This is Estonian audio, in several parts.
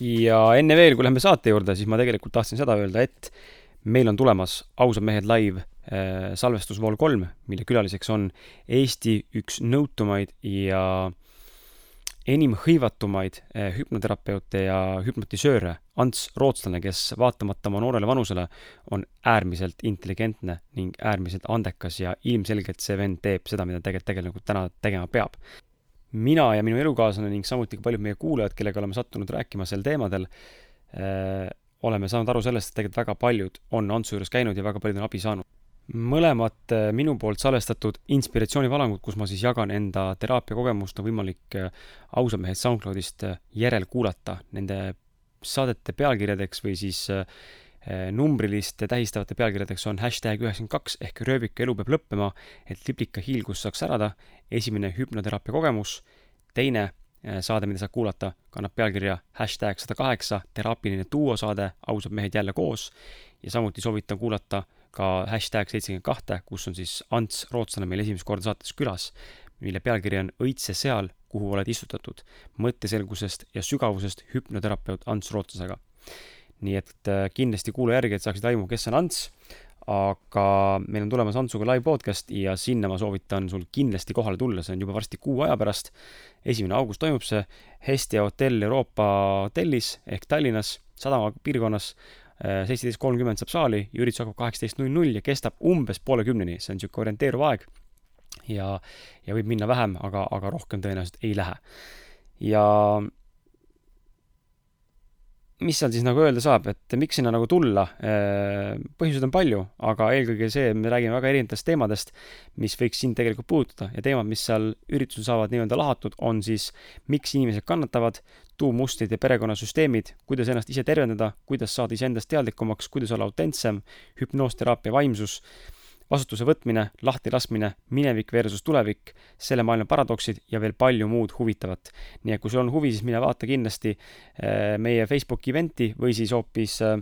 ja enne veel, kui läheme saate juurde, siis ma tegelikult tahtsin seda öelda, et meil on tulemas Ausad mehed live äh, salvestusvool kolm, mille külaliseks on Eesti üks nõutumaid ja enim hõivatumaid äh, hüpnoterapeute ja hüpnotisööre, Ants Rootslane, kes vaatamata oma noorele vanusele on äärmiselt intelligentne ning äärmiselt andekas ja ilmselgelt see vend teeb seda, mida tegelikult täna tegema peab mina ja minu elukaaslane ning samuti ka paljud meie kuulajad, kellega oleme sattunud rääkima sel teemadel äh,, oleme saanud aru sellest, et tegelikult väga paljud on Antsu juures käinud ja väga paljud on abi saanud. mõlemad äh, minu poolt salvestatud inspiratsioonivalangud, kus ma siis jagan enda teraapiakogemust, on võimalik äh, ausad mehed SoundCloudist äh, järelkuulata. Nende saadete pealkirjadeks või siis äh, numbriliste tähistavate pealkirjadeks on hashtag üheksakümmend kaks ehk rööviku elu peab lõppema, et liblika hiilgus saaks särada. esimene hüpnoteraapia kogemus, teine eh, saade, mida saab kuulata, kannab pealkirja hashtag sada kaheksa, teraapiline duosaade, ausad mehed jälle koos. ja samuti soovitan kuulata ka hashtag seitsekümmend kahte, kus on siis Ants Rootslane meil esimest korda saates külas, mille pealkiri on Õitse seal, kuhu oled istutatud, mõtteselgusest ja sügavusest hüpnoterapeut Ants Rootslasega nii et äh, kindlasti kuula järgi, et saaksid aimu, kes on Ants. aga meil on tulemas Antsuga live podcast ja sinna ma soovitan sul kindlasti kohale tulla, see on juba varsti kuu aja pärast. esimene august toimub see Hestia hotell Euroopa hotellis ehk Tallinnas, sadama piirkonnas. Äh, seitseteist kolmkümmend saab saali üritus hakkab kaheksateist null null ja kestab umbes poole kümneni, see on niisugune orienteeruv aeg. ja, ja võib minna vähem, aga, aga rohkem tõenäoliselt ei lähe. ja mis seal siis nagu öelda saab, et miks sinna nagu tulla? Äh, põhjuseid on palju, aga eelkõige see, me räägime väga erinevatest teemadest, mis võiks sind tegelikult puudutada ja teemad, mis seal üritusel saavad nii-öelda lahatud, on siis miks inimesed kannatavad, tuummustrid ja perekonnasüsteemid, kuidas ennast ise tervendada, kuidas saada iseendast teadlikumaks, kuidas olla autentsem, hüpnoosteraapia vaimsus vastutuse võtmine, lahtilaskmine, minevik versus tulevik, selle maailma paradoksid ja veel palju muud huvitavat. nii et kui sul on huvi, siis mine vaata kindlasti äh, meie Facebooki event'i või siis hoopis äh,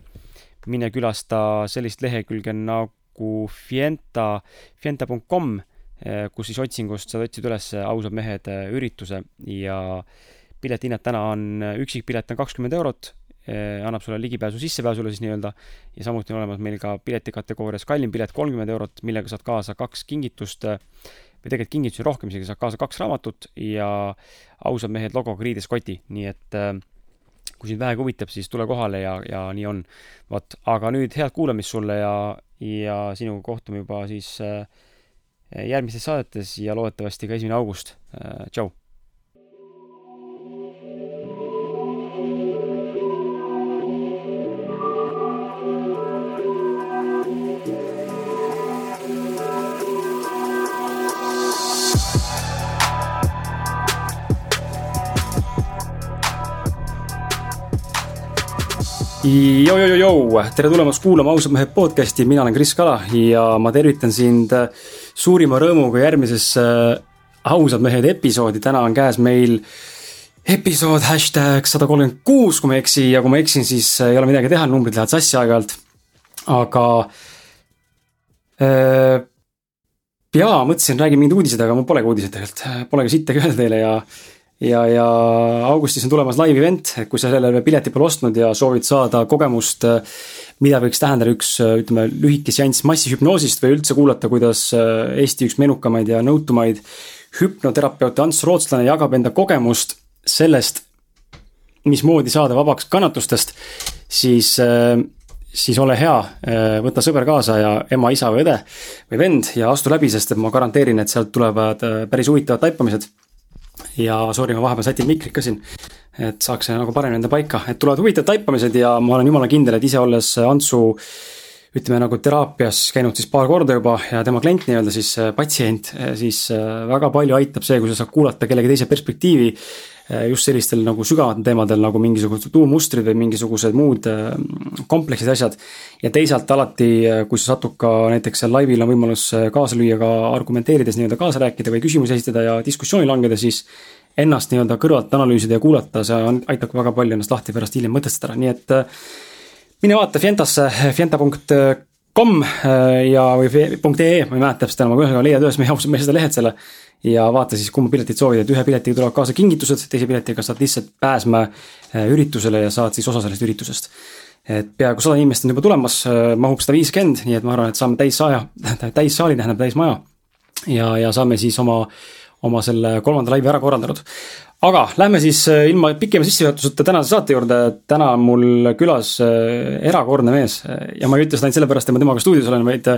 mine külasta sellist lehekülge nagu Fienta, fienta.com, äh, kus siis otsingust saad otsida üles ausad mehed ürituse ja piletihinnad täna on, üksikpilet on kakskümmend eurot Eh, annab sulle ligipääsu sissepääsule siis nii-öelda ja samuti on olemas meil ka piletikategoorias kallim pilet kolmkümmend eurot, millega saad kaasa kaks kingitust või tegelikult kingitusi rohkem, isegi saad kaasa kaks raamatut ja ausad mehed logoga riideskoti, nii et eh, kui sind vähegi huvitab, siis tule kohale ja, ja nii on. vot, aga nüüd head kuulamist sulle ja, ja sinuga kohtume juba siis eh, järgmistes saadetes ja loodetavasti ka esimene august. tšau! Jou-jou-jou, tere tulemast kuulama Ausad mehed podcasti, mina olen Kris Kala ja ma tervitan sind äh, suurima rõõmuga järgmisesse äh, Ausad mehed episoodi, täna on käes meil episood hashtag sada kolmkümmend kuus, kui ma ei eksi. Ja kui ma eksin, siis äh, ei ole midagi teha, numbrid lähevad sassi aeg-ajalt. aga äh, jaa, mõtlesin, räägin mingeid uudiseid, aga mul polegi uudiseid tegelikult, polegi sittagi öelda teile ja ja, ja augustis on tulemas live event, kui sa sellele pileti pole ostnud ja soovid saada kogemust, mida võiks tähendada üks, ütleme, lühike seanss massihüpnoosist või üldse kuulata, kuidas Eesti üks menukamaid ja nõutumaid hüpnoterapeut Ants Rootslane jagab enda kogemust sellest, mismoodi saada vabaks kannatustest, siis siis ole hea, võta sõber kaasa ja ema, isa või õde või vend ja astu läbi, sest et ma garanteerin, et sealt tulevad päris huvitavad taipamised ja sorry, ma vahepeal sätin mikrit ka siin, et saaks nagu paremini enda paika, et tulevad huvitavad taipamised ja ma olen jumala kindel, et ise olles Antsu ütleme nagu teraapias käinud siis paar korda juba ja tema klient nii-öelda siis äh, patsient, äh, siis äh, väga palju aitab see, kui sa saad kuulata kellegi teise perspektiivi just sellistel nagu sügavatel teemadel nagu mingisugused tuummustrid või mingisugused muud komplekssed asjad. ja teisalt alati, kui sa satud ka näiteks seal laivil on võimalus kaasa lüüa ka argumenteerides nii-öelda kaasa rääkida või küsimusi esitada ja diskussiooni langeda, siis ennast nii-öelda kõrvalt analüüsida ja kuulata, see on, aitab väga palju ennast lahti pärast hiljem mõtestada, nii et mine vaata Fientasse, fienta.com .com ja, või .ee, ma ei mäleta täpselt enam, aga ühesõnaga leiad üles meie ausad mehed lehelt selle. ja vaata siis, kumba piletit soovid, et ühe piletiga tulevad kaasa kingitused, teise piletiga saad lihtsalt pääsma üritusele ja saad siis osa sellest üritusest et peaaegu sada inimest on juba tulemas, mahub sada viiskümmend, nii et ma arvan, et saame täissaja, täissaali tähendab täismaja. ja, ja saame siis oma, oma selle kolmanda laivi ära korraldanud aga lähme siis äh, ilma pikema sissejuhatuseta tänase saate juurde, täna on mul külas äh, erakordne mees ja ma ei ütle seda ainult sellepärast, et ma temaga stuudios olen, vaid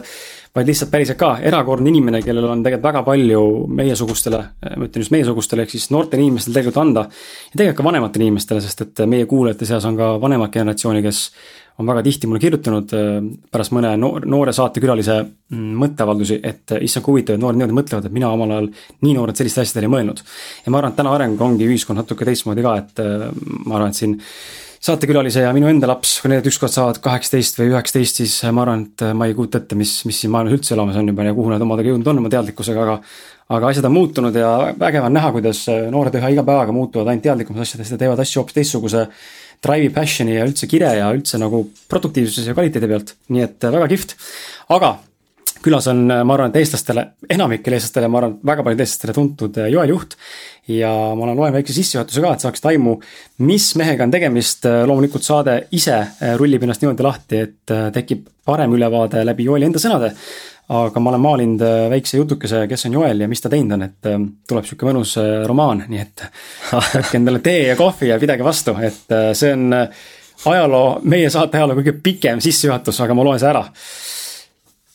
vaid lihtsalt päriselt ka erakordne inimene, kellel on tegelikult väga palju meiesugustele, ma ütlen just meiesugustele, ehk siis noortele inimestele tegelikult anda. ja tegelikult ka vanematele inimestele, sest et meie kuulajate seas on ka vanemat generatsiooni, kes on väga tihti mulle kirjutanud äh, pärast mõne noor, noore saatekülalise mm, mõtteavaldusi, et äh, issand, kui huvitav, et noored niimoodi mõtlevad, et mina omal ajal nii noorelt selliste asjadele ei mõelnud. ja ma arvan, et täna areng ongi ühiskond natuke teistmoodi ka, et äh, ma arvan, et siin saatekülalise ja minu enda laps, kui need ükskord saavad kaheksateist või üheksateist, siis ma arvan, et ma ei kujuta ette, mis, mis siin maailmas üldse elamas on juba ja kuhu nad omadega jõudnud on oma teadlikkusega, aga aga asjad on muutunud ja vägev on näha, kuidas noored üha iga päevaga muutuvad ainult teadlikumaks asjadest ja teevad asju hoopis teistsuguse drive'i, passion'i ja üldse kire ja üldse nagu produktiivsuse ja kvaliteedi pealt, nii et äh, väga kihvt. aga külas on, äh, ma arvan, et eestlastele, enamikele eestlastele, ma arvan, väga paljudele eestlastele tuntud äh, Joel Juht. ja ma olen, loen väikse sissejuhatuse ka, et saaks aimu, mis mehega on tegemist. loomulikult saade ise rullib ennast niimoodi lahti, et tekib parem ülevaade läbi Joeli enda sõnade aga ma olen maalinud äh, väikse jutukese, kes on Joel ja mis ta teinud on, et äh, tuleb sihuke mõnus äh, romaan, nii et võtke endale tee ja kohvi ja pidage vastu, et see on ajaloo, meie saate ajaloo kõige pikem sissejuhatus, aga ma loen see ära.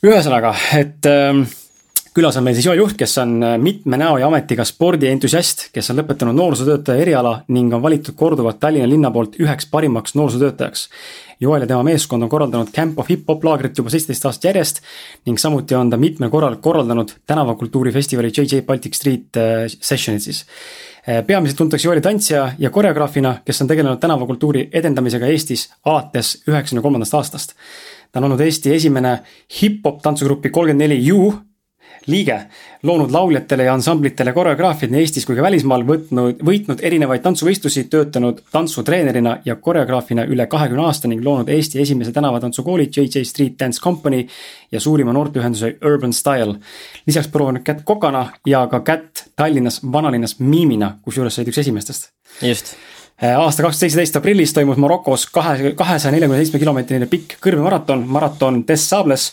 ühesõnaga, et ähm, külas on meil siis Joel Juht, kes on mitme näo ja ametiga spordientusiast, kes on lõpetanud noorsootöötaja eriala ning on valitud korduvalt Tallinna linna poolt üheks parimaks noorsootöötajaks. Joel ja tema meeskond on korraldanud Camp of Hip-Hop laagrit juba seitseteist aastat järjest ning samuti on ta mitmel korral korraldanud tänavakultuurifestivali JJ Baltic Street äh, session'id siis. Äh, peamiselt tuntakse Joeli tantsija ja koreograafina, kes on tegelenud tänavakultuuri edendamisega Eestis alates üheksakümne kolmandast aastast. ta on olnud Eesti esimene hip-hop tantsugrupi kolmkümmend neli U liige, loonud lauljatele ja ansamblitele koreograafiad nii Eestis kui ka välismaal, võtnud, võitnud erinevaid tantsuvõistlusi, töötanud tantsutreenerina ja koreograafina üle kahekümne aasta ning loonud Eesti esimese tänavatantsukooli JJ Street Dance Company ja suurima noorteühenduse Urban Style. lisaks proovinud kätt kokana ja ka kätt Tallinnas vanalinnas miimina, kusjuures sa olid üks esimestest. just äh, aasta kaks tuhat seitseteist aprillis toimus Marokos kahe, kahesaja neljakümne seitsme kilomeetrine pikk kõrvemaraton, maraton Des Sables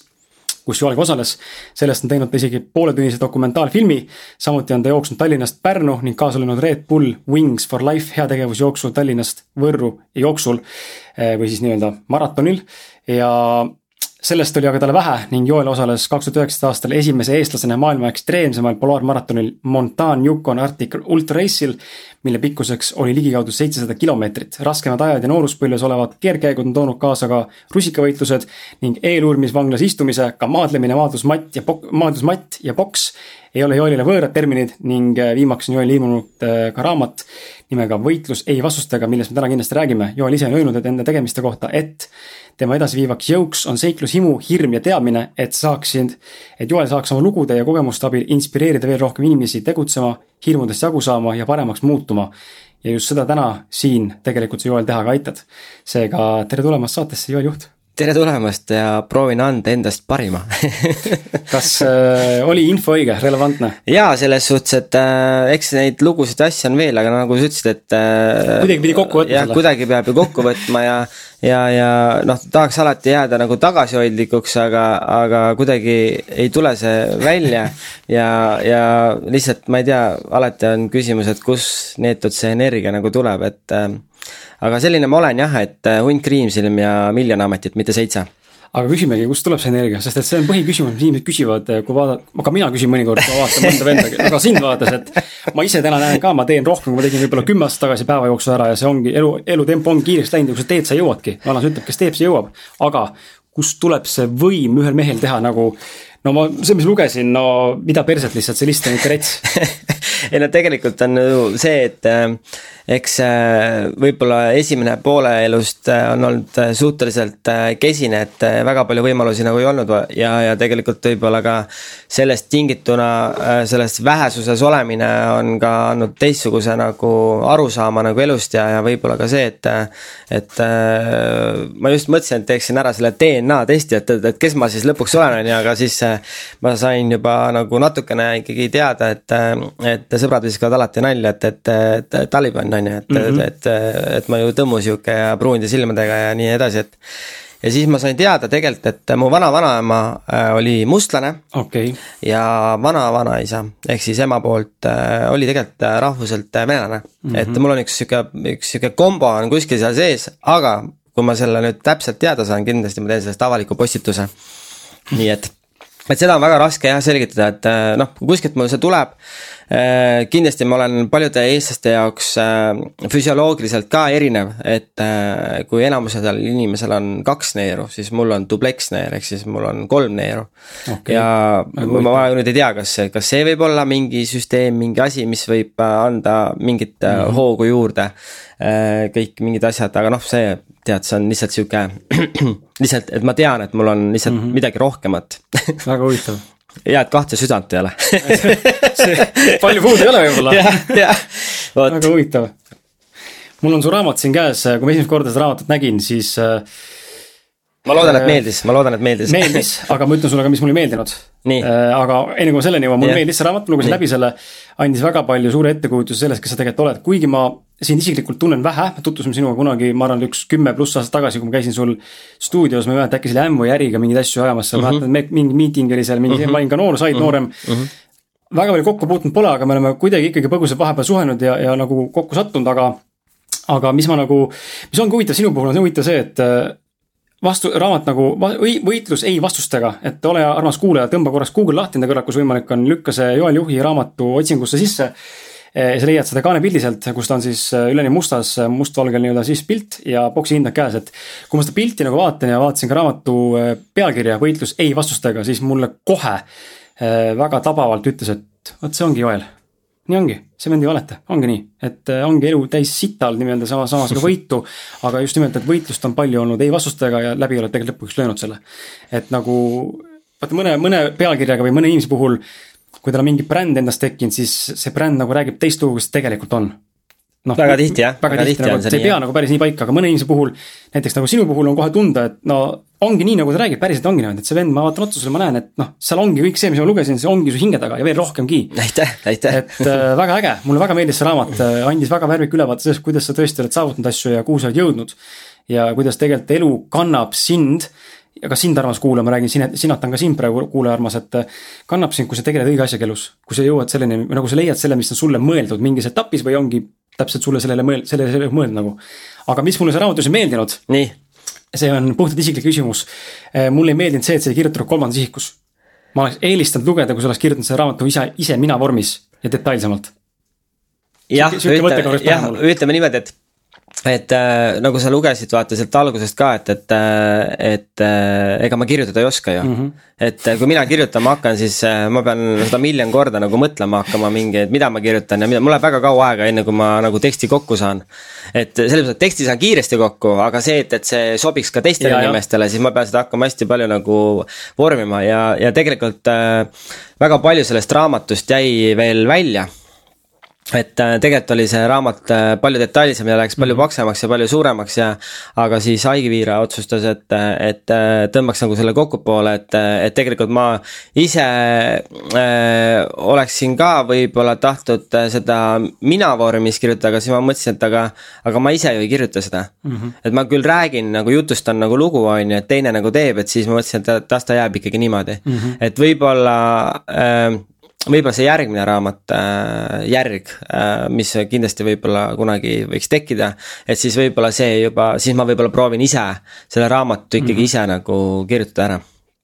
kus Joel ka osales. sellest on teinud ta isegi pooletunnise dokumentaalfilmi. samuti on ta jooksnud Tallinnast Pärnu ning kaasa löönud Red Bull Wings for Life heategevusjooksu Tallinnast Võrru jooksul eh, või siis nii-öelda maratonil ja sellest oli aga talle vähe ning Joel osales kaks tuhat üheksateist aastal esimese eestlasena maailma ekstreemsemal polaarmaratonil Montan Yukon Arctic Ultra Race'il, mille pikkuseks oli ligikaudu seitsesada kilomeetrit. raskemad ajad ja nooruspõlves olevad keerdkäigud on toonud kaasa ka rusikavõitlused ning eeluurimisvanglas istumise, ka maadlemine, maadlusmatt ja pok-, maadlusmatt ja poks ei ole Joelile võõrad terminid ning äh, viimaks on Joel ilmunud äh, ka raamat nimega Võitlus ei vastustega, millest me täna kindlasti räägime. Joel ise on öelnud, et enda tegemiste kohta, et tema edasiviivaks jõuks on seiklushimu, hirm ja teadmine, et saaksid, et Joel saaks oma lugude ja kogemuste abil inspireerida veel rohkem inimesi tegutsema, hirmudest jagu saama ja paremaks muutuma. ja just seda täna siin tegelikult sa, Joel, teha ka aitad. seega tere tulemast saatesse, Joel Juht tere tulemast ja proovin anda endast parima kas äh, oli info õige, relevantne? jaa, selles suhtes, et äh, eks neid lugusid ja asju on veel, aga nagu sa ütlesid, et äh, kuidagi pidi kokku võtma selle. kuidagi peab ju kokku võtma ja ja, ja noh, tahaks alati jääda nagu tagasihoidlikuks, aga, aga kuidagi ei tule see välja ja, ja lihtsalt ma ei tea, alati on küsimus, et kus neetud see energia nagu tuleb, et äh, aga selline ma olen jah, et äh, hunt kriimsilm ja miljon ametit, mitte seitse. Aga küsimegi, kust tuleb see energia, sest et see on põhiküsimus, mis inimesed küsivad, äh, kui vaadata, aga mina küsin mõnikord, kui vaatan mõnda venda, aga sind vaadates, et ma ise täna näen ka, ma teen rohkem, kui ma tegin võib-olla kümme aastat tagasi päeva jooksul ära ja see ongi elu, elutempo on kiiresti läinud ja kui sa teed, sa jõuadki. vanas ütleb, kes teeb, see jõuab, aga kust tuleb see võim ühel mehel teha nagu no ma, see, mis lugesin, no mida perset lihtsalt, see list on ikka rets. Ei no tegelikult on ju see, et äh, eks äh, võib-olla esimene poole elust äh, on olnud suhteliselt kesine, et väga palju võimalusi nagu ei olnud ja, ja tegelikult võib-olla ka sellest tingituna, selles vähesuses olemine on ka andnud teistsuguse nagu arusaama nagu elust ja, ja võib-olla ka see, et et ma just mõtlesin, et teeksin ära selle DNA testi, et, et, et kes ma siis lõpuks olen, on ju, aga siis ma sain juba nagu natukene ikkagi teada, et, et sõbrad viskavad alati nalja, et, et, et Taliban on ju, et mm, -hmm. et, et, et ma ju tõmmu sihuke ja pruunide silmadega ja nii edasi, et. ja siis ma sain teada tegelikult, et mu vana-vanaema äh, oli mustlane okay.. ja vana-vanaisa ehk siis ema poolt äh, oli tegelikult äh, rahvuselt venelane mm. -hmm. et mul on üks sihuke, üks sihuke kombo on kuskil seal sees, aga kui ma selle nüüd täpselt teada saan, kindlasti ma teen sellest avaliku postituse. nii et, et seda on väga raske jah selgitada, et noh, kuskilt mul see tuleb. Äh, kindlasti ma olen paljude eestlaste jaoks äh, füsioloogiliselt ka erinev, et äh, kui enamusel inimesel on kaks neeru, siis mul on dubleksneer, ehk siis mul on kolm neeru okay.. ja ma, ma nüüd ei tea, kas, kas see võib olla mingi süsteem, mingi asi, mis võib anda mingit mm -hmm. hoogu juurde. kõik mingid asjad, aga noh, see tead, see on lihtsalt sihuke, lihtsalt, et ma tean, et mul on lihtsalt mm -hmm. midagi rohkemat väga huvitav hea, et kahte südant ei ole palju puudu ei ole võib-olla. jah, jah, vot. väga huvitav. mul on su raamat siin käes, kui ma esimest korda seda raamatut nägin, siis äh, ma loodan, et meeldis, ma loodan, et meeldis. meeldis, aga ma ütlen sulle ka, mis mulle ei meeldinud. Äh, aga enne kui ma selleni jõuan, mulle meeldis see raamat, lugesin läbi selle, andis väga palju suure ettekujutuse sellest, kes sa tegelikult oled, kuigi ma sind isiklikult tunnen vähe, me tutvusime sinuga kunagi, ma arvan, üks kümme pluss aastat tagasi, kui ma käisin sul stuudios, ma ei mäleta, äkki see oli Ämmu ja Äriga mingeid asju ajamas seal -hmm. ma mäletan, mingi miiting oli seal, mingi mm, -hmm. ma olin ka noor, said mm -hmm. noorem mm. -hmm. väga palju kokku puutunud pole, aga me oleme kuidagi ikkagi põgusalt vahepeal suhelnud ja, ja nagu kokku sattunud, aga aga mis ma nagu, mis ongi huvitav sinu puhul, on see huvitav see, et vastu, raamat nagu võitlus ei vastustega, et ole armas kuulaja, tõmba korraks Google lahti enda kõrval, kus võimalik on, lükka see Joel Juhi raamatu otsingusse sisse. Eh, sa leiad seda kaanepildi sealt, kus ta on siis eh, üleni mustas, eh, mustvalgel nii-öelda siis pilt ja boksi hind on käes, et. kui ma seda pilti nagu vaatan ja vaatasin ka raamatu pealkirja Võitlus ei vastustega, siis mulle kohe väga tabavalt ütles, et vot see ongi Joel nii ongi, ei valeta, ongi nii, et äh, ongi elu täis sital nii-öelda sama, samas ka võitu. aga just nimelt, et võitlust on palju olnud ei vastustega ja läbi oled tegelikult lõpuks löönud selle. et nagu vaata mõne, mõne pealkirjaga või mõne inimese puhul, kui tal on mingi bränd endast tekkinud, siis see bränd nagu räägib teist lugu, kui see tegelikult on noh. väga tihti jah. väga tihti nagu, see ei pea nagu päris nii paika, aga mõne inimese puhul, näiteks nagu sinu puhul on kohe tunda, et no ongi nii, nagu ta räägib, päriselt ongi niimoodi, et see vend, ma vaatan otsa sulle, ma näen, et noh, seal ongi kõik see, mis ma lugesin, see ongi su hinge taga ja veel rohkemgi. aitäh, aitäh. et äh, väga äge, mulle väga meeldis see raamat, äh, andis väga värvika ülevaate sellest, kuidas sa tõesti oled saavutanud asju ja kuhu sa oled jõudnud. ja kuidas tegelikult elu kannab sind ja ka sind, armas kuulaja, ma räägin, sina, sinatan ka sind praegu, kuulaja armas, et äh, kannab sind, kui sa tegeled õige asjaga elus. kui sa jõuad selleni, nagu sa leiad selle, mis on sulle mõeldud mingis etapis või ongi täpselt sulle sellele mõel-, sellele, mõelnud nagu. aga mis mulle see raamatus ei meeldinud. see on puhtalt isiklik küsimus. Eh, mulle ei meeldinud see, et see ei kirjutatud kolmandas isikus. ma oleks eelistanud lugeda, kui sa oleks kirjutanud selle raamatu ise, ise mina vormis ja detailsemalt. jah, ütleme, jah, ütleme niimoodi, et et äh, nagu sa lugesid, vaata sealt algusest ka, et, et, äh, et äh, ega ma kirjutada ei oska ju mm. -hmm. et äh, kui mina kirjutama hakkan, siis äh, ma pean seda miljon korda nagu mõtlema hakkama mingi, et mida ma kirjutan ja mida, mul läheb väga kaua aega, enne kui ma nagu teksti kokku saan. et mõttes, et teksti saan kiiresti kokku, aga see, et, et see sobiks ka teistele ja, inimestele, siis ma pean seda hakkama hästi palju nagu vormima ja, ja tegelikult äh, väga palju sellest raamatust jäi veel välja et äh, tegelikult oli see raamat äh, palju detailsem ja läks palju mhm. paksemaks ja palju suuremaks ja aga siis Aigiviira otsustas, et, et äh, tõmbaks nagu selle kokkupoole, et, et tegelikult ma ise äh, oleksin ka võib-olla tahtnud seda mina vormis kirjutada, aga siis ma mõtlesin, et aga, aga ma ise ju ei kirjuta seda mm. -hmm. et ma küll räägin nagu jutustan nagu lugu, on ju, et teine nagu teeb, et siis ma mõtlesin, et las ta jääb ikkagi niimoodi mm. -hmm. et võib-olla äh, võib-olla see järgmine raamat äh,, Järg äh,, mis kindlasti võib-olla kunagi võiks tekkida. et siis võib-olla see juba, siis ma võib-olla proovin ise selle raamatu ikkagi mm -hmm. ise nagu kirjutada ära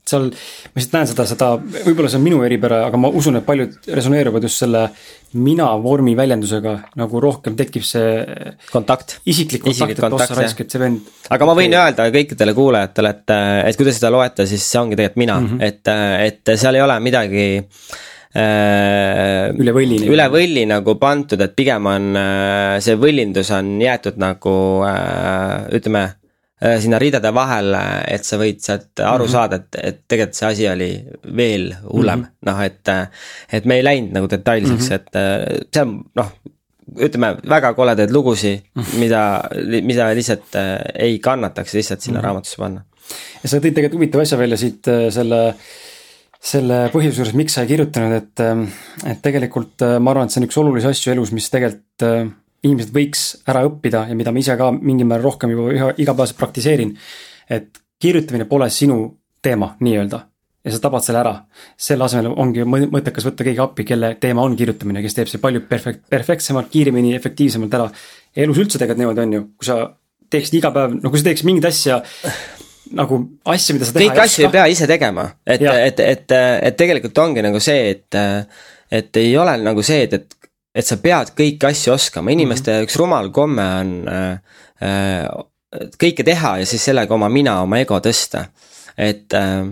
seal. ma lihtsalt näen seda, seda, võib-olla see on minu eripära, aga ma usun, et paljud resoneeruvad just selle mina vormi väljendusega nagu rohkem tekib see. kontakt. isiklik kontakt, et ossa raisk, et see vend. aga ma võin okay. öelda kõikidele kuulajatele, et, et kui te seda loete, siis see ongi tegelikult mina mm, -hmm. et, et seal ei ole midagi äh, üle võlli. üle võlli nagu pandud, et pigem on äh, see võllindus on jäetud nagu äh, ütleme Äh, sinna ridade vahele, et sa võid sealt aru mm -hmm. saada, et, et tegelikult see asi oli veel hullem mm -hmm., noh et. et me ei läinud nagu detailseks mm, -hmm. et äh, see on noh, ütleme väga koledaid lugusid mm, -hmm. mida, mida lihtsalt äh, ei kannataks lihtsalt sinna mm -hmm. raamatusse panna. ja sa tõid tegelikult huvitava asja välja siit selle selle põhjuse juures, miks sa ei kirjutanud, et, et tegelikult ma arvan, et see on üks olulisi asju elus, mis tegelikult inimesed võiks ära õppida ja mida ma ise ka mingil määral rohkem juba üha igapäevaselt praktiseerin. et kirjutamine pole sinu teema nii-öelda ja sa tabad selle ära. selle asemel ongi mõttekas võtta keegi appi, kelle teema on kirjutamine, kes teeb see palju perfekt-, perfektsemalt, kiiremini, efektiivsemalt ära. elus üldse tegelikult niimoodi on ju, kui sa teeksid iga päev, no kui sa teeksid mingit asja nagu asja, mida sa teha kõiki asju ei pea ise tegema, et, et, et, et tegelikult ongi nagu see, et et ei ole nagu see, et, et et sa pead kõiki asju oskama, inimeste mm -hmm. üks rumal komme on äh, äh, kõike teha ja siis sellega oma mina, oma ego tõsta. et äh,,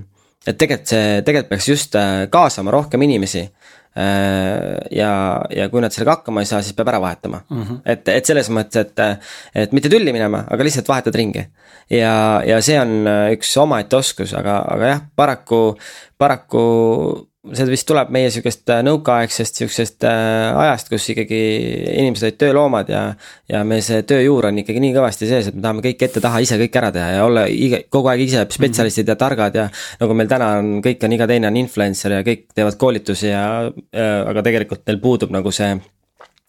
et tegelikult see, tegelikult peaks just äh, kaasama rohkem inimesi. Ja, ja kui nad sellega hakkama ei saa, siis peab ära vahetama mm. -hmm. et, et selles mõttes, et, et mitte tülli minema, aga lihtsalt vahetad ringi. ja, ja see on äh, üks omaette oskus, aga, aga jah, paraku, paraku see vist tuleb meie sihukest äh, nõukaaegsest sihukesest äh, ajast, kus ikkagi inimesed olid tööloomad ja. ja meil see tööjuur on ikkagi nii kõvasti sees, et me tahame kõik ette-taha ise kõik ära teha ja olla iga, kogu aeg ise spetsialistid ja targad ja. nagu meil täna on, kõik on, iga teine on influencer ja kõik teevad koolitusi ja, ja, aga tegelikult neil puudub nagu see Äh,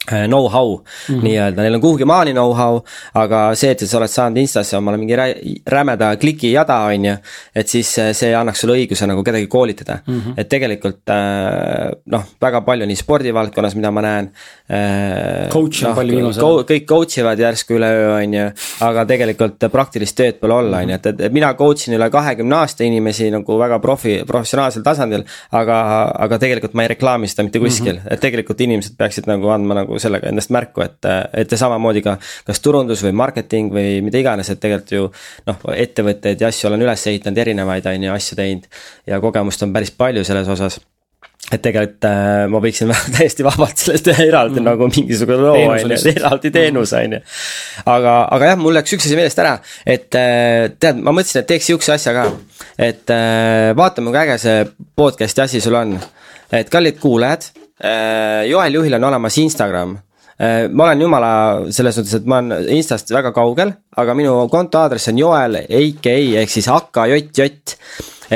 know-how mm -hmm. nii-öelda, neil on kuhugi maani know-how, aga see, et sa oled saanud Instasse omale mingi rä rämeda kliki jada, on ju. et siis äh, see annaks sulle õiguse nagu kedagi koolitada mm, -hmm. et tegelikult äh, noh, väga palju nii spordivaldkonnas, mida ma näen. Coach on no, palju viimasel ajal. kõik coach ivad järsku üleöö, on ju, aga tegelikult praktilist tööd pole olla, on ju, et, et mina coach in üle kahekümne aasta inimesi nagu väga profi, professionaalsel tasandil. aga, aga tegelikult ma ei reklaami seda mitte kuskil mm, -hmm. et tegelikult inimesed peaksid nagu andma nagu nagu sellega endast märku, et, et samamoodi ka kas turundus või marketing või mida iganes, et tegelikult ju noh, ettevõtteid ja asju olen üles ehitanud erinevaid, on ju, asju teinud ja kogemust on päris palju selles osas et tegelikult äh, ma võiksin täiesti vabalt sellest teha eraldi mm. nagu mingisugune loo on ju, eraldi teenus on ju. aga, aga jah, mul läks üks asi meelest ära, et äh, tead, ma mõtlesin, et teeks sihukese asja ka. et äh, vaatame, kui äge see podcast'i asi sul on. et kallid kuulajad Joel Juhil on olemas Instagram. Äh, ma olen jumala selles mõttes, et ma olen Instast väga kaugel, aga minu konto aadress on Joel AKA ehk siis AKJJ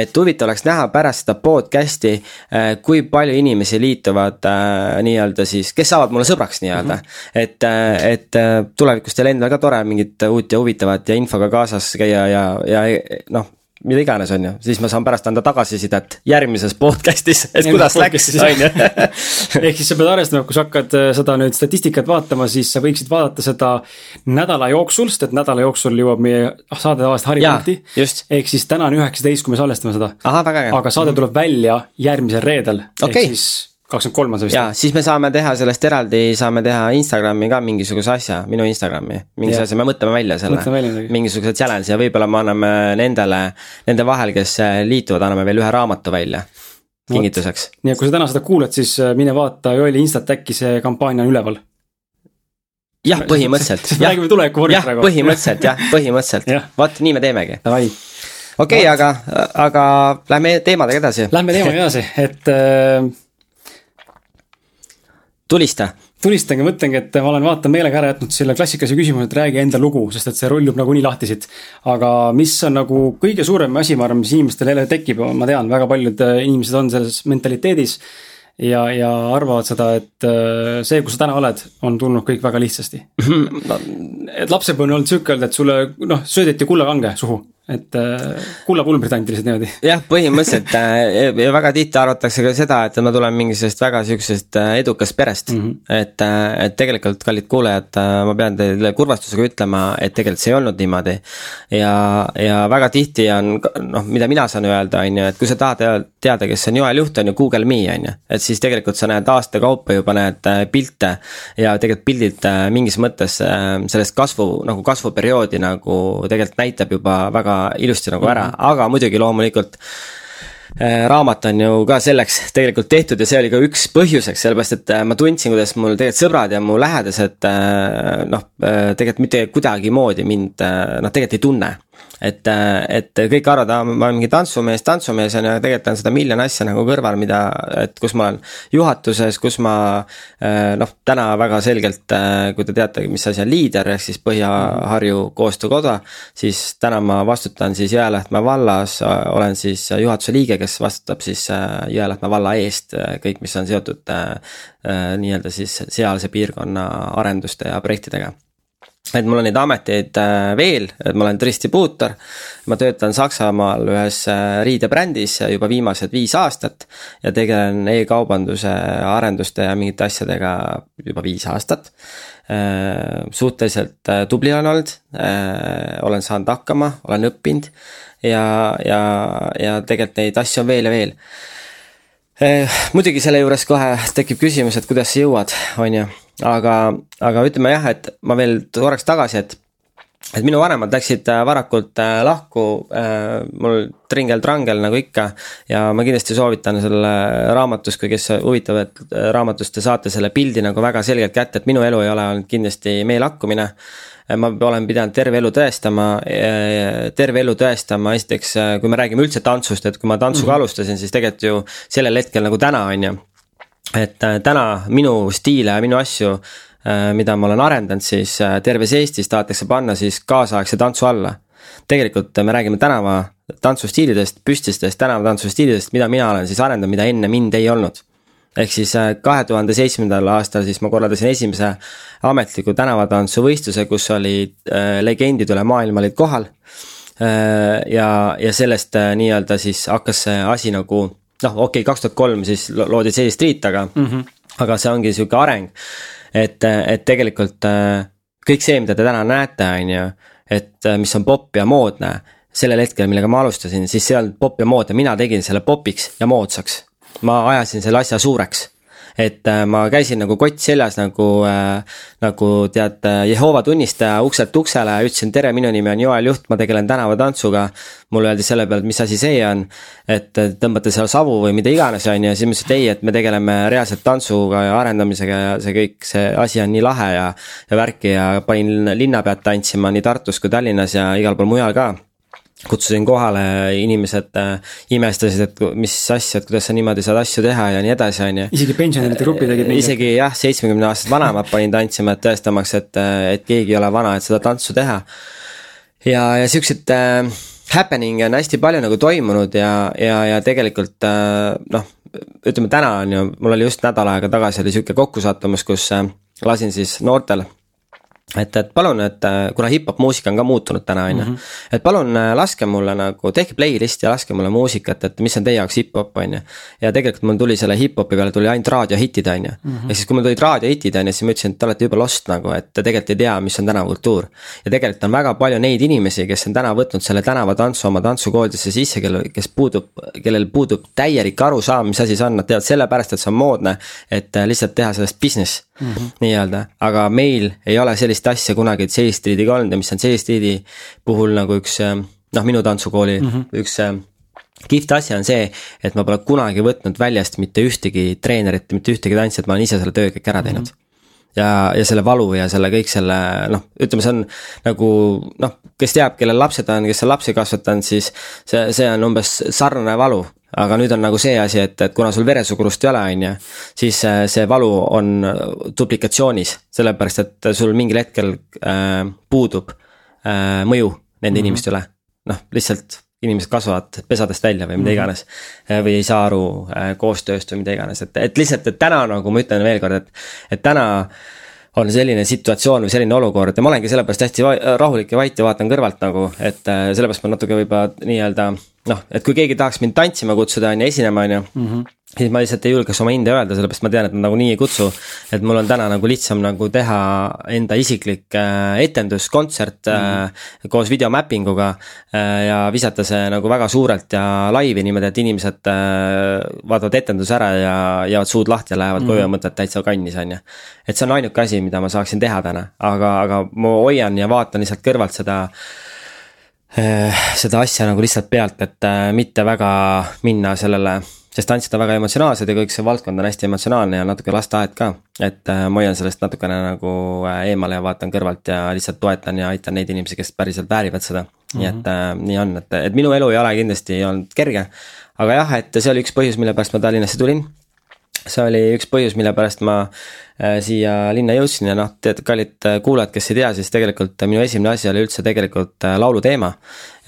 et huvitav oleks näha pärast seda podcast'i, äh, kui palju inimesi liituvad äh, nii-öelda siis, kes saavad mulle sõbraks nii-öelda mm. -hmm. et, et tulevikus teil endal ka tore mingit uut ja huvitavat ja infoga kaasas käia ja, ja noh mida iganes, on ju, siis ma saan pärast anda tagasisidet järgmises podcast'is, et kuidas läks, on ju. ehk siis sa pead arvestama, kui sa hakkad äh, seda nüüd statistikat vaatama, siis sa võiksid vaadata seda nädala jooksul, sest et nädala jooksul jõuab meie saade tavaliselt haripunkti. ehk siis täna on üheksateist, kui me salvestame seda. aga saade tuleb välja järgmisel reedel okay., ehk siis kakskümmend kolm on see vist. jaa, siis me saame teha sellest eraldi, saame teha Instagrami ka mingisuguse asja, minu Instagrami, mingisuguse asja, me mõtleme välja selle. mingisuguse challenge'i ja võib-olla me anname nendele, nende vahel, kes äh, liituvad, anname veel ühe raamatu välja kingituseks. nii et kui sa täna seda kuulad, siis äh, mine vaata Joeli Instat, äkki see kampaania on üleval. jah, põhimõtteliselt. räägime tuleviku vormis praegu. põhimõtteliselt jah, põhimõtteliselt vot nii me teemegi. okei okay, aga, aga lähme teemadega edasi. Lähme teemaga edasi, et äh, tulista. tulistangi, mõtlengi, et ma olen vaata meelega ära jätnud selle klassikalise küsimuse, et räägi enda lugu, sest et see rullub nagunii lahti siit. aga mis on nagu kõige suurem asi, ma arvan, mis inimestel jälle tekib, ma tean, väga paljud äh, inimesed on selles mentaliteedis. ja, ja arvavad seda, et äh, see, kus sa täna oled, on tulnud kõik väga lihtsasti. et lapsepõlve on olnud sihuke öelda, et sulle noh, söödeti kullakange suhu et äh, lihtsalt niimoodi. jah, põhimõtteliselt äh, ja väga tihti arvatakse ka seda, et ma tulen mingisugusest väga sihukesest äh, edukast perest mm. -hmm. et, et tegelikult, kallid kuulajad, ma pean teile kurvastusega ütlema, et tegelikult see ei olnud niimoodi. ja, ja väga tihti on noh, mida mina saan öelda, on ju, et kui sa tahad teada, kes on Joel Juht, on ju Google Me on ju. et siis tegelikult sa näed aasta kaupa juba näed pilte ja tegelikult pildid mingis mõttes sellest kasvu nagu kasvuperioodi nagu tegelikult näitab juba väga ilusti nagu ära mm, -hmm. aga muidugi loomulikult äh, raamat on ju ka selleks tegelikult tehtud ja see oli ka üks põhjuseks, sellepärast et äh, ma tundsin, kuidas mul tegelikult sõbrad ja mu lähedased äh, noh, tegelikult mitte kuidagimoodi mind noh, tegelikult ei tunne et, et kõik arvavad, ma olen mingi tantsumees, tantsumees on ju, tegelikult on seda miljon asja nagu kõrval, mida, et kus ma olen juhatuses, kus ma noh, täna väga selgelt, kui te teate, mis asi on liider, ehk siis Põhja-Harju koostöökoda, siis täna ma vastutan siis Jõelähtme vallas, olen siis juhatuse liige, kes vastutab siis Jõelähtme valla eest kõik, mis on seotud nii-öelda siis sealse piirkonna arenduste ja projektidega et mul on neid ameteid äh, veel, et ma olen distribuutor. ma töötan Saksamaal ühes äh, riidebrändis juba viimased viis aastat ja tegelen e-kaubanduse arenduste ja mingite asjadega juba viis aastat. Äh, suhteliselt tubli olen olnud, olen saanud hakkama, olen õppinud ja, ja, ja tegelikult neid asju on veel ja veel muidugi selle juures kohe tekib küsimus, et kuidas sa jõuad, on ju aga, aga ütleme jah, et ma veel korraks tagasi, et et minu vanemad läksid äh, varakult äh, lahku äh,, mul tringel-trangel nagu ikka. ja ma kindlasti soovitan selle raamatust, kui kes huvitavad äh, raamatust, te saate selle pildi nagu väga selgelt kätte, et minu elu ei ole olnud kindlasti meelakkumine. ma olen pidanud terve elu tõestama, terve elu tõestama, esiteks kui me räägime üldse tantsust, et kui ma tantsuga mm -hmm. alustasin, siis tegelikult ju sellel hetkel nagu täna, on ju et äh, täna minu stiile ja minu asju, äh, mida ma olen arendanud, siis äh, terves Eestis tahetakse panna siis kaasaegse tantsu alla. tegelikult me räägime tänava tantsustiilidest, püstistest tänavatantsustiilidest, mida mina olen siis arendanud, mida enne mind ei olnud. ehk siis kahe tuhande seitsmendal aastal siis ma korraldasin esimese ametliku tänavatantsuvõistluse, kus olid legendid üle maailma olid kohal. ja, ja sellest nii-öelda siis hakkas see asi nagu noh, okei okay,, kaks tuhat kolm siis loodi J Street, aga mm, -hmm. aga see ongi sihuke areng. et, et tegelikult äh, kõik see, mida te täna näete, on ju, et äh, mis on popp ja moodne. sellel hetkel, millega ma alustasin, siis see ei olnud popp ja moodne, mina tegin selle popiks ja moodsaks. ma ajasin selle asja suureks et äh, ma käisin nagu kott seljas nagu äh,, nagu tead, äh, Jehova tunnistaja ukselt uksele, ütlesin tere, minu nimi on Joel Juht, ma tegelen tänavatantsuga. mulle öeldi selle peale, et mis asi see on, et tõmbate seal savu või mida iganes, on ju, siis ma ütlesin, et ei, et me tegeleme reaalselt tantsuga ja arendamisega ja see kõik, see asi on nii lahe ja, ja värki ja panin linna pealt tantsima nii Tartus kui Tallinnas ja igal pool mujal ka kutsusin kohale, inimesed äh, imestasid, et mis asja, et kuidas sa niimoodi saad asju teha ja nii edasi, on ju. isegi pensionäride grupi tegid mingi? isegi jah, seitsmekümne aastased vanemad panin tantsima, et tõestamaks, et, et keegi ei ole vana, et seda tantsu teha. ja, ja siukseid äh, happening'e on hästi palju nagu toimunud ja, ja, ja tegelikult äh, noh, ütleme täna on ju, mul oli just nädal aega tagasi oli sihuke kokkusattumus, kus äh, lasin siis noortel et, et palun, et äh, kuna hip-hop muusika on ka muutunud täna, on ju. Mhm. et palun äh, laske mulle nagu, tehke playlist ja laske mulle muusikat, et mis on teie jaoks hip-hop, on ju. ja tegelikult mul tuli selle hip-hopi peale tuli ainult raadiohitid, on ju. Mhm. ehk siis, kui mul tulid raadiohitid, on ju, siis ma ütlesin, et te olete jube lost nagu, et te tegelikult ei tea, mis on tänavakultuur. ja tegelikult on väga palju neid inimesi, kes on täna võtnud selle tänavatantsu oma tantsukoolidesse sisse, kellel, kes puudub, kellel puudub täielik arusaam, mis asi see on, nad teevad sellepärast, et see on moodne. et äh, lihtsalt teha sellest business mm -hmm. nii-öelda, aga meil ei ole sellist asja kunagi J-Streetiga olnud ja mis on J-Streeti puhul nagu üks noh, minu tantsukooli mm -hmm. üks kihvt asi on see, et ma pole kunagi võtnud väljast mitte ühtegi treenerit, mitte ühtegi tantsijat, ma olen ise selle töö kõik ära teinud mm. -hmm ja, ja selle valu ja selle kõik selle noh, ütleme, see on nagu noh, kes teab, kellel lapsed on, kes on lapsi kasvatanud, siis see, see on umbes sarnane valu aga nüüd on nagu see asi, et, et kuna sul veresugurust ei ole, on ju, siis äh, see valu on duplikatsioonis, sellepärast et sul mingil hetkel äh, puudub äh, mõju nende mm -hmm. inimeste üle. noh, lihtsalt inimesed kasvavad pesadest välja või mida mhm. iganes. Äh, või ei saa aru äh, koostööst või mida iganes, et, et lihtsalt, et täna nagu ma ütlen veel kord, et, et täna on selline situatsioon või selline olukord ja ma olengi sellepärast hästi rahulik ja vait ja vaatan kõrvalt nagu, et äh, sellepärast ma natuke võib-olla nii-öelda noh, et kui keegi tahaks mind tantsima kutsuda, on ju, esinema, on ju. -hmm siis ma lihtsalt ei julgeks oma hinde öelda, sellepärast ma tean, et nad nagunii ei kutsu. et mul on täna nagu lihtsam nagu teha enda isiklik äh, etendus, kontsert mm -hmm. koos videomapping uga äh, ja visata see nagu väga suurelt ja laivi niimoodi, et inimesed vaatavad etenduse ära ja jäävad suud lahti ja lähevad mm -hmm. koju ja mhm. mõtlevad täitsa kannis, on ju. et see on ainuke asi, mida ma saaksin teha täna, aga, aga ma hoian ja vaatan lihtsalt kõrvalt seda seda asja nagu lihtsalt pealt, et mitte väga minna sellele sest tantsid on väga emotsionaalsed ja kõik see valdkond on hästi emotsionaalne ja natuke lasteaed ka. et äh, ma hoian sellest natukene nagu äh, eemale ja vaatan kõrvalt ja lihtsalt toetan ja aitan neid inimesi, kes päriselt väärivad seda mm. -hmm. nii et äh, nii on, et, et minu elu ei ole kindlasti olnud kerge. aga jah, et see oli üks põhjus, mille pärast ma Tallinnasse tulin see oli üks põhjus, mille pärast ma äh, siia linna jõudsin ja noh, tead, kallid äh, kuulajad, kes ei tea, siis tegelikult minu esimene asi oli üldse tegelikult äh, lauluteema.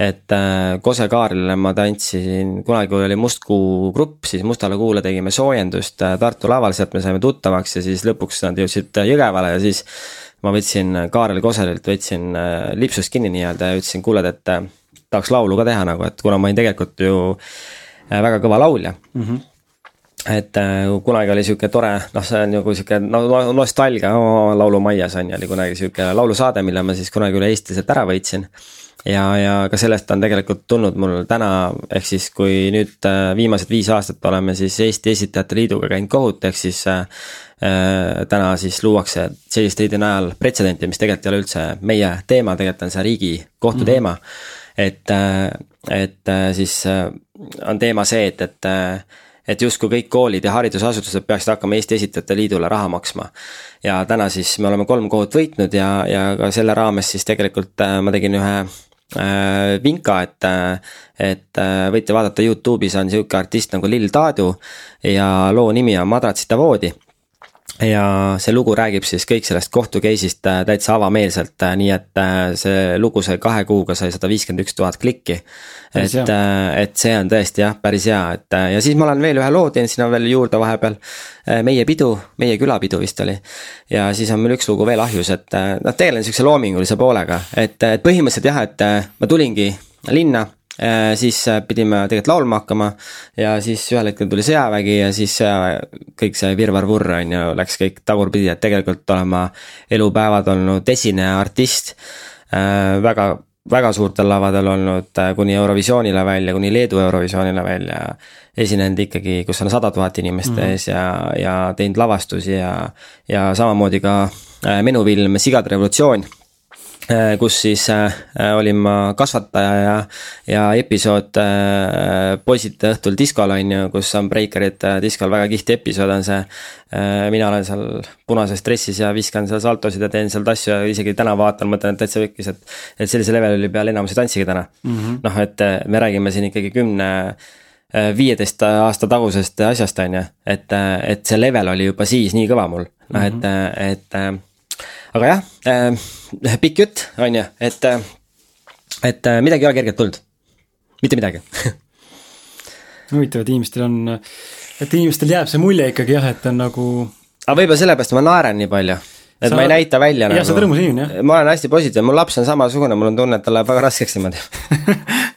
et Kose Kaarlile ma tantsin, kunagi kui oli Mustkuu grupp, siis Mustale Kuule tegime soojendust Tartu laval, sealt me saime tuttavaks ja siis lõpuks nad jõudsid Jõgevale ja siis ma võtsin Kaarel Koserilt, võtsin lipsust kinni nii-öelda ja ütlesin, kuule, et tahaks laulu ka teha nagu, et kuna ma olin tegelikult ju väga kõva laulja mm. -hmm et äh, kunagi oli sihuke tore, noh, see on nagu sihuke no, nostalgia oh, Laulumaias on ju, oli kunagi sihuke laulusaade, mille ma siis kunagi üle Eesti sealt ära võitsin. ja, ja ka sellest on tegelikult tulnud mul täna, ehk siis kui nüüd äh, viimased viis aastat oleme siis Eesti Esitajate Liiduga käinud kohut, ehk siis äh, äh, täna siis luuakse selliste riidi najal pretsedenti, mis tegelikult ei ole üldse meie teema, tegelikult on see Riigikohtu mm -hmm. teema. et, et siis on teema see, et, et et justkui kõik koolid ja haridusasutused peaksid hakkama Eesti Esitajate Liidule raha maksma. ja täna siis me oleme kolm kohut võitnud ja, ja ka selle raames siis tegelikult äh, ma tegin ühe äh, vinka, et, äh, et äh, võite vaadata Youtube'is on sihuke artist nagu Lill Taadu ja loo nimi on Madratsita voodi ja see lugu räägib siis kõik sellest kohtu case'ist äh, täitsa avameelselt, äh, nii et äh, see lugu sai kahe kuuga sai sada viiskümmend üks tuhat klikki. et, et see on tõesti jah, päris hea, et ja siis ma olen veel ühe loo teinud sinna veel juurde vahepeal. meie pidu, meie külapidu vist oli. ja siis on mul üks lugu veel ahjus, et noh, tegelen sihukese loomingulise poolega, et, et põhimõtteliselt jah, et ma tulingi linna siis äh, pidime tegelikult laulma hakkama ja siis ühel hetkel tuli sõjavägi ja siis äh, kõik see virvarvurr on ju, läks kõik tagurpidi, et tegelikult olen ma elupäevad olnud esineja, artist. väga, väga suurtel lavadel olnud kuni Eurovisioonile välja, kuni Leedu Eurovisioonile välja. esinenud ikkagi, kus on sada tuhat inimest mm -hmm. ees ja, ja teinud lavastusi ja, ja samamoodi ka menufilm Sigade revolutsioon Äh, kus siis äh, olin ma kasvataja ja, ja episood äh, Poisid õhtul diskol on ju, kus on breikerid äh, diskol, väga kihvt episood on see äh,. mina olen seal punases dressis ja viskan seal saltosid ja teen seal tassu ja isegi täna vaatan, mõtlen, et täitsa võkkis, et. et sellise leveli peal enamus ei tantsigi täna mm -hmm.. noh, et äh, me räägime siin ikkagi kümne äh, viieteist aasta tagusest asjast, on ju, et, et see level oli juba siis nii kõva mul, noh mm -hmm. et, et aga jah äh,, pikk jutt, on ju, et, äh, et äh, midagi ei ole kergelt tulnud, mitte midagi huvitav, et inimestel on, et inimestel jääb see mulje ikkagi jah, et on nagu. aga võib-olla sellepärast ma naeran nii palju et sa... ma ei näita välja jah, nagu. sa oled rõõmus inimene, jah. ma olen hästi positiivne, mu laps on samasugune, mul on tunne, et tal läheb väga raskeks niimoodi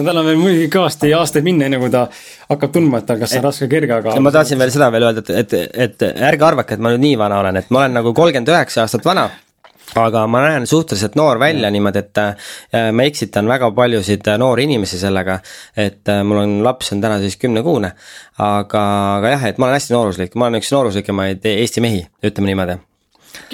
no tal on veel muidugi kõvasti aastaid minna, enne kui ta hakkab tundma, et tal kas on raske või kerge, aga. ma tahtsin veel seda veel öelda, et, et, et ärge arvake, et ma nüüd nii vana olen, et ma olen nagu kolmkümmend üheksa aastat vana aga ma näen suhteliselt noor välja niimoodi, et äh, ma eksitan väga paljusid äh, noori inimesi sellega. et äh, mul on laps on täna siis kümnekuune, aga, aga jah, et ma olen hästi nooruslik, ma olen üks nooruslikemaid Eesti mehi, ütleme niimoodi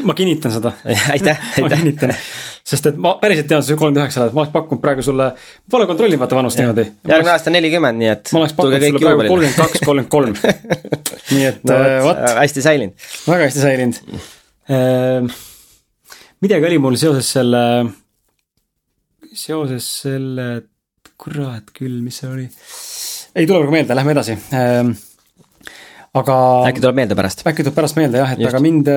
ma kinnitan seda aitäh, aitäh. sest et ma päriselt tean, sa kolmkümmend üheksa oled, ma oleks pakkunud praegu sulle, pole kontrollinud vaata vanust niimoodi. järgmine aasta nelikümmend, nii et. ma oleks pakkunud sulle praegu kolmkümmend kaks, kolmkümmend kolm. nii et no, äh, vot. hästi säilinud. väga hästi säilinud ehm,. midagi oli mul seoses selle, seoses selle, kurat küll, mis see oli. ei tule praegu meelde, lähme edasi ehm, aga. äkki tuleb meelde pärast? äkki tuleb pärast meelde jah, et Just. aga mind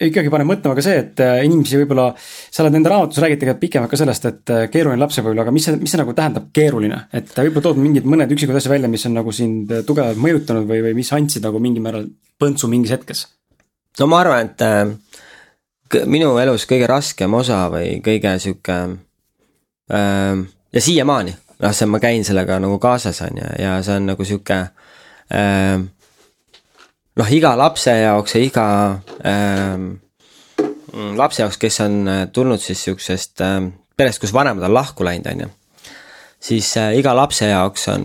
ikkagi paneb mõtlema ka see, et äh, inimesi võib-olla, sa oled enda raamatus räägid tegelikult pikemalt ka sellest, et äh, keeruline lapsepõlv, aga mis see, mis see nagu tähendab keeruline, et võib-olla tood mingid mõned üksikud asjad välja, mis on nagu sind tugevalt mõjutanud või, või mis andsid nagu mingil määral põntsu mingis hetkes? no ma arvan, et äh, minu elus kõige raskem osa või kõige sihuke äh, ja siiamaani, noh, see ma käin sellega nagu kaasas on ju, ja see on nagu sihuke äh, noh, iga lapse jaoks ja iga äh, lapse jaoks, kes on äh, tulnud siis sihukesest äh, perest, kus vanemad on lahku läinud, on ju. siis äh, iga lapse jaoks on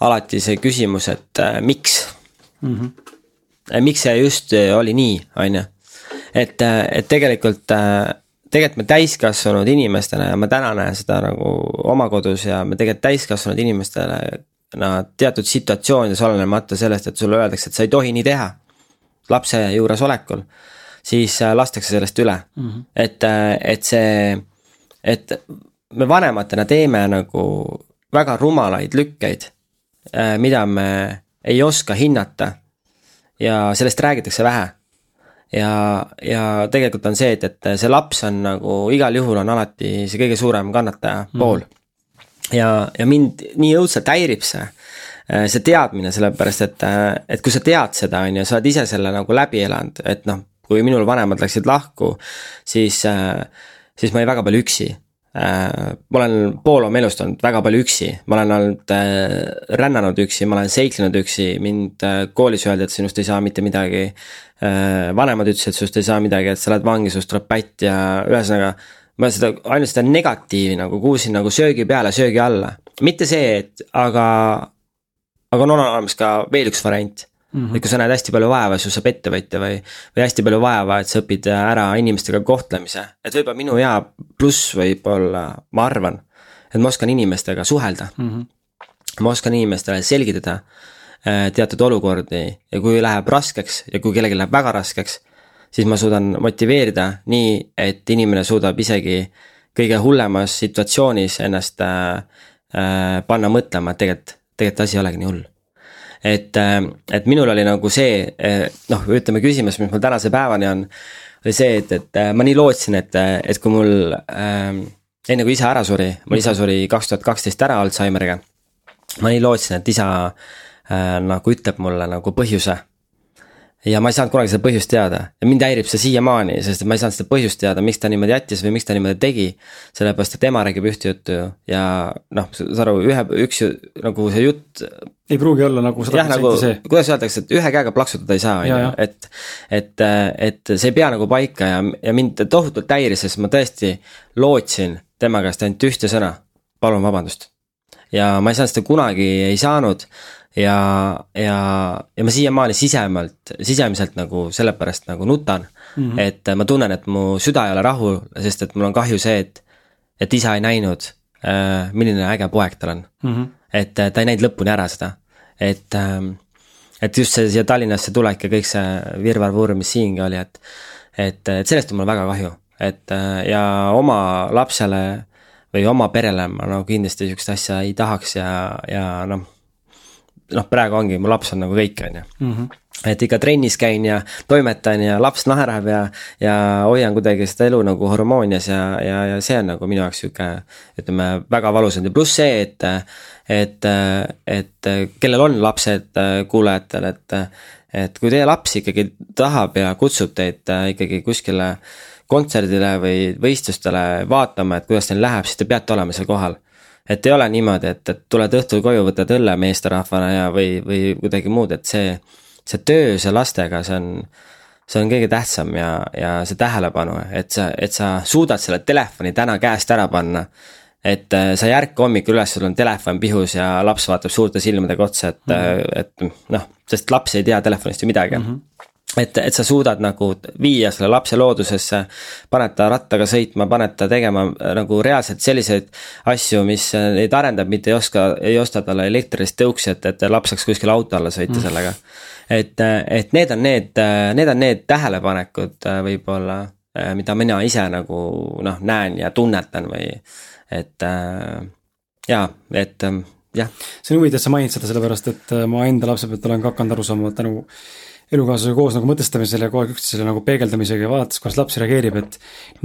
alati see küsimus, et äh, miks mm. -hmm. miks see just äh, oli nii, on ju. et, äh, et tegelikult äh, tegelikult me täiskasvanud inimestena ja ma täna näen seda nagu oma kodus ja me tegelikult täiskasvanud inimestele no teatud situatsioonides, olenemata sellest, et sulle öeldakse, et sa ei tohi nii teha. lapse juuresolekul, siis äh, lastakse sellest üle mm, -hmm. et, äh, et see, et me vanematena teeme nagu väga rumalaid lükkeid, äh, mida me ei oska hinnata. ja sellest räägitakse vähe ja, ja tegelikult on see, et, et see laps on nagu igal juhul on alati see kõige suurem kannataja mm. pool. Ja, ja mind nii õudselt häirib see, äh, see teadmine, sellepärast et, äh, et kui sa tead seda, on ju, sa oled ise selle nagu läbi elanud, et noh, kui minul vanemad läksid lahku, siis, äh, siis ma olin väga palju üksi ma olen pool oma elust olnud väga palju üksi, ma olen olnud äh, rännanud üksi, ma olen seiklenud üksi, mind äh, koolis öeldi, et sinust ei saa mitte midagi äh,. vanemad ütlesid, et sinust ei saa midagi, et sa lähed vangi, sinust tuleb pätt ja ühesõnaga. Ma seda, ainult seda negatiivi nagu kuulsin nagu söögi peale, söögi alla, mitte see, et aga, aga on olemas ka veel üks variant Mm -hmm. et kui sa näed hästi palju vaeva, siis saab ettevõtja või, või hästi palju vaeva, et sa õpid ära inimestega kohtlemise. et võib-olla minu hea pluss võib olla, ma arvan, et ma oskan inimestega suhelda mm. -hmm. ma oskan inimestele selgitada äh, teatud olukordi ja kui läheb raskeks ja kui kellelgi läheb väga raskeks, siis ma suudan motiveerida nii, et inimene suudab isegi kõige hullemas situatsioonis ennast äh, äh, panna mõtlema, et tegelikult, tegelikult asi ei olegi nii hull et, äh, et minul oli nagu see äh, noh, ütleme küsimus, mis mul tänase päevani on, oli see, et, et äh, ma nii lootsin, et, et kui mul ähm, enne kui isa ära suri, mul isa suri kaks tuhat kaksteist ära Alžeimeriga. ma nii lootsin, et isa äh, nagu ütleb mulle nagu põhjuse ja ma ei saanud kunagi seda põhjust teada ja mind häirib see siiamaani, sest ma ei saanud seda põhjust teada, miks ta niimoodi jättis või miks ta niimoodi tegi. sellepärast, et ema räägib ühte juttu ja noh, saad aru, ühe, üks nagu see jutt. ei pruugi olla nagu sada protsenti nagu, see. kuidas öeldakse, et ühe käega plaksutada ei saa, on ju, et. et, et see ei pea nagu paika ja, ja mind tohutult häiris, sest ma tõesti lootsin tema käest ainult ühte sõna, palun vabandust. ja ma ei saanud seda kunagi, ei saanud ja, ja, ja ma siiamaani sisemalt, sisemiselt nagu sellepärast nagu nutan mm. -hmm. et ma tunnen, et mu süda ei ole rahul, sest et mul on kahju see, et, et isa ei näinud äh,, milline äge poeg tal on mm. -hmm. et äh, ta ei näinud lõpuni ära seda, et äh,, et just see siia Tallinnasse tulek ja kõik see virvarvurr, mis siingi oli, et, et, et sellest on mul väga kahju, et äh, ja oma lapsele või oma perele ma no kindlasti sihukest asja ei tahaks ja, ja noh noh, praegu ongi, mu laps on nagu kõik, on ju. Mhm. et ikka trennis käin ja toimetan ja laps naerab ja, ja hoian kuidagi seda elu nagu hormoonias ja, ja, ja see on nagu minu jaoks sihuke. ütleme väga valus on ja pluss see, et, et, et kellel on lapsed kuulajatel, et. et kui teie laps ikkagi tahab ja kutsub teid ikkagi kuskile kontserdile või võistlustele vaatama, et kuidas teil läheb, siis te peate olema seal kohal et ei ole niimoodi, et, et tuled õhtul koju, võtad õlle meesterahvana ja, või, või kuidagi muud, et see, see töö see lastega, see on, see on kõige tähtsam ja, ja see tähelepanu, et sa, et sa suudad selle telefoni täna käest ära panna. et äh, sa ei ärka hommikul üles, sul on telefon pihus ja laps vaatab suurte silmadega otsa, et mm, -hmm. et noh, sest laps ei tea telefonist ju midagi mm. -hmm et, et sa suudad nagu viia selle lapse loodusesse, paned ta rattaga sõitma, paned ta tegema äh, nagu reaalselt selliseid asju, mis äh, neid arendab, mitte ei oska, ei osta talle elektrilist tõuksi, et, et laps saaks kuskile auto alla sõita mm. sellega. et, äh, et need on need, need on need tähelepanekud võib-olla, mida mina ise nagu noh, näen ja tunnetan või et jaa, et jah. see on huvitav, et sa mainid seda, sellepärast et ma enda lapse pealt olen ka hakanud aru saama tänu elukaaslasega koos nagu mõtestamisele ja kogu aeg üksteisele nagu peegeldamisega ja vaadates, kuidas laps reageerib, et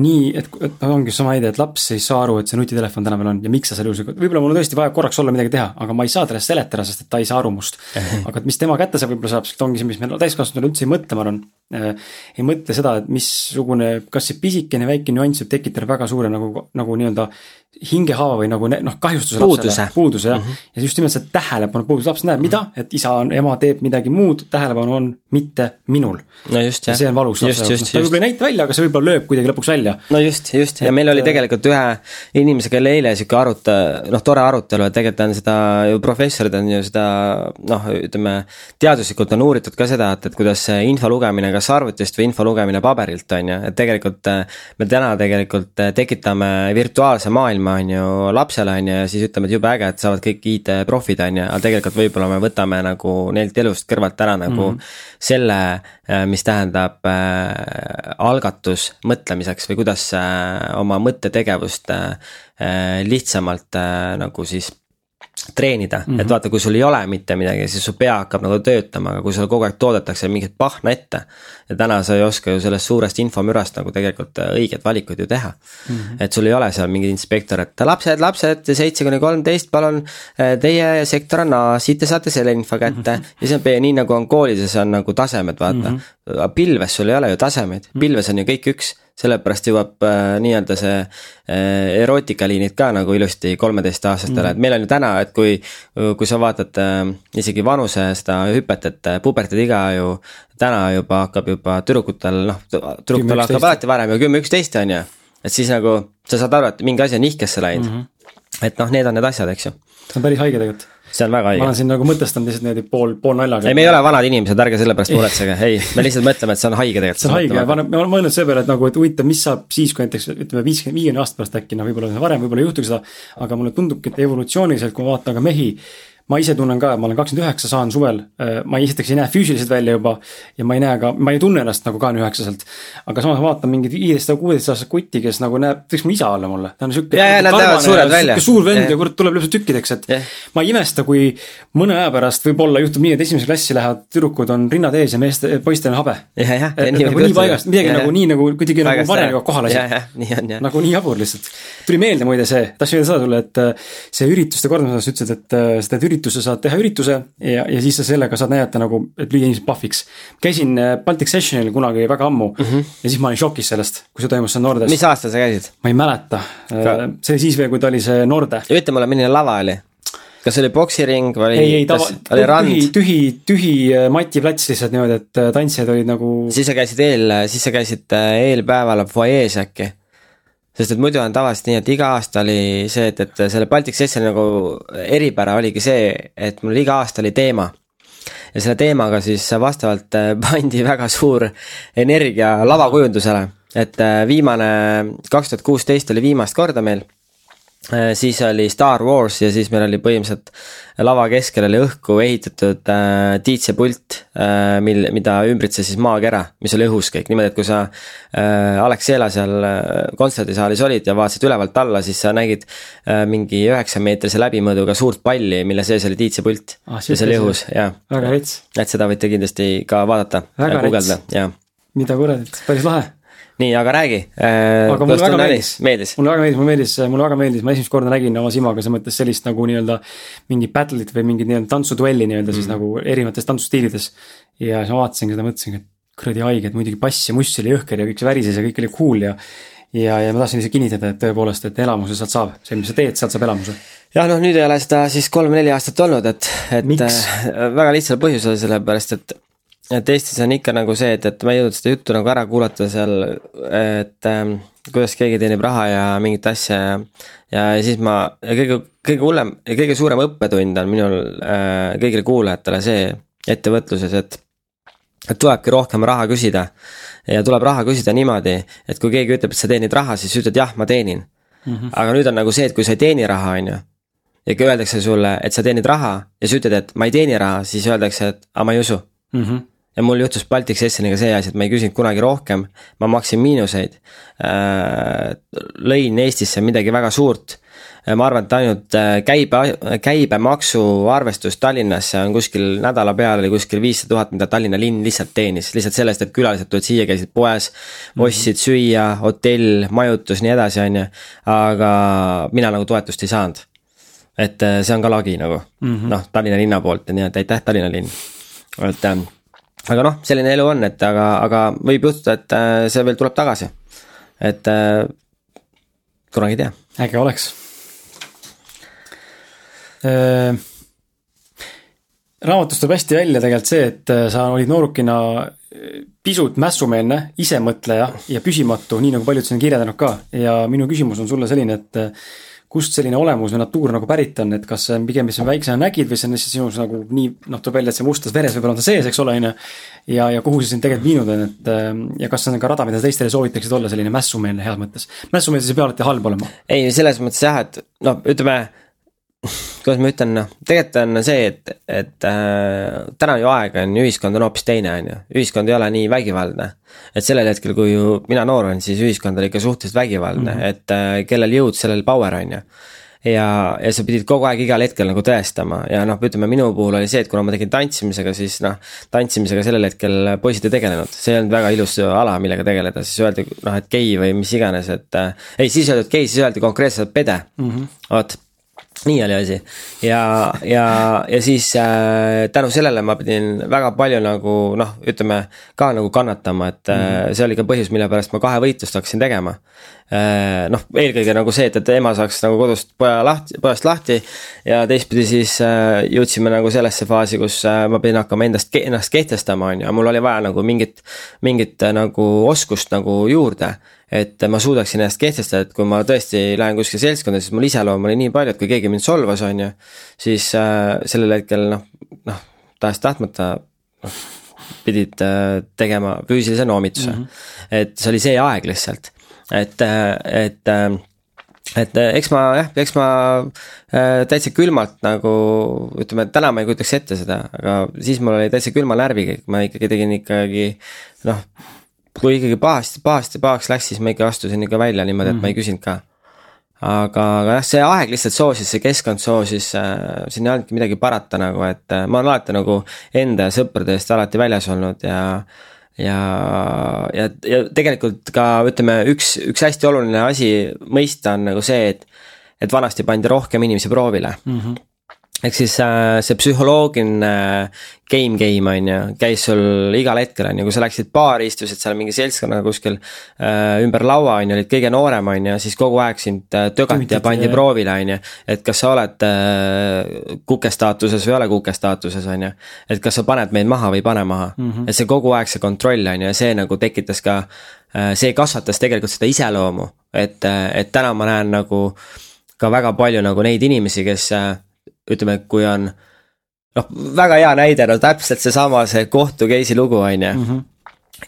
nii, et, et ongi sama idee, et laps ei saa aru, et see nutitelefon tänapäeval on ja miks ta seal juhuslikult, võib-olla mul on tõesti vaja korraks olla midagi teha, aga ma ei saa talle seletada, sest et ta ei saa aru must. aga et mis tema kätte saab, võib-olla saab, sest ongi see, mis me täiskasvanutele üldse ei mõtle, ma arvan ei mõtle seda, et missugune, kas see pisikene väike nüanss võib tekitada väga suure nagu, nagu nii-öelda hingehaava või nagu noh, kahjustuse Puuduse. lapsele. puuduse jah mm, -hmm. ja just nimelt see tähelepanu puudus, laps näeb, mida, et isa on, ema teeb midagi muud, tähelepanu on mitte minul. no just ja jah. see on valus lapse jaoks, ta võib-olla ei näita välja, aga see võib-olla lööb kuidagi lõpuks välja. no just, just ja meil oli tegelikult ühe inimesega oli eile sihuke aruta-, noh, tore arutelu, et tegelikult on seda ju professorid on ju seda noh, ütleme. teaduslikult on uuritud ka seda, et, et kuidas see info lugemine kas arvutist või info lugemine paberilt on ju, et tegelikult. me täna tegelikult tekitame virtuaalse maailma on ju lapsele on ju ja siis ütleme, et jube äge, et saavad kõik IT-profid on ju, aga tegelikult võib-olla me võtame nagu neilt elust kõrvalt ära nagu mm. -hmm. selle, mis tähendab äh, algatus mõtlemiseks või kuidas äh, oma mõttetegevust äh, lihtsamalt äh, nagu siis treenida mm, -hmm. et vaata, kui sul ei ole mitte midagi, siis su pea hakkab nagu töötama, aga kui sulle kogu aeg toodetakse mingit pahna ette. ja täna sa ei oska ju sellest suurest infomürast nagu tegelikult äh, õiget valikut ju teha mm. -hmm. et sul ei ole seal mingi inspektor, et lapsed, lapsed seitse kuni kolmteist, palun. Äh, teie sektor on A, siit te saate selle info kätte mm -hmm. ja see on nii nagu on koolides on nagu tasemed, vaata mm. -hmm. pilves sul ei ole ju tasemeid, pilves on ju kõik üks sellepärast jõuab äh, nii-öelda see äh, erootikaliinid ka nagu ilusti kolmeteistaastastele mm., et meil on ju täna, et kui. kui sa vaatad äh, isegi vanuse seda hüpet, et äh, puberteediga ju täna juba hakkab juba tüdrukutel noh, tüdrukutel hakkab alati varem ju kümme, üksteist on ju. et siis nagu sa saad aru, et mingi asi on nihkesse läinud mm. -hmm. et noh, need on need asjad, eks ju. see on päris haige tegelikult see on väga õige. ma olen siin nagu mõtestanud lihtsalt niimoodi pool, pool naljaga. ei, me ei ole vanad inimesed, ärge selle pärast muretsege, ei, me lihtsalt mõtleme, et see on haige tegelikult. see on haige ja ma olen mõelnud selle peale, et nagu, et huvitav, mis saab siis, kui näiteks ütleme, viiskümmend, viiekümne aasta pärast äkki, noh, võib-olla varem, võib-olla ei juhtugi seda. aga mulle tundubki, et evolutsiooniliselt, kui ma vaatan ka mehi ma ise tunnen ka, ma olen kakskümmend üheksa, saan suvel, äh, ma esiteks ei näe füüsiliselt välja juba ja ma ei näe ka, ma ei tunne ennast nagu kahekümne üheksaselt. aga samas vaatan mingit viieteist või kuueteist aastast kutti, kes nagu näeb, võiks mu isa olla mulle, ta on sihuke. ja, ja suur vend ja kurat tuleb lõpuks tükkideks, et yeah. ma ei imesta, kui mõne aja pärast võib-olla juhtub nii, et esimesse klassi lähevad tüdrukud on rinnad ees ja meeste, poistel on habe. nagu nii paigast, midagi ja, nagu nii nagu kuidagi nagu varem juba kohal asi. nagu nii jabur lihtsalt. tuli meelde muide see, tahtsin öelda seda sulle, et äh, see ürituste kordamise osas ütlesid, et äh, seda, ürituse saad teha ürituse ja, ja siis sa sellega saad näidata nagu, et lüüa inimesed pahviks. käisin äh, Baltic Sessionil kunagi väga ammu mm -hmm. ja siis ma olin šokis sellest, kui see toimus seal Nordes. mis aastal sa käisid? ma ei mäleta, äh, see oli siis veel, kui ta oli see Norde. ütle mulle, milline lava oli? kas see oli poksiring või ei, ei tava, tühi, tühi, tühi äh, matiplats lihtsalt niimoodi, et tantsijad olid nagu. siis sa käisid eel, siis sa käisid eelpäeval fuajees äkki? Sest et muidu on tavaliselt nii, et iga aasta oli see, et, et selle Baltic Sessioni nagu eripära oligi see, et mul iga aasta oli teema. ja selle teemaga siis vastavalt äh, pandi väga suur energia lavakujundusele, et äh, viimane, kaks tuhat kuusteist oli viimast korda meil siis oli Star Wars ja siis meil oli põhimõtteliselt lava keskel oli õhku ehitatud äh, diitsepult äh,, mil, mida ümbritses siis maakera, mis oli õhus kõik, niimoodi, et kui sa äh, Alexela seal äh, kontserdisaalis olid ja vaatasid ülevalt alla, siis sa nägid äh, mingi üheksa meetrise läbimõõduga suurt palli, mille sees oli diitsepult ah,. ja see oli õhus, jaa. väga rets. et seda võite kindlasti ka vaadata. väga rets. mida kuradit, päris lahe nii, aga räägi äh,. aga mulle väga meeldis, meeldis., mulle väga meeldis, mulle meeldis, mulle väga meeldis, ma esimest korda nägin oma silmaga selles mõttes sellist nagu nii-öelda. mingit battle'it või mingit nii-öelda tantsuduelli nii-öelda mm. siis nagu erinevates tantsustiilides. ja siis ma vaatasin seda, mõtlesin, et kuradi haige, et muidugi bass ja muss oli jõhker ja kõik see värises ja kõik oli cool ja. ja, ja ma tahtsin lihtsalt kinnitada, et tõepoolest, et elamuse sealt saab, see, mis sa teed, sealt saab elamuse jah, noh nüüd ei ole seda siis kolm-neli aastat olnud, et, et? Äh, väga lihtsal põhjusel, sellepärast et et Eestis on ikka nagu see, et, et ma ei jõudnud seda juttu nagu ära kuulata seal, et ähm, kuidas keegi teenib raha ja mingit asja ja. ja siis ma, ja kõige, kõige hullem ja kõige suurem õppetund on minul äh, kõigile kuulajatele see ettevõtluses, et. et tulebki rohkem raha küsida. ja tuleb raha küsida niimoodi, et kui keegi ütleb, et sa teenid raha, siis ütled jah, ma teenin mm. -hmm. aga nüüd on nagu see, et kui sa ei teeni raha, on ju ja kui öeldakse sulle, et sa teenid raha ja sa ütled, et ma ei teeni raha, siis öeldakse, et aga ma ei usu mm. -hmm ja mul juhtus Baltic Sessioniga see asi, et ma ei küsinud kunagi rohkem, ma maksin miinuseid. Äh, lõin Eestisse midagi väga suurt. ma arvan, et ainult äh, käibe, käibemaksu arvestus Tallinnasse on kuskil nädala peale oli kuskil viissada tuhat, mida Tallinna linn lihtsalt teenis, lihtsalt sellest, et külalised tulid siia, käisid poes. ostsid süüa, hotell, majutus, nii edasi, on ju, aga mina nagu toetust ei saanud. et äh, see on ka lagi nagu mm -hmm. noh, Tallinna linna poolt nii, et aitäh, Tallinna linn, et aga noh, selline elu on, et aga, aga võib juhtuda, et äh, see veel tuleb tagasi. et äh, kunagi ei tea. äge oleks äh, raamatust tuleb hästi välja tegelikult see, et sa olid noorukina pisut mässumeelne, isemõtleja ja püsimatu, nii nagu paljud siin on kirjeldanud ka. ja minu küsimus on sulle selline, et kust selline olemus või natuur nagu pärit on, et kas see on pigem, mis sa väiksena nägid või see on lihtsalt sinus nagu nii, noh, tuleb välja, et see mustas veres võib-olla on ta sees, eks ole, on ju. ja, ja kuhu see sind tegelikult viinud on, et ja kas see on ka rada, mida teistele soovitaksid olla selline mässumeelne heas mõttes. mässumeelsus ei pea alati halb olema. ei, selles mõttes jah, et noh, ütleme kuidas ma ütlen, noh, tegelikult on see, et, et äh, täna ju aeg on, ühiskond on hoopis teine, on ju, ühiskond ei ole nii vägivaldne. et sellel hetkel, kui ju mina noor olin, siis ühiskond oli ikka suhteliselt vägivaldne mm, -hmm. et äh, kellel jõud, sellel power, on ju ja, ja sa pidid kogu aeg igal hetkel nagu tõestama ja noh, ütleme minu puhul oli see, et kuna ma tegin tantsimisega, siis noh. tantsimisega sellel hetkel poisid ei tegelenud, see ei olnud väga ilus ala, millega tegeleda, siis öeldi noh, et gei või mis iganes, et äh,. ei, siis öeldi, et gei, siis öeldi konkreetselt pede mm, -hmm. vot nii oli asi ja, ja, ja siis äh, tänu sellele ma pidin väga palju nagu noh, ütleme ka nagu kannatama, et äh, mm. see oli ka põhjus, mille pärast ma kahevõitlust hakkasin tegema äh,. noh, eelkõige nagu see, et, et ema saaks nagu kodust poja lahti, pojast lahti ja teistpidi siis äh, jõudsime nagu sellesse faasi, kus äh, ma pidin hakkama endast, ennast kehtestama, on ju, mul oli vaja nagu mingit, mingit äh, nagu oskust nagu juurde et ma suudaksin ennast kehtestada, et kui ma tõesti lähen kuskile seltskonda, siis mul iseloom oli nii palju, et kui keegi mind solvas, on ju. siis äh, sellel hetkel noh, noh tahes-tahtmata noh, pidid äh, tegema füüsilise noomituse mm. -hmm. et see oli see aeg lihtsalt, et, äh, et äh, et äh, eks ma jah, eks ma äh, täitsa külmalt nagu ütleme, täna ma ei kujutaks ette seda, aga siis mul oli täitsa külma närviga, ma ikkagi tegin ikkagi noh kui ikkagi pahasti, pahasti pahaks läks, siis ma ikka astusin ikka välja niimoodi, et mm -hmm. ma ei mhm. küsinud ka. aga, aga jah, see aeg lihtsalt soosis, see keskkond soosis äh,, siin ei olnudki midagi parata nagu, et äh, ma olen alati nagu enda ja sõprade eest alati väljas olnud ja ja, ja, ja tegelikult ka ütleme, üks, üks hästi oluline asi mõista on nagu see, et, et vanasti pandi rohkem inimesi proovile mm. -hmm ehk siis äh, see psühholoogiline game game on ju, käis sul igal hetkel on ju, kui sa läksid baari, istusid seal mingi seltskonnaga kuskil äh, ümber laua on ju, olid kõige noorem on ju, siis kogu aeg sind äh, tögati ja pandi proovile on ju. et kas sa oled äh, kuke staatuses või ei ole kuke staatuses on ju. et kas sa paned meid maha või ei pane maha mm, -hmm. et see kogu aeg see kontroll on ju ja see nagu tekitas ka äh,, see kasvatas tegelikult seda iseloomu, et, äh, et täna ma näen nagu ka väga palju nagu neid inimesi, kes äh, ütleme, kui on noh, väga hea näide, no täpselt seesama, see kohtu case'i lugu, on ju. Mhm.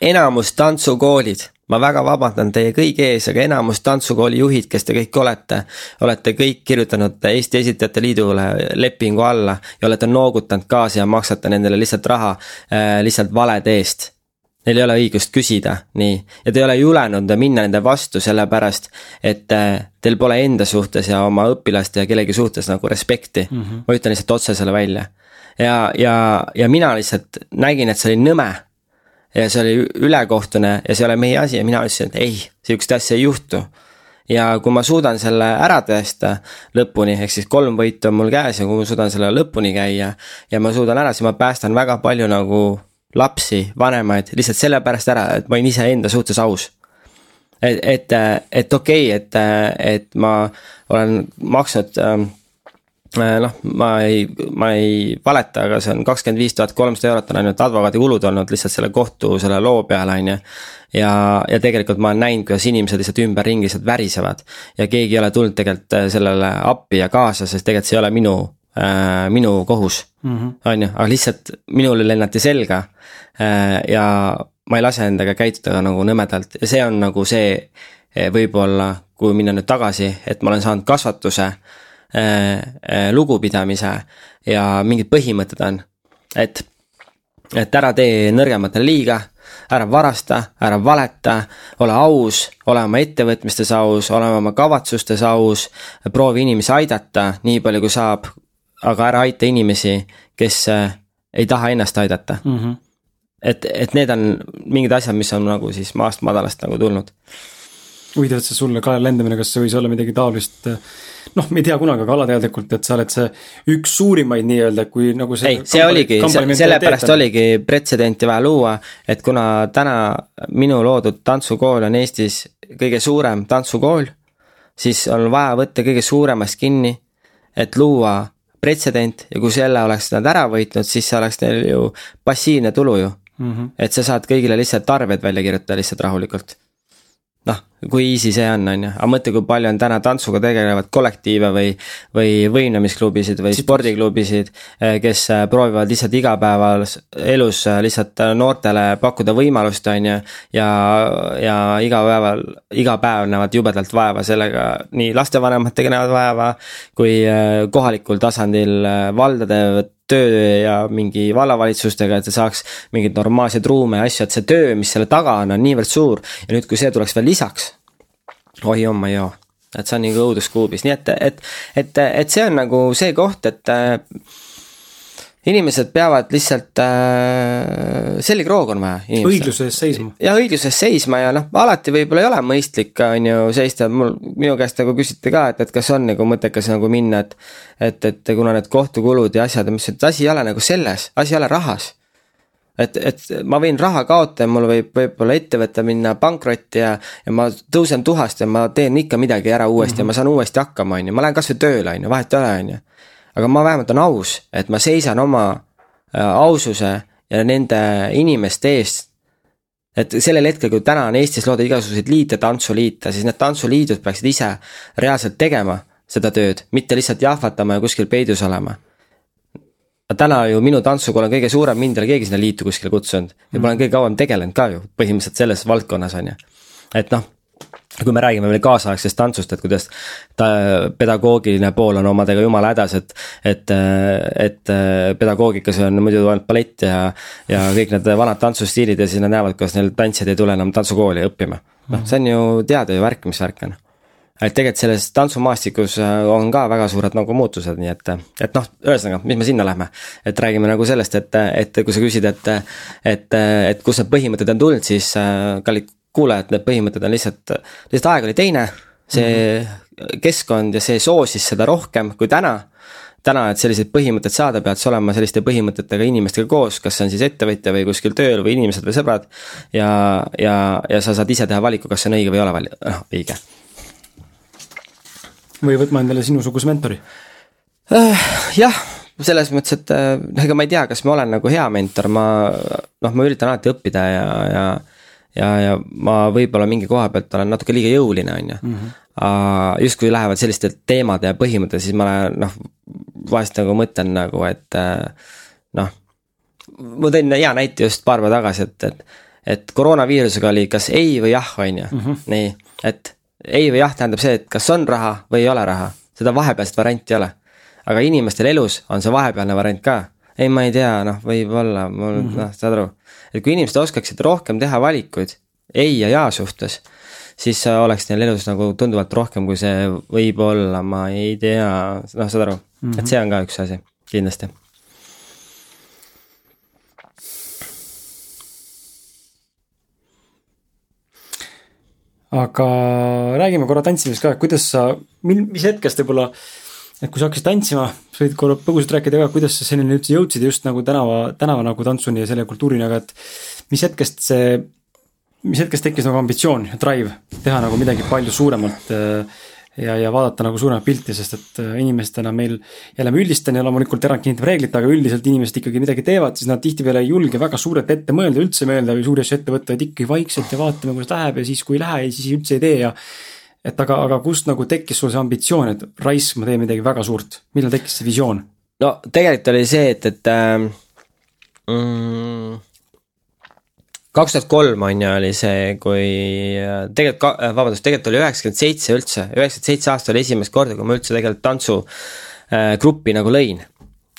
enamus tantsukoolid, ma väga vabandan teie kõigi ees, aga enamus tantsukooli juhid, kes te kõik olete, olete kõik kirjutanud Eesti Esitajate Liidule lepingu alla ja olete noogutanud kaasa ja maksate nendele lihtsalt raha äh, lihtsalt valede eest Neil ei ole õigust küsida, nii, ja te ei ole julenud minna nende vastu, sellepärast et äh, teil pole enda suhtes ja oma õpilaste ja kellegi suhtes nagu respekti mm. -hmm. ma ütlen lihtsalt otse selle välja. ja, ja, ja mina lihtsalt nägin, et see oli nõme. ja see oli ülekohtune ja see ei ole meie asi ja mina ütlesin, et ei, sihukest asja ei juhtu ja kui ma suudan selle ära tõesta lõpuni, ehk siis kolm võitu on mul käes ja kui ma suudan selle lõpuni käia ja ma suudan ära, siis ma päästan väga palju nagu lapsi, vanemaid lihtsalt sellepärast ära, et ma olin iseenda suhtes aus. et, et, et okei okay,, et, et ma olen maksnud ähm, äh, noh, ma ei, ma ei valeta, aga see on kakskümmend viis tuhat kolmsada eurot on ainult advokaadikulud olnud lihtsalt selle kohtu selle loo peale, on ju. ja, ja tegelikult ma olen näinud, kuidas inimesed lihtsalt ümberringi lihtsalt värisevad. ja keegi ei ole tulnud tegelikult äh, sellele appi ja kaasa, sest tegelikult see ei ole minu äh,, minu kohus. On ju, aga lihtsalt minule lennati selga äh,. ja ma ei lase endaga käituda nagu nõmedalt ja see on nagu see eh, võib-olla, kui minna nüüd tagasi, et ma olen saanud kasvatuse äh,, äh, lugupidamise ja mingid põhimõtted on, et, et ära tee nõrgematele liiga ära varasta, ära valeta, ole aus, ole oma ettevõtmistes aus, ole oma kavatsustes aus, proovi inimesi aidata nii palju, kui saab, aga ära aita inimesi, kes äh, ei taha ennast aidata mm. -hmm. et, et need on mingid asjad, mis on nagu siis maast madalast nagu tulnud. huvitav, et see sulle kalale lendamine, kas see võis olla midagi taolist noh, me ei tea kunagi, aga alateadlikult, et sa oled see üks suurimaid nii-öelda, kui nagu see ei, see oligi, sellepärast oligi pretsedenti vaja luua, et kuna täna minu loodud tantsukool on Eestis kõige suurem tantsukool, siis on vaja võtta kõige suuremast kinni, et luua pretsedent ja kui selle oleks nad ära võitnud, siis see oleks neil ju passiivne tulu ju mm. -hmm. et sa saad kõigile lihtsalt arved välja kirjutada lihtsalt rahulikult noh, kui easy see on, on ju, aga mõtle, kui palju on täna tantsuga tegelevaid kollektiive või, või võimlemisklubisid või spordiklubisid, eh, kes eh, proovivad lihtsalt igapäevas elus eh, lihtsalt noortele pakkuda võimalust, on ju. ja, ja igapäeval, iga päev näevad jubedalt vaeva sellega, nii lastevanematega näevad vaeva kui kohalikul tasandil valdade töö ja mingi vallavalitsustega, et ta saaks mingeid normaalseid ruume ja asju, et see töö, mis selle taga on, on niivõrd suur. ja nüüd, kui see tuleks veel lisaks, oi jomma joo, et see on nagu õuduskuubis, nii et, et, et, et see on nagu see koht, et inimesed peavad lihtsalt äh,, selgroog on vaja. õigluse eest seisma. ja õigluse eest seisma ja noh, alati võib-olla ei ole mõistlik, on ju, seista, mul, minu käest nagu küsiti ka, et, et kas on nagu mõttekas nagu minna, et. et, et kuna need kohtukulud ja asjad, ütlesin, et asi ei ole nagu selles, asi ei ole rahas et, et ma võin raha kaotada, mul võib võib-olla ettevõte minna pankrotti ja, ja ma tõusen tuhast ja ma teen ikka midagi ära uuesti mm -hmm. ja ma saan uuesti hakkama, on ju, ma lähen kasvõi tööle, on ju, vahet ei ole, on ju aga ma vähemalt olen aus, et ma seisan oma äh, aususe ja nende inimeste eest. et sellel hetkel, kui täna on Eestis loodud igasuguseid liite, tantsuliite, siis need tantsuliidud peaksid ise reaalselt tegema seda tööd, mitte lihtsalt jahvatama ja kuskil peidus olema täna ju minu tantsukool on kõige suurem, mind ei ole keegi sinna liitu kuskile kutsunud ja ma olen kõige kauem tegelenud ka ju põhimõtteliselt selles valdkonnas on ju. et noh, kui me räägime veel kaasaegsest tantsust, et kuidas ta pedagoogiline pool on omadega jumala hädas, et, et, et pedagoogikas on muidu ainult ballett ja, ja kõik need vanad tantsustiilid ja siis nad näevad, kuidas neil tantsijad ei tule enam tantsukooli õppima. noh, see on ju teada ju värk, mis värk on. et tegelikult selles tantsumaastikus on ka väga suured nagu muutused, nii et, et noh, ühesõnaga, mis me sinna lähme. et räägime nagu sellest, et, et kui sa küsid, et, et, et kust need põhimõtted on tulnud, siis kallid kuulajad, need põhimõtted on lihtsalt, lihtsalt aeg oli teine. see mm -hmm. keskkond ja see soosis seda rohkem kui täna. täna, et selliseid põhimõtteid saada, pead sa olema selliste põhimõtetega inimestega koos, kas see on siis ettevõtja või kuskil tööl või inimesed või sõbrad. ja, ja, ja sa saad ise teha valiku, kas see on õige või ei ole vali-, noh õige. või võtma endale sinusuguse mentori uh,. jah selles mõttes, et noh, ega ma ei tea, kas ma olen nagu hea mentor, ma noh, ma üritan alati õppida ja, ja ja, ja ma võib-olla mingi koha pealt olen natuke liiga jõuline, on ju. Mhm. justkui lähevad selliste teemade ja põhimõtted, siis ma olen noh, vahest nagu mõtlen nagu, et äh, noh. ma tõin hea näite just paar päeva tagasi, et, et, et koroonaviirusega oli kas ei või jah, on ju, mhm. nii, et ei või jah tähendab see, et kas on raha või ei ole raha, seda vahepealset varianti ei ole. aga inimestel elus on see vahepealne variant ka ei, ma ei tea, noh, võib-olla, mul mm -hmm. noh, saad aru. Et kui inimesed oskaksid rohkem teha valikuid ei ja jaa suhtes, siis oleks neil elus nagu tunduvalt rohkem, kui see võib-olla, ma ei tea, noh, saad aru mm, -hmm. et mhm. see on ka üks asi, kindlasti aga räägime korra tantsimisest ka, kuidas sa, mis hetkest võib-olla et kui sa hakkasid tantsima, sa võid korra põgusalt rääkida ka, kuidas sa selleni üldse jõudsid just nagu tänava, tänava nagu tantsuni ja selle kultuurini, aga et mis hetkest see, mis hetkest tekkis nagu ambitsioon ja drive teha nagu midagi palju suuremalt äh, ja, ja vaadata nagu suuremat pilti, sest et äh, inimestena meil, jälle ma üldistan ja loomulikult erand kinnitab reeglit, aga üldiselt inimesed ikkagi midagi teevad, siis nad tihtipeale ei julge väga suurelt ette mõelda, üldse mõelda või suuri asju ette võtta, vaid ikkagi vaikselt ja vaatame, kuidas läheb ja siis, kui ei lähe, siis üldse ei tee ja et aga, aga kust nagu tekkis sul see ambitsioon, et raisk, ma teen midagi väga suurt, millal tekkis see visioon? no tegelikult oli see, et, et ähm, mm, kaks tuhat kolm on ju, oli see, kui äh, tegelikult, äh, vabandust, tegelikult oli üheksakümmend seitse üldse, üheksakümmend seitse aasta oli esimest korda, kui ma üldse tegelikult tantsugruppi äh, nagu lõin.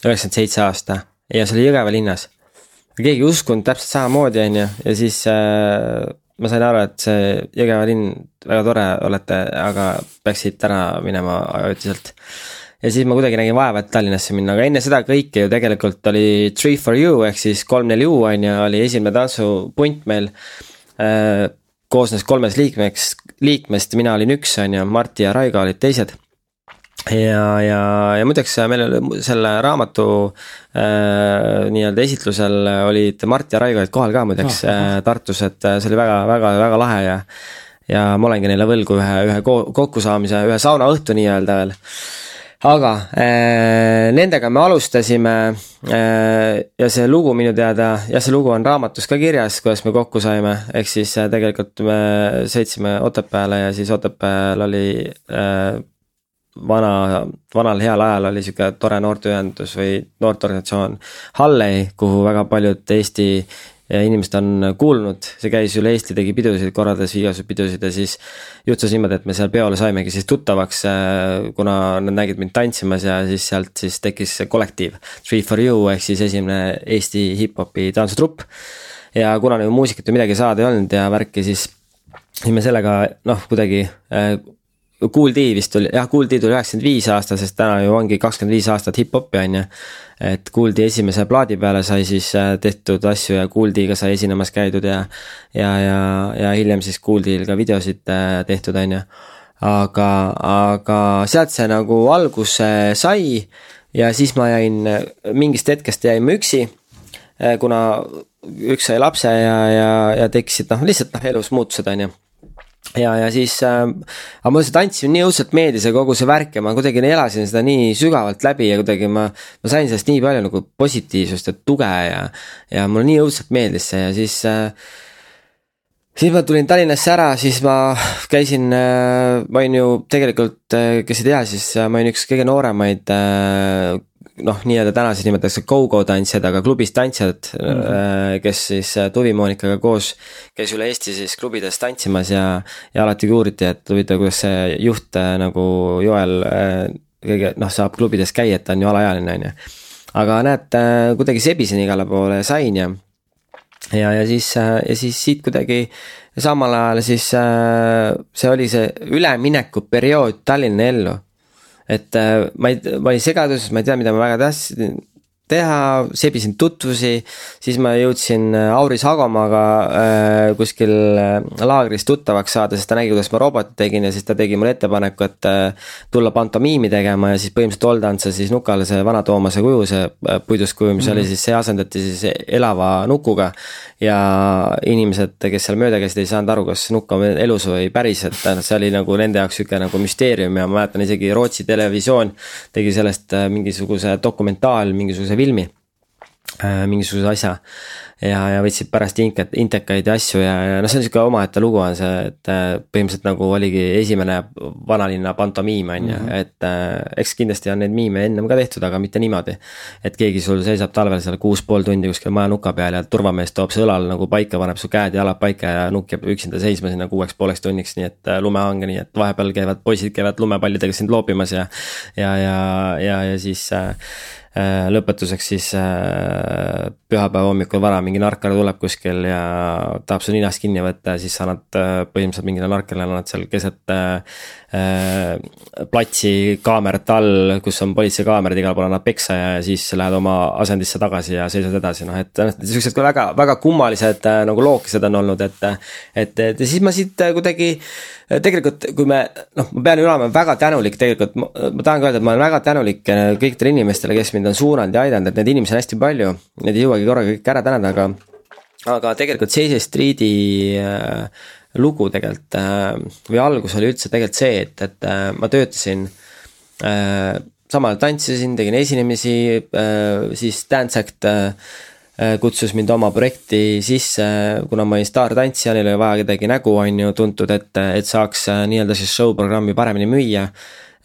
üheksakümmend seitse aasta ja see oli Jõgeva linnas. keegi ei uskunud täpselt samamoodi, on ju, ja siis äh, ma sain aru, et see Jõgeva linn, väga tore olete, aga peaks siit ära minema ajutiselt. ja siis ma kuidagi nägin vaeva, et Tallinnasse minna, aga enne seda kõike ju tegelikult oli Three for you ehk siis kolm-neli U on ju, oli esimene tantsupunt meil. Äh, koosnes kolmest liikmeks, liikmest, mina olin üks, on ju, Martti ja Raigo olid teised ja, ja, ja muideks meil oli selle raamatu äh, nii-öelda esitlusel olid Mart ja Raigo olid kohal ka muideks oh, äh, Tartus, et see oli väga, väga, väga lahe ja. ja ma olengi neile võlgu ühe, ühe kokkusaamise, ühe saunaõhtu nii-öelda veel aga äh, nendega me alustasime äh, ja see lugu minu teada, jah, see lugu on raamatus ka kirjas, kuidas me kokku saime, ehk siis äh, tegelikult me sõitsime Otepääle ja siis Otepääl oli äh, vana, vanal heal ajal oli sihuke tore noorteühendus või noorteorganisatsioon Halley, kuhu väga paljud Eesti inimesed on kuulnud, see käis üle Eesti, tegi pidusid, korraldas igasuguseid pidusid ja siis juhtus niimoodi, et me seal peole saimegi siis tuttavaks, äh, kuna nad nägid mind tantsimas ja siis sealt siis tekkis kollektiiv. Three for you ehk siis esimene Eesti hip-hopi tantsutrupp. ja kuna nagu muusikat ju midagi saada ei olnud ja värki, siis, siis me sellega noh, kuidagi äh, Kool D vist tuli, jah, Kool D tuli üheksakümmend viis aasta, sest täna ju ongi kakskümmend viis aastat hip-hopi on ju. et Kool D esimese plaadi peale sai siis äh, tehtud asju ja Kool D-ga sai esinemas käidud ja. ja, ja, ja hiljem siis Kool D-l ka videosid äh, tehtud, on ju. aga, aga sealt see nagu alguse sai ja siis ma jäin, mingist hetkest jäin ma üksi. Äh, kuna üks sai lapse ja, ja, ja tekkisid noh, lihtsalt noh elus muutused, on ju ja, ja siis äh,, aga mulle see tantsimine nii õudselt meeldis ja kogu see värk ja ma kuidagi elasin seda nii sügavalt läbi ja kuidagi ma, ma sain sellest nii palju nagu positiivsust ja tuge ja, ja mulle nii õudselt meeldis see ja siis äh, siis ma tulin Tallinnasse ära, siis ma käisin, äh, ma olin ju tegelikult, äh, kes ei tea, siis äh, ma olin üks kõige nooremaid noh, nii-öelda täna siis nimetatakse go-go tantsijad, aga klubis tantsijad mm, -hmm. kes siis äh, Tuvi Monikaga koos käis üle Eesti siis klubides tantsimas ja, ja alati uuriti, et huvitav, kuidas see juht äh, nagu Joel kõige noh, saab klubides käia, et ta on ju alaealine, on ju. aga näed, kuidagi sebisin igale poole, sain ja, ja, ja siis, ja siis siit kuidagi samal ajal siis see oli see üleminekuperiood Tallinna ellu et äh, ma ei, ma olin segaduses, ma ei tea, mida ma väga tahtsin teha, sebisin tutvusi, siis ma jõudsin äh, Auris Hagomaaga äh, kuskil äh, laagris tuttavaks saada, sest ta nägi, kuidas ma robotit tegin ja siis ta tegi mulle ettepaneku, et äh, tulla pantomiimi tegema ja siis põhimõtteliselt oldantsa siis nukale see vana Toomase kuju, see äh, puidust kuju, mis mm -hmm. oli siis, see asendati siis elava nukuga. ja inimesed, kes seal mööda käisid, ei saanud aru, kas nukk on elus või päris, et see oli nagu nende jaoks sihuke nagu müsteerium ja ma mäletan isegi Rootsi televisioon tegi sellest äh, mingisuguse dokumentaal, mingisuguse filmi äh, mingisuguse asja ja, ja võtsid pärast inket, intekaid ja asju ja, ja noh, see on sihuke omaette lugu on see, et äh, põhimõtteliselt nagu oligi esimene vanalinna pantomiim on ju mm, -hmm. et äh, eks kindlasti on neid miime ennem ka tehtud, aga mitte niimoodi. et keegi sul seisab talvel seal kuus pool tundi kuskil maja nuka peal ja turvamees toob su õlal nagu paika, paneb su käed ja jalad paika ja nukk jääb üksinda seisma sinna kuueks pooleks tunniks, nii et lumehange, nii et vahepeal käivad poisid käivad lumepallidega sind loopimas ja, ja, ja, ja, ja siis Äh, lõpetuseks siis äh, pühapäeva hommikul vara mingi narkar tuleb kuskil ja tahab su ninast kinni võtta ja siis sa annad äh, põhimõtteliselt mingile narkarile annad seal keset platsi kaamerat all, kus on politseikaamerad igal pool annad peksa ja siis lähed oma asendisse tagasi ja seisad edasi, noh et siuksed väga, väga kummalised nagu lookised on olnud, et. et, et ja siis ma siit kuidagi tegelikult, kui me noh, ma pean olema väga tänulik tegelikult, ma tahan ka öelda, et ma olen väga tänulik äh, kõikidele inimestele, kes mind on suunanud ja aidanud, et neid inimesi on hästi palju. Neid ei jõuagi korraga kõiki ära tänada, aga, aga tegelikult Seise Street'i äh, lugu tegelikult äh, või algus oli üldse tegelikult see, et, et äh, ma töötasin äh, samal ajal tantsisin, tegin esinemisi äh,, siis Dance Act äh, Äh, kutsus mind oma projekti sisse, kuna ma olin staartantsija, neil oli vaja kedagi nägu, on ju, tuntud, et, et saaks äh, nii-öelda siis show programmi paremini müüa.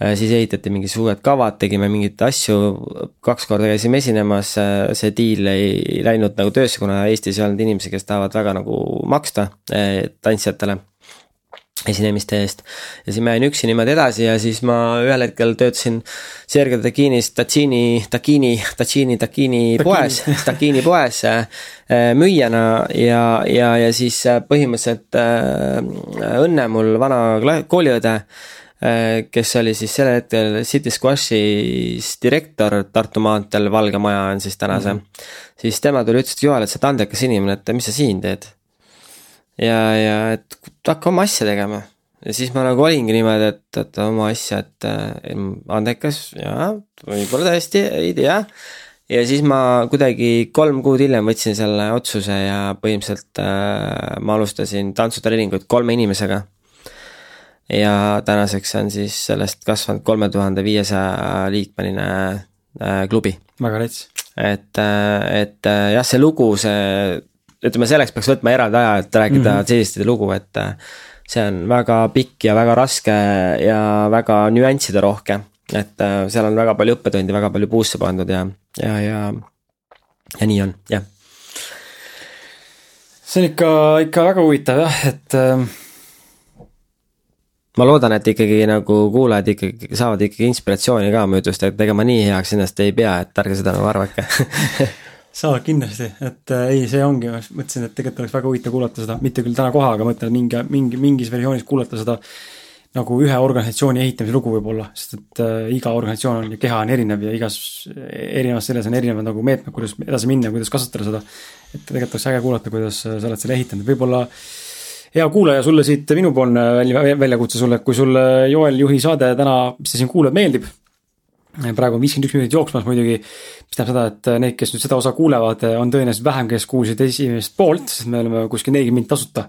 Äh, siis ehitati mingid suured kavad, tegime mingeid asju, kaks korda käisime esinemas, see diil ei läinud nagu töösse, kuna Eestis ei olnud inimesi, kes tahavad väga nagu maksta tantsijatele esinemiste eest. ja siis ma jäin üksi niimoodi edasi ja siis ma ühel hetkel töötasin Sergei Takinis, Tatsini, Takini, Tatsini, Takini poes, Takini poes äh, müüjana ja, ja, ja siis äh, põhimõtteliselt äh, õnne mul vana kooliõde äh,, kes oli siis sel hetkel City Squashis direktor Tartu maanteel, Valge Maja on siis täna see mm. -hmm. siis tema tuli, ütles, et Joel, et sa oled andekas inimene, et mis sa siin teed ja, ja et hakka oma asja tegema. ja siis ma nagu olingi niimoodi, et, et oma asja, et äh, andekas ja võib-olla tõesti, ei tea. ja siis ma kuidagi kolm kuud hiljem võtsin selle otsuse ja põhimõtteliselt äh, ma alustasin tantsutreeninguid kolme inimesega ja tänaseks on siis sellest kasvanud kolme tuhande viiesaja liikmeline äh, klubi. väga rets. et, äh, et äh, jah, see lugu, see ütleme, selleks peaks võtma eraldi aja, et rääkida mm -hmm. selliste lugu, et äh, see on väga pikk ja väga raske ja väga nüansside rohke. et äh, seal on väga palju õppetundi, väga palju puusse pandud ja, ja, ja, ja nii on, jah. see on ikka, ikka väga huvitav jah, et äh ma loodan, et ikkagi nagu kuulajad ikkagi saavad ikkagi inspiratsiooni ka oma jutust, et ega ma nii heaks ennast ei pea, et ärge seda nagu arvake saad kindlasti, et äh, ei, see ongi, ma mõtlesin, et tegelikult oleks väga huvitav kuulata seda, mitte küll täna kohe, aga mõtlen mingi, mingi, mingis versioonis kuulata seda nagu ühe organisatsiooni ehitamise lugu võib-olla, sest et äh, iga organisatsioon on ja keha on erinev ja igas erinevas selles on erinevad nagu meetmed, kuidas edasi minna ja kuidas kasvatada seda. et tegelikult oleks äge kuulata, kuidas sa oled selle ehitanud, võib-olla hea kuulaja, sulle siit minupoolne välja, väljakutse sulle, kui sulle Joel Juhi saade täna, mis sa siin kuulad, meeldib praegu on viiskümmend üks minutit jooksmas muidugi, mis tähendab seda, et need, kes nüüd seda osa kuulevad, on tõenäoliselt vähem, kes kuulsid esimest poolt, sest me oleme kuskil nelikümmend minti tasuta.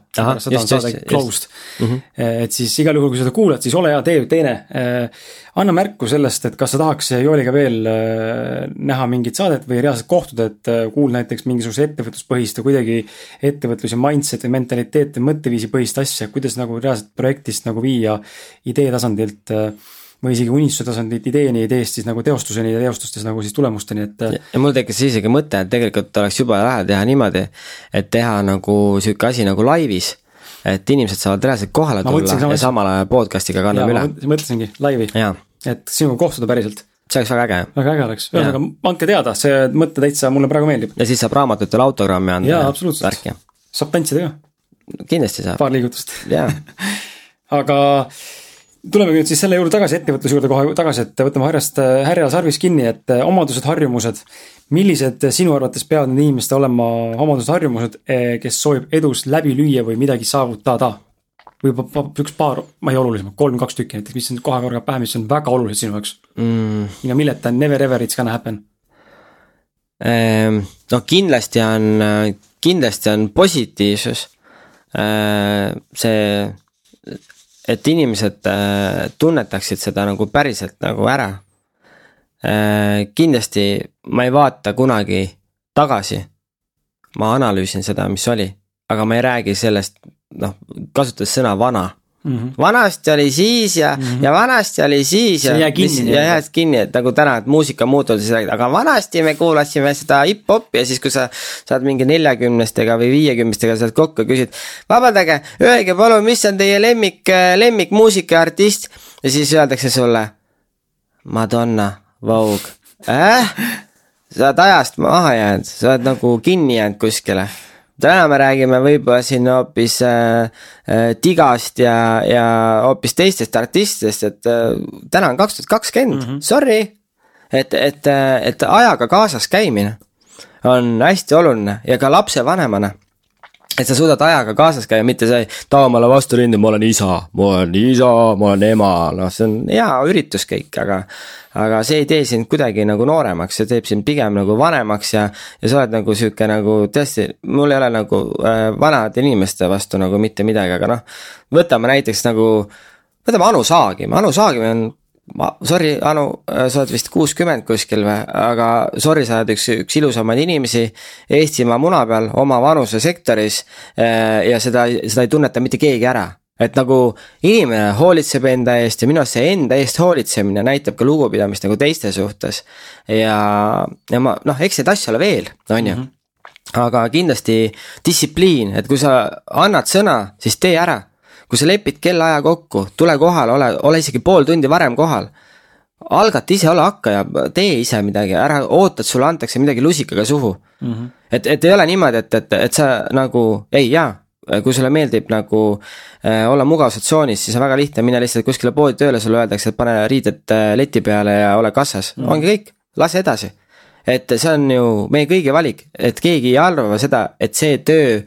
Mm -hmm. et siis igal juhul, kui seda kuulad, siis ole hea, tee teine. Äh, anna märku sellest, et kas sa tahaks Joeliga veel äh, näha mingit saadet või reaalselt kohtuda, et kuul näiteks mingisuguse ettevõtluspõhist või kuidagi ettevõtluse mindset'i, mentaliteeti, mõtteviisi põhist asja, kuidas nagu reaalselt projektist nagu viia idee tasandilt või isegi unistuse tasandilt ideeni, ideest siis nagu teostuseni ja teostustes nagu siis tulemusteni, et. ja mul tekkis isegi mõte, et tegelikult oleks jube lahe teha niimoodi, et teha nagu sihuke asi nagu laivis et inimesed saavad reaalselt kohale ma tulla ja samal ajal podcast'iga kanname üle. mõtlesingi, laivi, et sinuga kohtuda päriselt see oleks väga äge. väga äge oleks, ühesõnaga andke teada, see mõte täitsa mulle praegu meeldib. ja siis saab raamatutele autogrammi anda. jaa, absoluutselt. saab tantsida ka. kindlasti saab. paar liigutust. jaa aga tuleme nüüd siis selle juurde tagasi, ettevõtluse juurde kohe tagasi, et võtame harjast härja sarvist kinni, et eh, omadused, harjumused. millised sinu arvates peavad need inimestel olema omadused, harjumused, kes soovib edus läbi lüüa või midagi saavutada? võib-olla üks paar, ma ei olulisemat, kolm, kaks tükki näiteks, mis on kohe korraga pähe, mis on väga olulised sinu jaoks mm.? ilma milleta never ever it's gonna happen. Ehm, no kindlasti on, kindlasti on positiivsus. See et inimesed äh, tunnetaksid seda nagu päriselt nagu ära. Äh, kindlasti ma ei vaata kunagi tagasi. ma analüüsin seda, mis oli, aga ma ei räägi sellest, noh, kasutades sõna vana Mm -hmm. vanasti oli siis ja mm, -hmm. ja vanasti oli siis ja. ja jääd kinni, et nagu täna, et muusika muutub, siis räägid, aga vanasti me kuulasime seda hip-hopi ja siis, kui sa saad mingi neljakümnestega või viiekümnestega sealt kokku küsid. vabandage, öelge palun, mis on teie lemmik, lemmikmuusikaartist ja siis öeldakse sulle. Madonna, Vogue äh?, sa oled ajast maha jäänud, sa oled nagu kinni jäänud kuskile täna me räägime võib-olla siin hoopis äh, äh, Tigast ja, ja hoopis teistest artistidest, et äh, täna on kaks tuhat kakskümmend, mhm. sorry. et, et, äh, et ajaga kaasas käimine on hästi oluline ja ka lapsevanemana et sa suudad ajaga kaasas käia, mitte see, too mulle vastu rindu, ma olen isa, ma olen isa, ma olen ema, noh, see on hea üritus kõik, aga. aga see ei tee sind kuidagi nagu nooremaks, see teeb sind pigem nagu vanemaks ja, ja sa oled nagu sihuke nagu tõesti, mul ei ole nagu äh, vanade inimeste vastu nagu mitte midagi, aga noh. võtame näiteks nagu, võtame Anu Saagim, Anu Saagim on ma, sorry, Anu, sa oled vist kuuskümmend kuskil või, aga sorry, sa oled üks, üks ilusamaid inimesi Eestimaa muna peal oma vanusesektoris. Äh, ja seda, seda ei tunneta mitte keegi ära et nagu inimene hoolitseb enda eest ja minu arust see enda eest hoolitsemine näitab ka lugupidamist nagu teiste suhtes. ja, ja ma noh, eks neid asju ole veel, on ju. Mhm. aga kindlasti distsipliin, et kui sa annad sõna, siis tee ära kui sa lepid kellaaja kokku, tule kohale, ole, ole isegi pool tundi varem kohal. algata ise, ole hakkaja, tee ise midagi, ära oota, et sulle antakse midagi lusikaga suhu mm. -hmm. et, et ei ole niimoodi, et, et, et sa nagu, ei jaa, kui sulle meeldib nagu äh, olla mugavustsoonis, siis on väga lihtne minna lihtsalt kuskile poodi tööle, sulle öeldakse, et pane riided äh, leti peale ja ole kassas mm, ongi kõik, lase edasi. et see on ju meie kõigi valik, et keegi ei arva seda, et see töö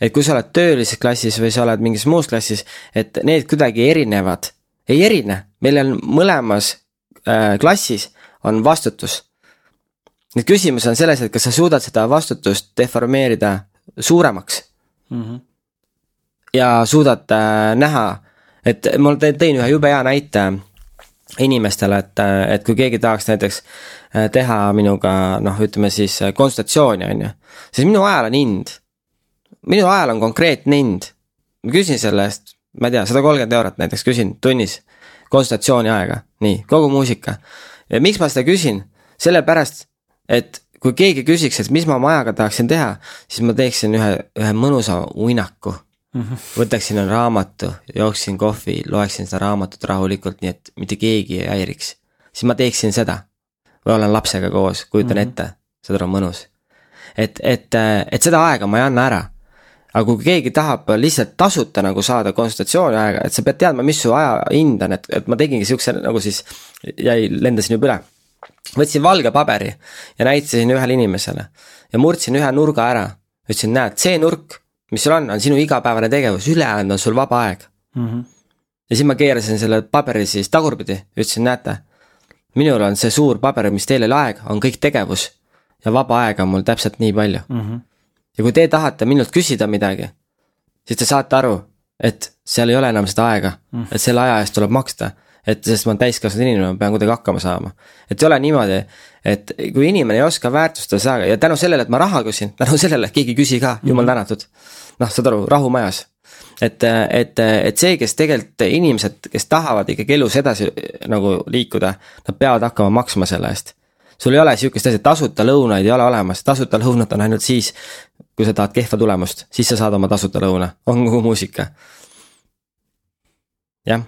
et kui sa oled töölises klassis või sa oled mingis muus klassis, et need kuidagi erinevad. ei erine, meil on mõlemas äh, klassis on vastutus. nüüd küsimus on selles, et kas sa suudad seda vastutust deformeerida suuremaks mm. -hmm. ja suudad äh, näha, et ma tõin ühe jube hea näite inimestele, et, et kui keegi tahaks näiteks äh, teha minuga noh, ütleme siis äh, konsultatsiooni, on ju. siis minu ajal on hind. Minu ajal on konkreetne hind. ma küsin selle eest, ma ei tea, sada kolmkümmend eurot näiteks küsin tunnis konsultatsiooni aega, nii, kogu muusika. ja miks ma seda küsin? sellepärast, et kui keegi küsiks, et mis ma oma ajaga tahaksin teha, siis ma teeksin ühe, ühe mõnusa uinaku mm. -hmm. võtaksin raamatu, jooksin kohvi, loeksin seda raamatut rahulikult, nii et mitte keegi ei häiriks. siis ma teeksin seda. või olen lapsega koos, kujutan mm -hmm. ette, saad aru, mõnus. et, et, et seda aega ma ei anna ära. Aga kui keegi tahab lihtsalt tasuta nagu saada konsultatsiooni aega, et sa pead teadma, mis su aja hind on, et, et ma tegingi siukse nagu siis jäi, lendasin juba üle võtsin valge paberi ja näitasin ühele inimesele ja murdsin ühe nurga ära. ütlesin, näed, see nurk, mis sul on, on sinu igapäevane tegevus, ülejäänud on sul vaba aeg mm. -hmm. ja siis ma keerasin selle paberi siis tagurpidi, ütlesin, näete. minul on see suur paber, mis teil ei ole aeg, on kõik tegevus ja vaba aega on mul täpselt nii palju mm. -hmm. Ja kui te tahate minult küsida midagi, siis te saate aru, et seal ei ole enam seda aega mm, et selle aja eest tuleb maksta et sest ma olen täiskasvanud inimene, ma pean kuidagi hakkama saama. et ei ole niimoodi, et kui inimene ei oska väärtustada seda ja tänu sellele, et ma raha küsin, tänu sellele, et keegi ei küsi ka, jumal mhm. tänatud. noh, saad aru, rahu majas. et, et, et see, kes tegelikult inimesed, kes tahavad ikkagi elus edasi nagu liikuda, nad peavad hakkama maksma selle eest sul ei ole sihukest asja, tasuta lõunaid ei ole olemas, tasuta lõunat on ainult siis, kui sa tahad kehva tulemust, siis sa saad oma tasuta lõuna, on kogu muusika. jah.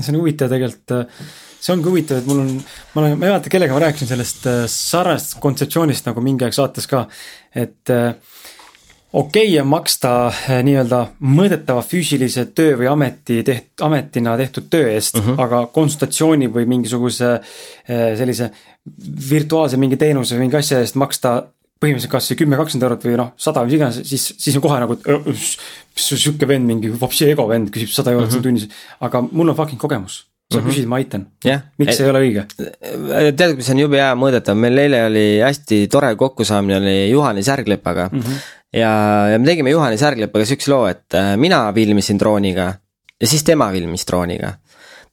See on huvitav tegelikult, äh, see ongi huvitav, et mul on, ma olen, ma ei mäleta, kellega ma rääkisin sellest äh, sarnasest kontseptsioonist nagu mingi aeg saates ka, et äh, okei okay on maksta nii-öelda mõõdetava füüsilise töö või ameti teht-, ametina tehtud töö eest mm, -hmm. aga konsultatsiooni või mingisuguse sellise virtuaalse mingi teenuse või mingi asja eest maksta põhimõtteliselt kas kümme, kakskümmend eurot või noh, sada, mis iganes, siis, siis on kohe nagu, mis sihuke vend, mingi vapsi ego vend küsib sada eurot mm -hmm. tunnis. aga mul on fucking kogemus, sa mm -hmm. küsid, ma aitan yeah.. miks see ei ole õige? tead, mis on jube hea mõõdetav, meil eile oli hästi tore kokkusaamine oli Juhani Särglepaga mm. -hmm. ja, ja me tegime Juhani Särglepaga siukse loo, et äh, mina filmisin drooniga ja siis tema filmis drooniga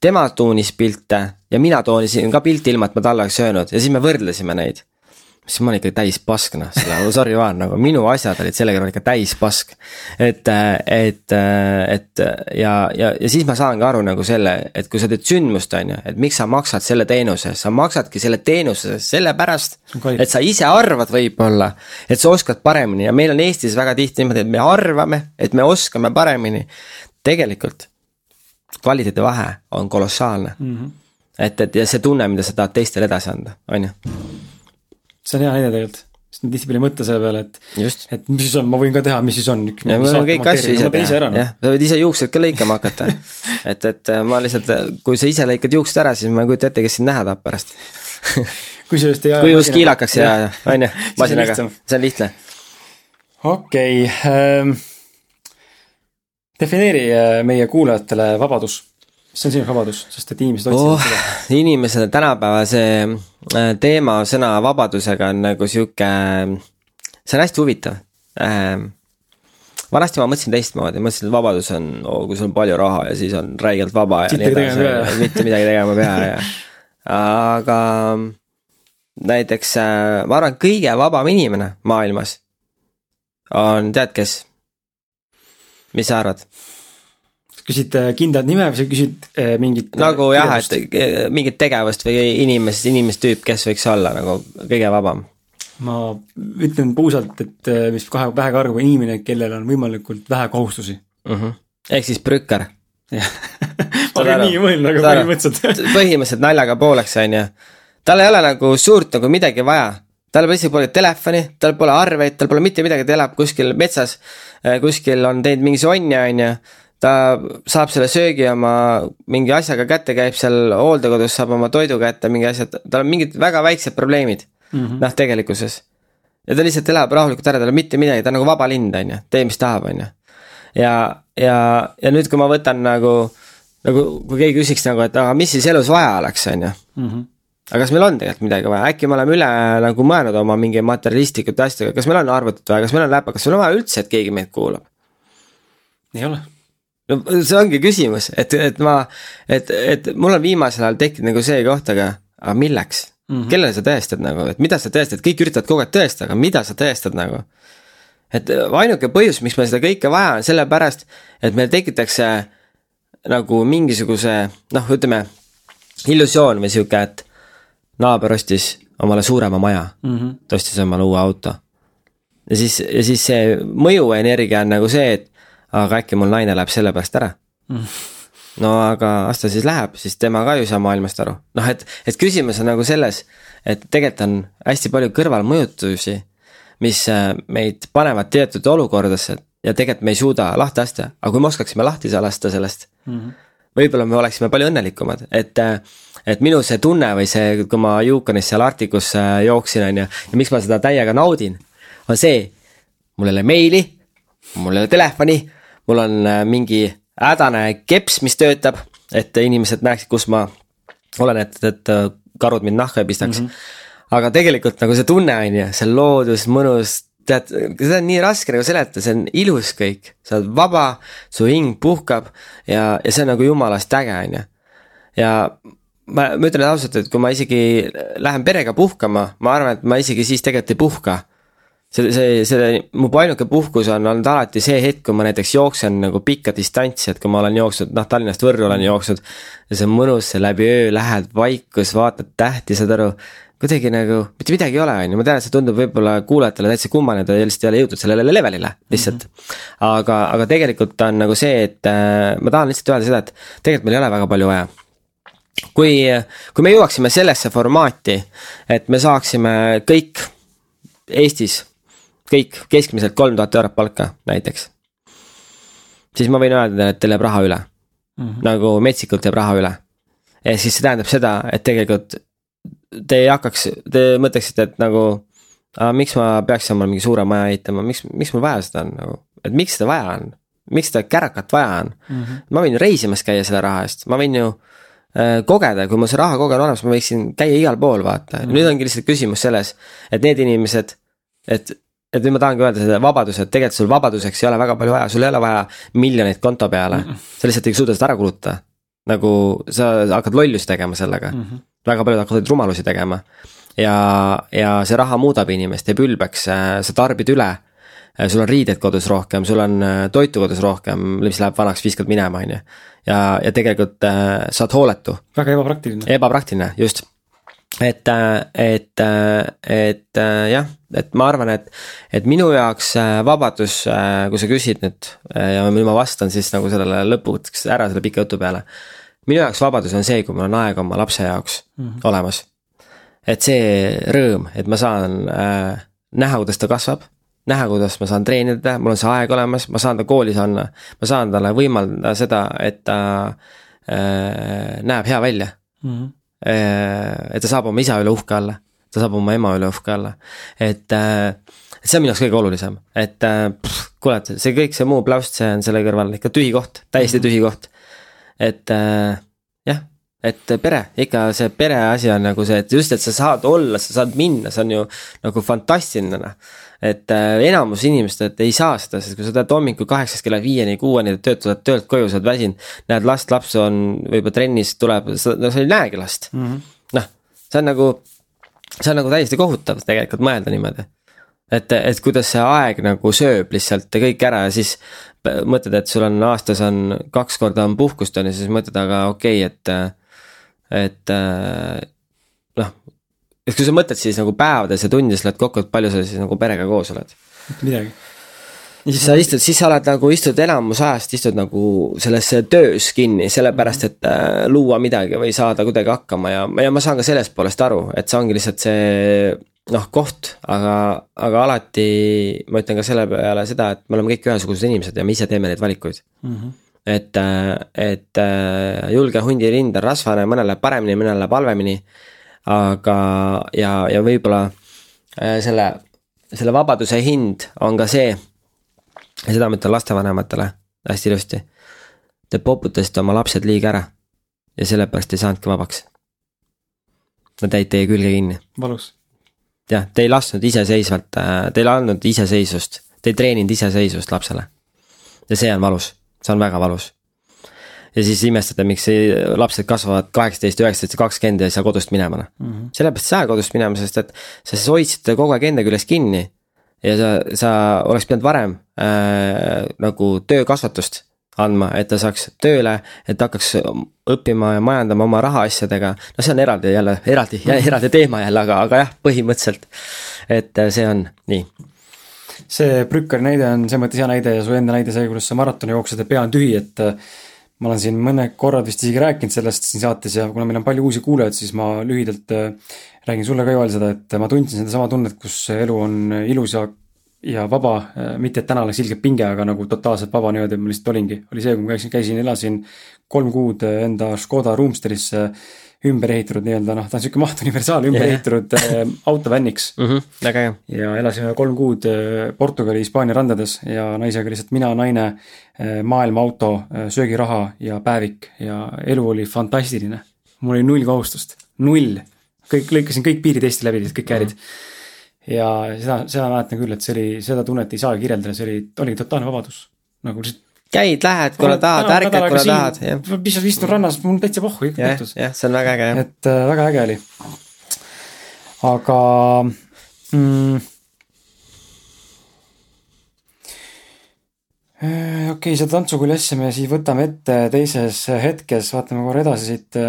tema tuunis pilte ja mina toonisin ka pilti ilma, et ma talle oleks öelnud ja siis me võrdlesime neid siis ma olin ikka täis pask noh, selle, sorry Vaan, nagu minu asjad olid selle kõrval ikka täis pask. et, et, et ja, ja, ja siis ma saangi aru nagu selle, et kui sa teed sündmust, on ju, et miks sa maksad selle teenuse, sa maksadki selle teenuse sellepärast. et sa ise arvad võib-olla, et sa oskad paremini ja meil on Eestis väga tihti niimoodi, et me arvame, et me oskame paremini. tegelikult kvaliteedi vahe on kolossaalne mm. -hmm. et, et ja see tunne, mida sa tahad teistele edasi anda, on ju see on hea näide tegelikult. Sest ma tihtipeale ei mõtle selle peale, et, et mis siis on, ma võin ka teha, mis siis on. ma võin kõiki asju ise teha, jah, sa võid ise juuksed ka lõikama hakata. Et, et äh, ma lihtsalt, kui sa ise lõikad juuksed ära, siis ma ei kujuta ette, kes sind näha tahab pärast. Kui sellest ei kui just kiilakaks ja, ja on ju, masinaga, see on lihtne. okei okay, ähm,, defineeri äh, meie kuulajatele vabadus see on sinu vabadus, sest et inimesed otsivad oh, seda. inimesele tänapäeva see äh, teema sõna vabadusega on nagu sihuke, see on hästi huvitav ähm, vanasti ma mõtlesin teistmoodi, mõtlesin, et vabadus on oh,, kui sul on palju raha ja siis on räigelt vaba ja nii edasi, mitte midagi tegema ei pea ja. aga näiteks äh, ma arvan, kõige vabam inimene maailmas on, tead kes? mis sa arvad? Küsid äh, kindlat nime või sa küsid äh, mingit. Äh, nagu jah, et mingit tegevust või inimest, inimestüüp, kes võiks olla nagu kõige vabam? ma ütlen puusalt, et mis kahe pähe kargu inimene, kellel on võimalikult vähe kohustusi mm. -hmm. ehk siis prükker. jah, ma olen nii mõelnud, aga põhimõtteliselt põhimõtteliselt naljaga pooleks, on ju. tal ei ole nagu suurt nagu midagi vaja tal isegi pole telefoni, tal pole arveid, tal pole mitte midagi, ta elab kuskil metsas, kuskil on teinud mingi sonja, on ju ta saab selle söögi oma mingi asjaga kätte, käib seal hooldekodus, saab oma toidu kätte, mingi asja, tal on mingid väga väiksed probleemid mm -hmm. noh, tegelikkuses. ja ta lihtsalt elab rahulikult ära, tal mitte midagi, ta on nagu vaba lind, on ju, tee, mis tahab, on ju. ja, ja, ja nüüd, kui ma võtan nagu, nagu kui keegi küsiks nagu, et aga mis siis elus vaja oleks, on ju. Mhm. aga kas meil on tegelikult midagi vaja, äkki me oleme üle nagu mõelnud oma mingi materialistlikute asjadega, kas meil on arvutit vaja, kas meil on läpa, kas meil on vaja üldse, et keegi meid kuulab? ei ole. No see ongi küsimus, et, et ma, et, et mul on viimasel ajal tekkinud nagu see koht, aga, aga milleks mm, -hmm. kellele sa tõestad nagu, et mida sa tõestad, kõik üritavad kogu aeg tõestada, aga mida sa tõestad nagu. et ainuke põhjus, miks meil seda kõike vaja on, sellepärast, et meil tekitakse nagu mingisuguse noh, ütleme illusioon või sihuke, et naaber ostis omale suurema maja mm, -hmm. ta ostis omale uue auto. ja siis, ja siis see mõjuenergia on nagu see, et aga äkki mul naine läheb selle pärast ära. Mm. no aga las ta siis läheb, siis tema ka ju ei saa maailmast aru, noh, et, et küsimus on nagu selles, et tegelikult on hästi palju kõrvalmõjutusi, mis äh, meid panevad teatud olukordadesse ja tegelikult me ei suuda lahti lasta, aga kui me oskaksime lahti lasta sellest mm -hmm võib-olla me oleksime palju õnnelikumad, et, et minu see tunne või see, kui ma Yukonis seal Arktikus äh, jooksin, on ju, ja miks ma seda täiega naudin, on see, mul ei ole meili, mul ei ole telefoni, mul on äh, mingi hädane keps, mis töötab, et inimesed näeksid, kus ma olen, et, et äh, karud mind nahka ei pistaks mm. -hmm. aga tegelikult nagu see tunne on ju, see loodus, mõnus tead, seda on nii raske nagu seletada, see on ilus kõik, sa oled vaba, su hing puhkab ja, ja see on nagu jumalast äge, on ju. ja ma, ma ütlen ausalt, et kui ma isegi lähen perega puhkama, ma arvan, et ma isegi siis tegelikult ei puhka. See, see, see, mu ainuke puhkus on olnud alati see hetk, kui ma näiteks jooksen nagu pikka distantsi, et kui ma olen jooksnud, noh, Tallinnast Võrru olen jooksnud. ja see on mõnus, see läbi öö lähed vaikus, vaatad tähti, saad aru kuidagi nagu mitte midagi ei ole, on ju, ma tean, et see tundub võib-olla kuulajatele täitsa kummaline, ta lihtsalt ei ole jõudnud sellele levelile lihtsalt mm. -hmm. aga, aga tegelikult on nagu see, et äh, ma tahan lihtsalt öelda seda, et tegelikult meil ei ole väga palju vaja. kui, kui me jõuaksime sellesse formaati, et me saaksime kõik Eestis, kõik keskmiselt kolm tuhat eurot palka näiteks. siis ma võin öelda, et teil jääb raha üle mm. -hmm. nagu metsikult jääb raha üle. ja siis see tähendab seda, et tegelikult te ei hakkaks, te mõtleksite, et nagu. miks ma peaks omale mingi suure maja ehitama, miks, miks mul vaja seda on nagu, et miks seda vaja on? miks seda kärakat vaja on mm? -hmm. ma võin reisimas käia selle raha eest, ma võin ju äh, kogeda, kui mul see raha kogu aeg on olemas, ma võiksin käia igal pool, vaata mm, -hmm. nüüd ongi lihtsalt küsimus selles, et need inimesed, et et nüüd ma tahangi öelda seda vabaduse, et tegelikult sul vabaduseks ei ole väga palju vaja, sul ei ole vaja miljoneid konto peale mm. -hmm. sa lihtsalt ei suuda seda ära kulutada. nagu sa hakkad lollusi tegema sellega mm. -hmm väga paljud hakkavad rumalusi tegema. ja, ja see raha muudab inimest, teeb ülbeks, sa tarbid üle. sul on riideid kodus rohkem, sul on äh, toitu kodus rohkem, mis läheb vanaks, viskad minema, on ju. ja, ja tegelikult äh, sa oled hooletu. väga ebapraktiline. ebapraktiline, just et, äh, et, et jah, et ma arvan, et, et minu jaoks vabadus, kui sa küsid nüüd ja nüüd ma vastan siis nagu sellele lõpuks ära selle pika jutu peale minu jaoks vabadus on see, kui mul on aega oma lapse jaoks mm -hmm. olemas. et see rõõm, et ma saan äh, näha, kuidas ta kasvab, näha, kuidas ma saan treenida, mul on see aeg olemas, ma saan ta koolis anda, ma saan talle võimaldada seda, et ta äh, näeb hea välja mm. -hmm. Äh, et ta saab oma isa üle uhke olla, ta saab oma ema üle uhke olla, et äh, et see on minu jaoks kõige olulisem, et äh, kuule, et see kõik see muu plaust, see on selle kõrval ikka tühi koht, täiesti -hmm. tühi koht et jah, et pere, ikka see pere asi on nagu see, et just, et sa saad olla, sa saad minna, see on ju nagu fantastiline. Et äh, enamus inimesed ei saa seda, sest kui sa teed hommikul kaheksast kella viieni, kuueni tööd, tuled töölt koju, sa oled väsinud. näed last, laps on võib-olla trennis, tuleb, no sa ei näegi last mm -hmm.. noh, see on nagu, see on nagu täiesti kohutav tegelikult mõelda niimoodi et, et kuidas see aeg nagu sööb lihtsalt kõik ära ja siis mõtled, et sul on aastas on kaks korda on puhkust on ju, siis mõtled, aga okei okay,, et, et noh. Et kui sa mõtled siis nagu päevades ja tundides lööd kokku, et palju sa siis nagu perega koos oled? mitte midagi. siis sa istud, siis sa oled nagu istud enamus ajast istud nagu selles töös kinni, sellepärast et äh, luua midagi või saada kuidagi hakkama ja, ja ma saan ka sellest poolest aru, et see ongi lihtsalt see noh, koht, aga, aga alati ma ütlen ka selle peale seda, et me oleme kõik ühesugused inimesed ja me ise teeme neid valikuid mm. -hmm. et, et julge hundi rind on rasvane, mõnel läheb paremini, mõnel läheb halvemini. Aga, ja, ja võib-olla äh, selle selle vabaduse hind on ka see. ja seda ma ütlen lastevanematele hästi ilusti. Te poputasite oma lapsed liiga ära ja sellepärast ei saanudki vabaks. Nad jäid teie külge kinni. valus. jah, te ei lasknud iseseisvalt, äh, te ei andnud iseseisvust, te ei treeninud iseseisvust lapsele. ja see on valus, see on väga valus ja siis imestate, miks lapsed kasvavad kaheksateist, üheksateist ja kakskümmend ja ei saa kodust minema noh mm -hmm.. sellepärast ei saa kodust minema, sest et sa siis hoidsid kogu aeg enda küljes kinni. ja sa, sa oleks pidanud varem äh, nagu töökasvatust andma, et ta saaks tööle, et hakkaks õppima ja majandama oma rahaasjadega. no see on eraldi jälle, eraldi, eraldi teema jälle, aga, aga jah, põhimõtteliselt. et äh, see on nii see Brükkeri näide on selles mõttes hea näide ja su enda näide see, kuidas sa maratoni jooksed ja pea on tühi, et ma olen siin mõned korrad vist isegi rääkinud sellest siin saates ja kuna meil on palju uusi kuulajaid, siis ma lühidalt äh, räägin sulle ka, Joel, seda, et ma tundsin sedasama tunnet, kus elu on ilus ja ja vaba, äh, mitte et täna oleks ilgelt pinge, aga nagu totaalselt vaba niimoodi ma lihtsalt olingi. oli see, kui ma käisin, käisin, elasin kolm kuud äh, enda Škoda Roomsterisse ümber ehitatud nii-öelda noh, ta on sihuke maht universaal, ümber yeah. ehitatud äh, autovänniks mm. -hmm, väga hea. ja elasime kolm kuud äh, Portugali, Hispaania randades ja naisega lihtsalt mina, naine äh,, maailmaauto äh,, söögiraha ja päevik ja elu oli fantastiline. mul oli null kohustust, null. kõik, lõikasin kõik piirid Eesti läbi, kõik äärid mm. -hmm. ja seda, seda mäletan küll, et see oli, seda tunnet ei saagi kirjeldada, see oli, oligi totaalne vabadus. nagu lihtsalt käid, lähed, kuna tahad, ärkad, kuna tahad, jah. lihtsalt istun rannas, mul täitsa pohhu ikka õhtus. jah, see on väga äge, jah. et äh, väga äge oli. aga mm, äh, okei okay,, seda tantsukooli asja me siis võtame ette teises hetkes, vaatame korra edasi siit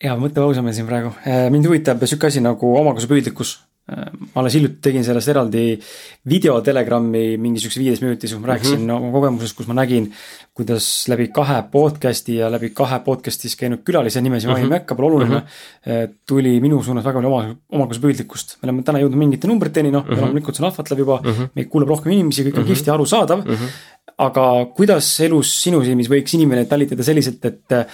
hea mõttepause meil siin praegu. Äh, mind huvitab sihuke asi nagu omakasupüüdlikkus. Äh, ma alles hiljuti tegin sellest eraldi video Telegrami mingi sihukese viieteist minutis, kus ma rääkisin mm -hmm. oma kogemusest, kus ma nägin, kuidas läbi kahe podcast'i ja läbi kahe podcast'is käinud külalise nimesid mm -hmm. mainima ei hakka, pole oluline mm. -hmm. tuli minu suunas väga palju oma, omakasupüüdlikkust. me oleme täna jõudnud mingite numbriteni, noh mm -hmm., loomulikult see lahvatleb juba mm, -hmm. meid kuulab rohkem inimesi, kõik on mm -hmm. kihvti arusaadav mm. -hmm. aga kuidas elus sinu silmis võiks inimene talitada selliselt, et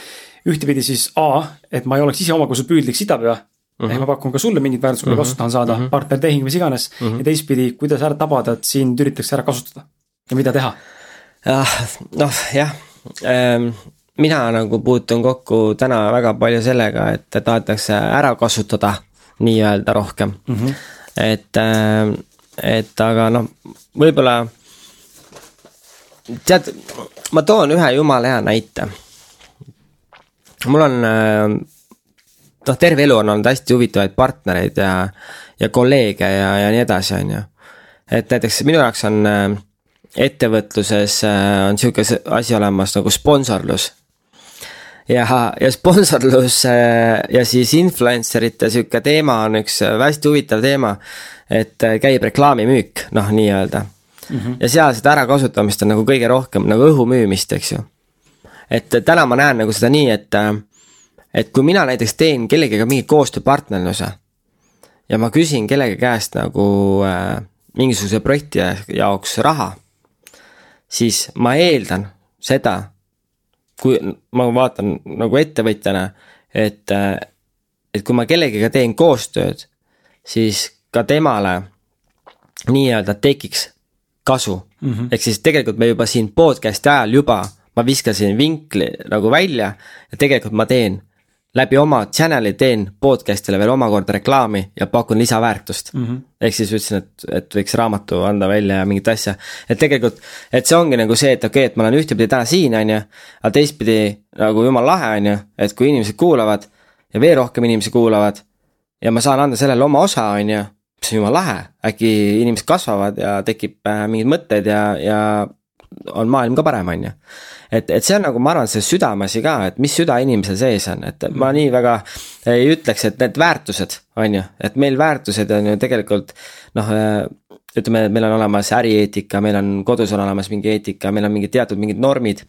ühtepidi siis A, et ma ei oleks ise omakasupüüdlik sitapea mm. -hmm. ehk ma pakun ka sulle mingit väärtust, kui mm -hmm. kasu tahan saada mm -hmm., partnertehing, mis iganes mm. -hmm. ja teistpidi, kuidas ära tabada, et sind üritatakse ära kasutada ja mida teha? ah, noh, jah ähm, mina nagu puutun kokku täna väga palju sellega, et tahetakse ära kasutada nii-öelda rohkem mm. -hmm. et, ähm, et aga noh, võib-olla tead, ma toon ühe jumala hea näite mul on äh, noh, terve elu on olnud hästi huvitavaid partnereid ja, ja kolleege ja, ja nii edasi, on ju. et näiteks minu jaoks on äh, ettevõtluses äh, on sihuke asi olemas nagu sponsorlus. ja, ja sponsorlus ja siis influencer ite sihuke teema on üks hästi huvitav teema. et käib reklaamimüük, noh, nii-öelda mm. -hmm. ja seal seda ärakasutamist on nagu kõige rohkem nagu õhu müümist, eks ju et täna ma näen nagu seda nii, et, et kui mina näiteks teen kellegagi mingi koostööpartnerluse ja ma küsin kellegi käest nagu äh, mingisuguse projekti jaoks raha, siis ma eeldan seda, kui ma vaatan nagu ettevõtjana, et, et kui ma kellegagi teen koostööd, siis ka temale nii-öelda tekiks kasu mm. -hmm. ehk siis tegelikult me juba siin podcast'i ajal juba ma viskasin vinkli nagu välja ja tegelikult ma teen läbi oma channel'i teen podcast'ile veel omakorda reklaami ja pakun lisaväärtust mm. -hmm. ehk siis ütlesin, et, et võiks raamatu anda välja ja mingit asja. et tegelikult, et see ongi nagu see, et okei okay,, et ma olen ühtepidi täna siin, on ju. aga teistpidi nagu jumala lahe, on ju, et kui inimesed kuulavad ja veel rohkem inimesi kuulavad. ja ma saan anda sellele oma osa, on ju, see on jumala lahe, äkki inimesed kasvavad ja tekib äh, mingid mõtted ja, ja on maailm ka parem, on ju. Et, et see on nagu, ma arvan, see südameasi ka, et mis süda inimesel sees on, et ma nii väga ei ütleks, et need väärtused, on ju, et meil väärtused on ju tegelikult noh ütleme, meil on olemas ärieetika, meil on kodus on olemas mingi eetika, meil on mingid teatud mingid normid.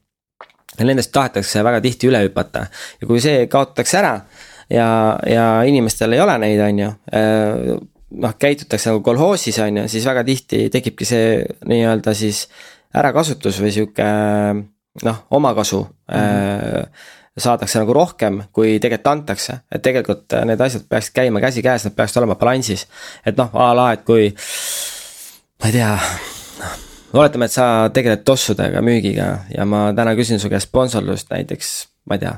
ja nendest tahetakse väga tihti üle hüpata. Ja kui see kaotatakse ära ja, ja inimestel ei ole neid, on ju noh, käitutakse nagu kolhoosis, on ju, siis väga tihti tekibki see nii-öelda siis ärakasutus või sihuke noh, omakasu mm -hmm. saadakse nagu rohkem, kui tegelikult antakse. et tegelikult need asjad peaksid käima käsikäes, nad peaksid olema balansis. et noh, a la, et kui ma ei tea, noh oletame, et sa tegeled tossudega, müügiga ja ma täna küsin su käest sponsorlust näiteks, ma ei tea.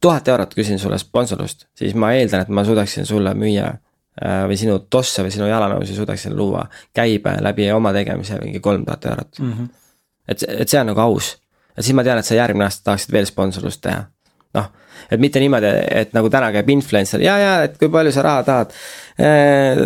tuhat eurot küsin sulle sponsorlust, siis ma eeldan, et ma suudaksin sulle müüa äh, või sinu tosse või sinu jalanõusid suudaksin luua käibe läbi oma tegemise mingi kolm tuhat eurot mm. -hmm. Et, et see on nagu aus, et siis ma tean, et sa järgmine aasta tahaksid veel sponsorlust teha noh, et mitte niimoodi, et nagu täna käib influencer ja, ja et kui palju sa raha tahad.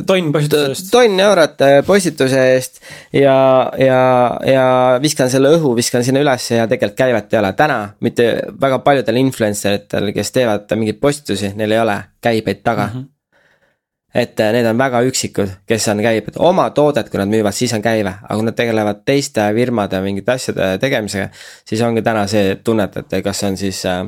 tonn postituse eest. tonn eurot äh, postituse eest ja, ja, ja viskan selle õhu, viskan sinna ülesse ja tegelikult käivet ei ole. täna mitte väga paljudel influencer itel, kes teevad mingeid postitusi, neil ei ole käibeid taga mm. -hmm et äh, need on väga üksikud, kes on käibed, oma toodet, kui nad müüvad, siis on käive, aga kui nad tegelevad teiste firmade mingite asjade tegemisega. siis ongi täna see tunnet, et kas see on siis äh,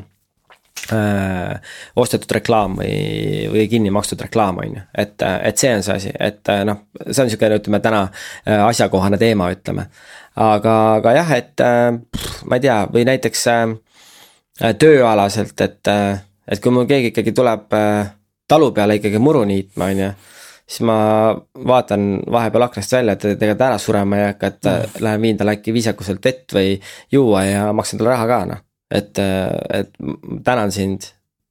äh, ostetud reklaam või, või kinni makstud reklaam, on ju. et, et see on see asi, et noh, see on niisugune, ütleme täna äh, asjakohane teema, ütleme. aga, aga jah, et pff, ma ei tea, või näiteks äh, tööalaselt, et, et kui mul keegi ikkagi tuleb äh, talu peale ikkagi muru niitma, on ju siis ma vaatan vahepeal aknast välja, et tegelikult ära surema ei hakka, et mm. lähen viin talle äkki viisakuselt vett või juua ja maksan talle raha ka, noh et, et tänan sind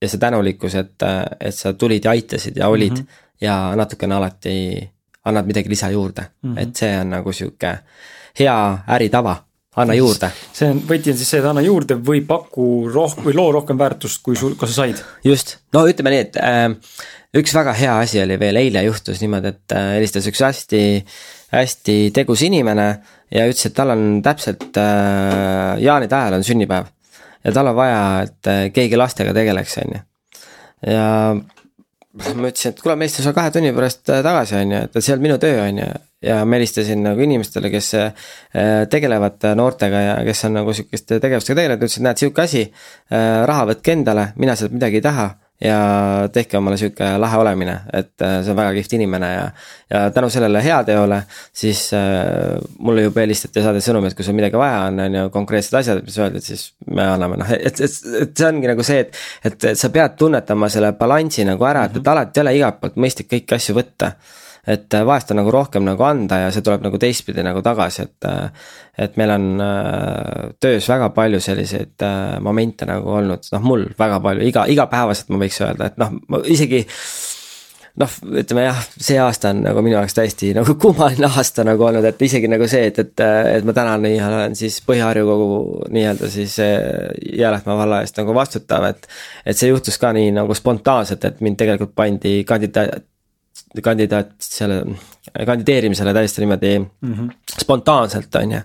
ja see tänulikkus, et, et sa tulid ja aitasid ja olid mm -hmm. ja natukene alati annad midagi lisa juurde mm, -hmm. et see on nagu sihuke hea äritava, anna juurde. see on, võti on siis see, et anna juurde või paku roh- või loo rohkem väärtust, kui sul, kas sa said. just, no ütleme nii, et äh, üks väga hea asi oli veel eile juhtus niimoodi, et äh, helistas üks hästi, hästi tegus inimene ja ütles, et tal on täpselt äh, jaanide ajal on sünnipäev ja tal on vaja, et äh, keegi lastega tegeleks, on ju. ja ma ütlesin, et kuule, meester, sa kahe tunni pärast äh, tagasi, on ju, et see on minu töö, on ju. ja ma helistasin nagu inimestele, kes äh, tegelevad noortega ja kes on nagu sihukeste tegevustega tegelenud, ütlesin, näed, sihuke asi. raha võtke endale, mina sealt midagi ei taha ja tehke omale sihuke lahe olemine, et äh, see on väga kihvt inimene ja. ja tänu sellele heateole siis äh, mulle juba helistati ja saadeti sõnum, et kui sul midagi vaja on, on ju, konkreetsed asjad, mis öeldi, et siis me anname, noh, et, et, et see ongi nagu see, et. et sa pead tunnetama selle balansi nagu ära, et, et alati ei ole igalt poolt mõistlik kõiki asju võtta et äh, vahest on nagu rohkem nagu anda ja see tuleb nagu teistpidi nagu tagasi, et. Äh, et meil on äh, töös väga palju selliseid momente nagu olnud, noh mul väga palju, iga, igapäevaselt ma võiks öelda, et noh, ma isegi noh, ütleme jah, see aasta on nagu minu jaoks täiesti nagu kummaline aasta nagu olnud, et isegi nagu see, et, et, et ma täna nii olen siis Põhja-Harju kogu nii-öelda siis Jäälähtmaa valla eest nagu vastutav, et. et see juhtus ka nii nagu spontaanselt, et mind tegelikult pandi kandidaat kandidaat selle, kandideerimisele täiesti niimoodi mm -hmm. spontaanselt, on ju.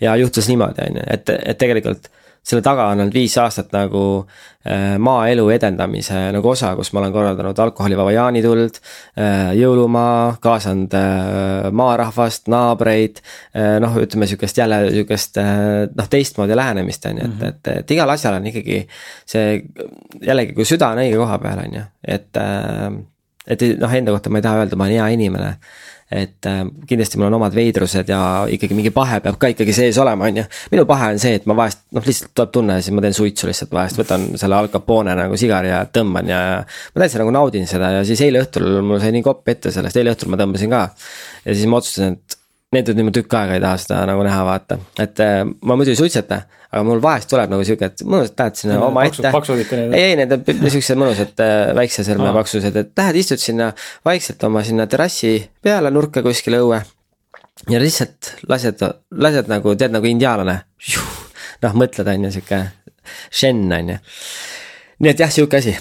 ja juhtus niimoodi, on ju, et, et tegelikult selle taga on olnud viis aastat nagu äh, maaelu edendamise nagu osa, kus ma olen korraldanud alkoholivaba jaanituld äh,, jõulumaa, kaasanud äh, maarahvast, naabreid noh, ütleme sihukest jälle sihukest noh, teistmoodi lähenemist on ju, et, et, et igal asjal on ikkagi see jällegi, kui süda on õige koha peal, on ju, et et noh, enda kohta ma ei taha öelda, ma olen hea inimene. et äh, kindlasti mul on omad veidrused ja ikkagi mingi pahe peab ka ikkagi sees olema, on ju. minu pahe on see, et ma vahest noh, lihtsalt tuleb tunne ja siis ma teen suitsu lihtsalt vahest, võtan selle Al Capone nagu sigari ja tõmban ja. ma täitsa nagu naudin seda ja siis eile õhtul mul sai nii kopp ette sellest, eile õhtul ma tõmbasin ka. ja siis ma otsustasin, et need, et ma tükk aega ei taha seda nagu näha, vaata, et äh, ma muidu ei suitseta aga mul vahest tuleb nagu sihuke, et mõnusalt lähed sinna ja, oma ette. ei, ei, need on siuksed mõnusad äh, väikse sõrme paksused, et lähed, istud sinna vaikselt oma sinna terrassi peale nurka kuskile õue. ja lihtsalt lased, lased nagu, tead nagu indiaanlane. noh, mõtled, on ju, sihuke šenn, on ju. nii et jah, sihuke asi.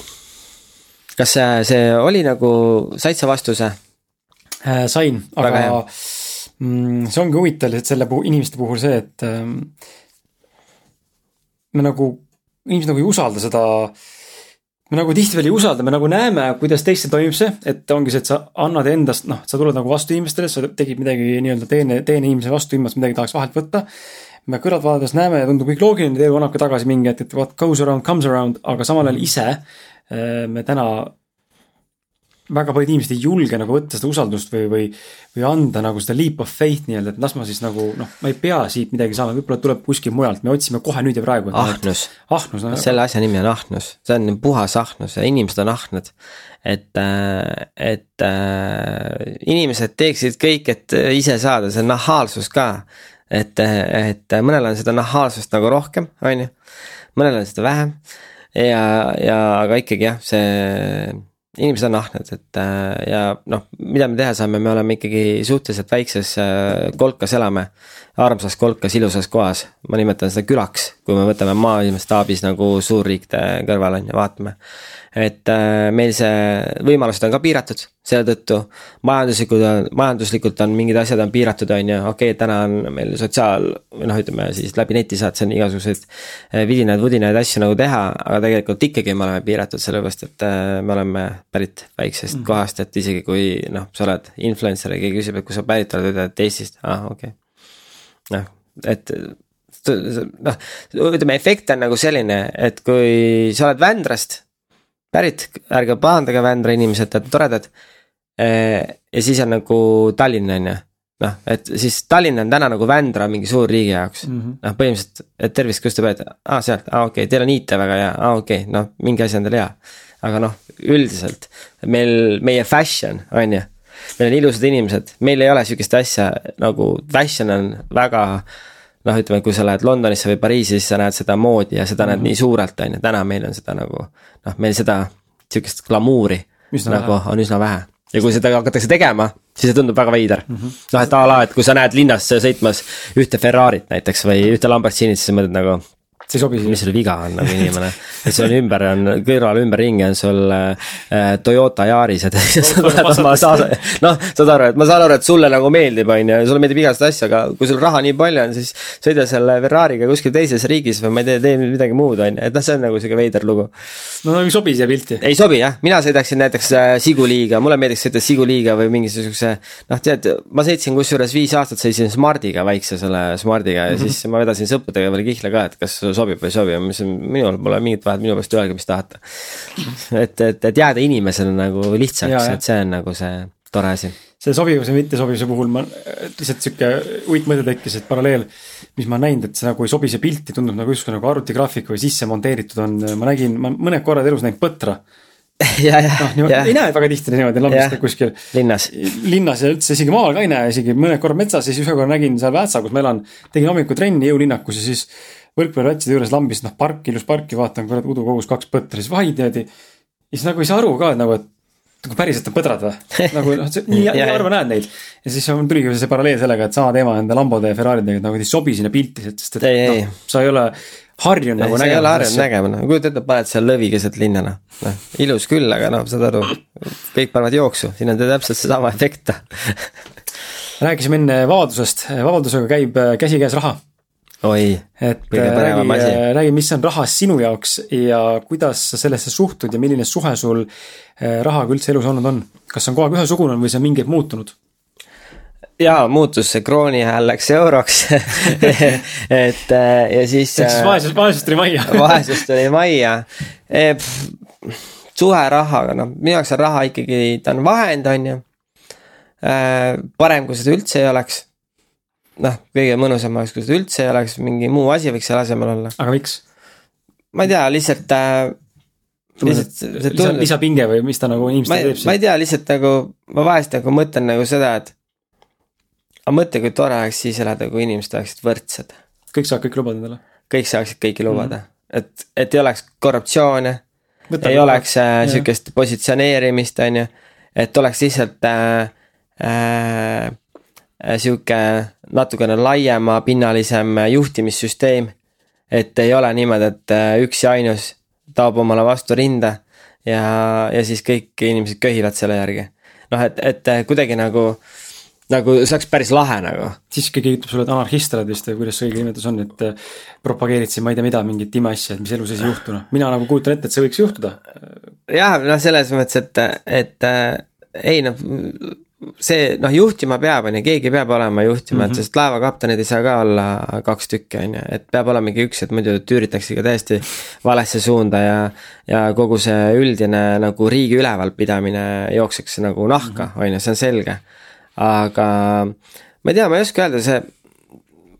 kas see, see oli nagu, said sa vastuse äh,? sain, aga see ongi huvitav, et selle puhul, inimeste puhul see, et ähm, me nagu, inimesed nagu ei usalda seda. me nagu tihtipeale ei usalda, me nagu näeme, kuidas teistel toimib see, et ongi see, et sa annad endast, noh, sa tuled nagu vastu inimestele, sa tegid midagi nii-öelda teene, teine inimese vastu, ilma et midagi tahaks vahelt võtta. me kõrvalt vaadates näeme ja tundub kõik loogiline, elu annab ka tagasi mingi hetk, et what goes around comes around, aga samal ajal ise äh, me täna väga paljud inimesed ei julge nagu võtta seda usaldust või, või, või anda nagu seda leap of faith nii-öelda, et las ma siis nagu noh, ma ei pea siit midagi saama, võib-olla tuleb kuskilt mujalt, me otsime kohe nüüd ja praegu. ahnus. ahnus no,. selle asja nimi on ahnus, see on puhas ahnus ja inimesed on ahned. et, äh, et äh, inimesed teeksid kõik, et ise saada, see on nahaalsus ka. et, et mõnel on seda nahaalsust nagu rohkem, on ju, mõnel on seda vähem ja, ja aga ikkagi jah, see inimesed on ahned, et äh, ja noh, mida me teha saame, me oleme ikkagi suhteliselt väikses äh, kolkas elame. armsas kolkas, ilusas kohas, ma nimetan seda külaks, kui me võtame maailma staabis nagu suurriikide kõrval on ju, vaatame et äh, meil see võimalused on ka piiratud, selle tõttu. Majanduslikult, majanduslikult on mingid asjad on piiratud, on ju, okei okay,, täna on meil sotsiaal või noh, ütleme siis läbi neti saad siin igasuguseid äh, vidinaid-vudinaid asju nagu teha, aga tegelikult ikkagi me oleme piiratud, sellepärast et äh, me oleme pärit väiksest mm. kohast, et isegi kui noh, sa oled influencer ja keegi küsib, et kus sa pärit oled, ütled Eestist, aa ah, okei. Okay.. noh, et noh, ütleme efekt on nagu selline, et kui sa oled Vändrast pärit, ärge pahandage Vändra inimesed, te olete toredad. ja siis on nagu Tallinn on ju, noh, et siis Tallinn on täna nagu Vändra mingi suur riigi jaoks. Mm -hmm.. noh, põhimõtteliselt, et tervist, kust te peate, aa sealt, aa okei okay,, teil on IT väga hea, aa okei okay,, noh, mingi asi on teil hea. aga noh, üldiselt meil, meie fashion on ju, meil on ilusad inimesed, meil ei ole sihukest asja nagu fashion on väga noh, ütleme, kui sa lähed Londonisse või Pariisi, siis sa näed seda moodi ja seda mm -hmm. näed mhm. nii suurelt, on ju, täna meil on seda nagu noh, meil seda sihukest glamuuri üsna nagu vähe. on üsna vähe. ja kui seda hakatakse tegema, siis see tundub väga veider mm. -hmm. noh, et a la, et kui sa näed linnas sõitmas ühte Ferrarit näiteks või ühte Lamborghinit, siis sa mõtled nagu see ei sobi siia. mis sul viga on nagu inimene, et sul ümber on, kõrval ümberringi on sul äh, Toyota Yarised sa tuled oma saasa-, noh, saad aru, et ma saan aru, et sulle nagu meeldib, on ju, sulle meeldib igast asja, aga kui sul raha nii palju on, siis sõida selle Ferrari'ga kuskil teises riigis või ma ei tea, tee midagi muud, on ju, et noh, see on nagu sihuke veider lugu. no ei sobi siia pilti. ei sobi jah, mina sõidaksin näiteks äh, Siguliiga, mulle meeldiks sõita Siguliiga või mingisuguse noh, tead, ma sõitsin kusjuures viis aastat sõitsin Smardiga, väikse selle Smardiga ja mm -hmm. siis ma vedasin sõpradega veel kihla ka, et kas sobib või ei sobi, ma ütlesin, minul pole mingit vahet, minu meelest öelge, mis tahate. et, et, et jääda inimesele nagu lihtsaks, et see on nagu see tore asi. selle sobivuse mittesobivuse puhul ma lihtsalt sihuke uitmõte tekkis, et paralleel, mis ma näinud, et see nagu ei sobi see pilti, tundub nagu justkui nagu arvutigraafik või sisse monteeritud on, ma nägin, ma mõned korrad elus näinud põtra ja, ja, noh, ja ei näe väga tihti niimoodi lambist kuskil. linnas. linnas ja üldse isegi maal ka ei näe, isegi mõned korrad metsas ja siis ühe korra nägin seal Väätsa, kus ma elan, tegin hommikutrenni jõulinnakus ja siis võrkpalliplatside juures lambist, noh park, ilus parki, vaatan, kurat, udu kogus kaks põtra, siis vaid niimoodi. ja siis nagu ei saa aru ka, nagu, et nagu päriselt on põdrad või? nagu noh, nii, nii harva näed neid. ja siis tuligi see paralleel sellega, et sama teema nende Lambode ja Ferraridega, et nagu ei sobi sinna pilti, sest et noh, sa ei ole harjunud nagu nägema. sa ei ole harjunud nägema, noh, kujuta ette, paned seal lõvi keset linna, noh. noh, ilus küll, aga noh, saad aru, kõik panevad jooksu, siin on täpselt seesama efekt rääkisime enne vabadusest, vabadusega käib käsikäes raha oi, kõige põnevam asi. räägi, mis on raha sinu jaoks ja kuidas sa sellesse suhtud ja milline suhe sul eh, rahaga üldse elus olnud on? kas see on kogu aeg ühesugune või see on mingi hetk muutunud? jaa, muutus, see krooni hääl läks euroks et ja siis. ehk siis vaesus, vaesus tuli majja vaesus tuli majja e,. suhe rahaga, noh, minu jaoks on raha ikkagi, ta on vahend, on ju. parem, kui seda üldse ei oleks noh, kõige mõnusam oleks, kui seda üldse ei oleks, mingi muu asi võiks selle asemel olla. aga miks? ma ei tea, lihtsalt äh,. lihtsalt see tundub. lisapinge või mis ta nagu inimestele teeb? ma ei tea, lihtsalt nagu ma vahest nagu mõtlen nagu seda, et. aga mõtle, kui tore oleks siis elada, kui inimesed oleksid võrdsed. kõik saavad kõike lubada endale. kõik saaksid kõike lubada mm, -hmm. et, et ei oleks korruptsioone. ei oleks äh, sihukest positsioneerimist, on ju, et oleks lihtsalt äh, Äh, sihuke natukene laiemapinnalisem juhtimissüsteem. et ei ole niimoodi, et äh, üks ja ainus taob omale vastu rinda ja, ja siis kõik inimesed köhivad selle järgi. noh, et, et äh, kuidagi nagu, nagu see oleks päris lahe nagu. siis keegi ütleb sulle, et anarhist oled vist või kuidas see õige nimetus on, et propageerid siin ma ei tea mida, mingit imeasja, et mis elus ei juhtu, noh, mina nagu kujutan ette, et see võiks juhtuda. jah, noh, selles mõttes, et, et ei noh see noh, juhtima peab, on ju, keegi peab olema juhtima mm, -hmm. et sest laevakaptenid ei saa ka olla kaks tükki, on ju, et peab olemegi üks, et muidu tüüritakse ka täiesti valesse suunda ja. ja kogu see üldine nagu riigi ülevalpidamine jookseks nagu nahka, mhm. on ju, see on selge. aga ma ei tea, ma ei oska öelda, see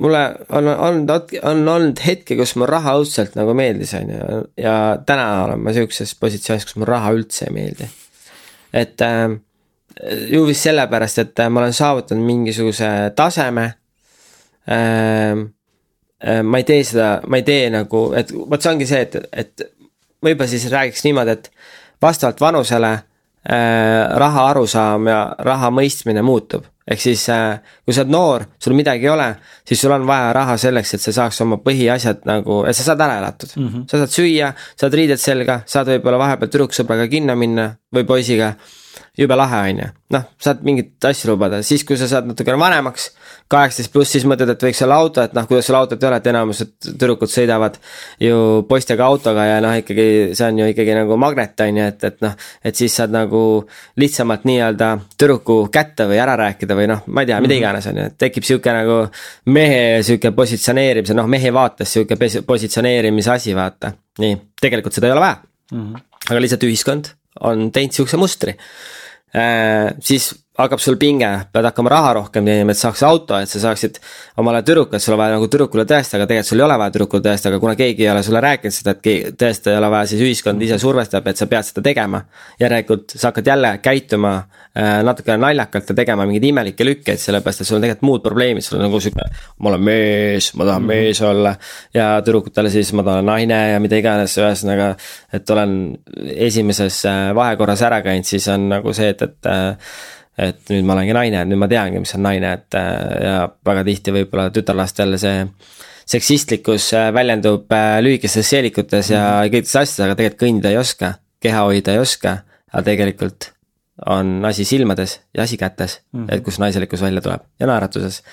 mulle on olnud, on olnud hetki, kus mul raha õudselt nagu meeldis, on ju, ja täna olen ma sihukeses positsioonis, kus mul raha üldse ei meeldi. et äh, ju vist sellepärast, et ma olen saavutanud mingisuguse taseme ähm,. ma ei tee seda, ma ei tee nagu, et vot see ongi see, et, et võib-olla siis räägiks niimoodi, et vastavalt vanusele äh, raha arusaam ja raha mõistmine muutub ehk siis äh, kui sa oled noor, sul midagi ei ole, siis sul on vaja raha selleks, et sa saaks oma põhiasjad nagu, et sa saad ära elatud mm. -hmm. sa saad süüa, saad riided selga, saad võib-olla vahepeal tüdruksõbraga kinno minna või poisiga jube lahe, on ju. noh, saad mingeid asju lubada, siis kui sa saad natukene vanemaks, kaheksateist pluss, siis mõtled, et võiks olla auto, et noh, kuidas sul autot ei ole, et enamused tüdrukud sõidavad ju poistega autoga ja noh, ikkagi see on ju ikkagi nagu magnet, on ju, et, et noh. et siis saad nagu lihtsamalt nii-öelda tüdruku kätte või ära rääkida või noh, ma ei tea, mida mhm. iganes, on ju, et tekib sihuke nagu mehe sihuke positsioneerimise, noh, mehe vaates sihuke positsioneerimise asi, vaata. nii, tegelikult seda ei ole vaja mm. -hmm. aga lihtsalt ühiskond on teinud sihukese mustri. Äh, siis hakkab sul pinge, pead hakkama raha rohkem teenima, et saaks auto, et sa saaksid omale tüdruku, et sul on vaja nagu tüdrukule tõestada, aga tegelikult sul ei ole vaja tüdrukule tõestada, aga kuna keegi ei ole sulle rääkinud seda, et tõestada ei ole vaja, siis ühiskond ise survestab, et sa pead seda tegema. järelikult sa hakkad jälle käituma äh, natukene naljakalt ja tegema mingeid imelikke lükkeid, sellepärast et sul on tegelikult muud probleemid, sul on nagu sihuke. ma olen mees, ma tahan mm -hmm. mees olla ja tüdrukutele siis ma tahan naine ja mida iganes, ühesõnaga. et olen esimeses äh, vahekorras ära käinud, siis on nagu see, et, et et nüüd ma olengi naine, nüüd ma teangi, mis on naine, et äh, ja väga tihti võib-olla tütarlastel see seksistlikkus äh, väljendub äh, lühikestes seelikutes ja -hmm. kõikides asjades, aga tegelikult kõndida ei oska, keha hoida ei oska. aga tegelikult on asi silmades ja asi kätes mm, -hmm. et kus naiselikkus välja tuleb ja naeratuses.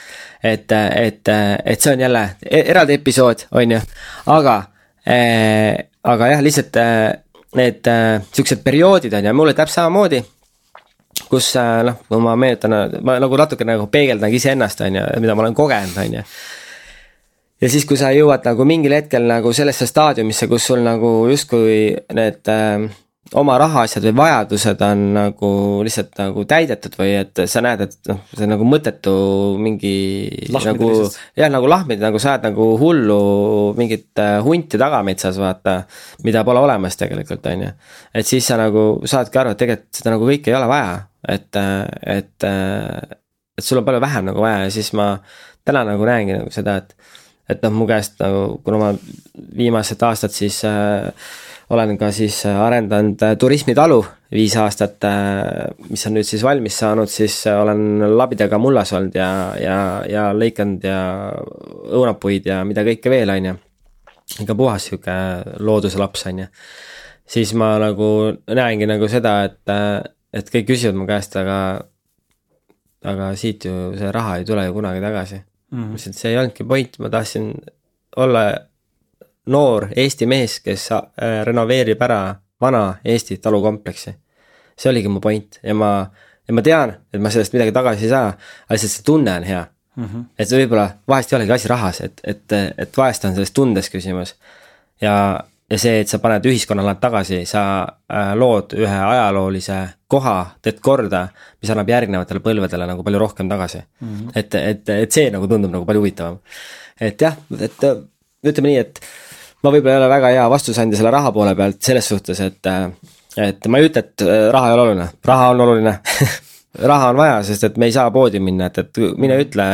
et, et, et see on jälle e-, eraldi episood, on ju, aga äh,, aga jah, lihtsalt need äh, siuksed perioodid on ju, mulle täpselt samamoodi kus äh, noh, kui ma meenutan, ma nagu natuke nagu peegeldangi iseennast, on ju, mida ma olen kogenud, on ju. ja siis, kui sa jõuad nagu mingil hetkel nagu sellesse staadiumisse, kus sul nagu justkui need äh, oma rahaasjad või vajadused on nagu lihtsalt nagu täidetud või et sa näed, et noh, see on nagu mõttetu mingi lahmid nagu jah, nagu lahmid, nagu sa ajad nagu hullu mingit äh, hunti tagametsas, vaata. mida pole olemas tegelikult, on ju. et siis sa nagu saadki aru, et tegelikult seda nagu kõike ei ole vaja, et, äh, et, äh, et sul on palju vähem nagu vaja ja siis ma täna nagu näengi nagu seda, et, et noh, mu käest nagu, kuna ma viimased aastad siis äh, olen ka siis äh, arendanud äh, turismitalu viis aastat, äh, mis on nüüd siis valmis saanud, siis olen labidaga mullas olnud ja, ja, ja lõikanud ja õunapuid ja mida kõike veel, on ju. ikka puhas sihuke looduse laps, on ju. siis ma nagu näengi nagu seda, et, et kõik küsivad mu käest, aga, aga siit ju see raha ei tule ju kunagi tagasi mm. -hmm. ma ütlesin, et see ei olnudki point, ma tahtsin olla noor Eesti mees, kes äh, renoveerib ära vana Eesti talukompleksi. see oligi mu point ja ma, ja ma tean, et ma sellest midagi tagasi ei saa, aga lihtsalt see tunne on hea mm. -hmm. et võib-olla vahest ei olegi asi rahas, et, et, et vahest on selles tundes küsimus. ja, ja see, et sa paned ühiskonnale tagasi, sa äh, lood ühe ajaloolise koha, teed korda, mis annab järgnevatele põlvedele nagu palju rohkem tagasi mm. -hmm. et, et, et see nagu tundub nagu palju huvitavam. et jah, et ütleme nii, et ma võib-olla ei ole väga hea vastusandja selle raha poole pealt selles suhtes, et, et ma ei ütle, et äh, raha ei ole oluline, raha on oluline raha on vaja, sest et me ei saa poodi minna, et, et mine ütle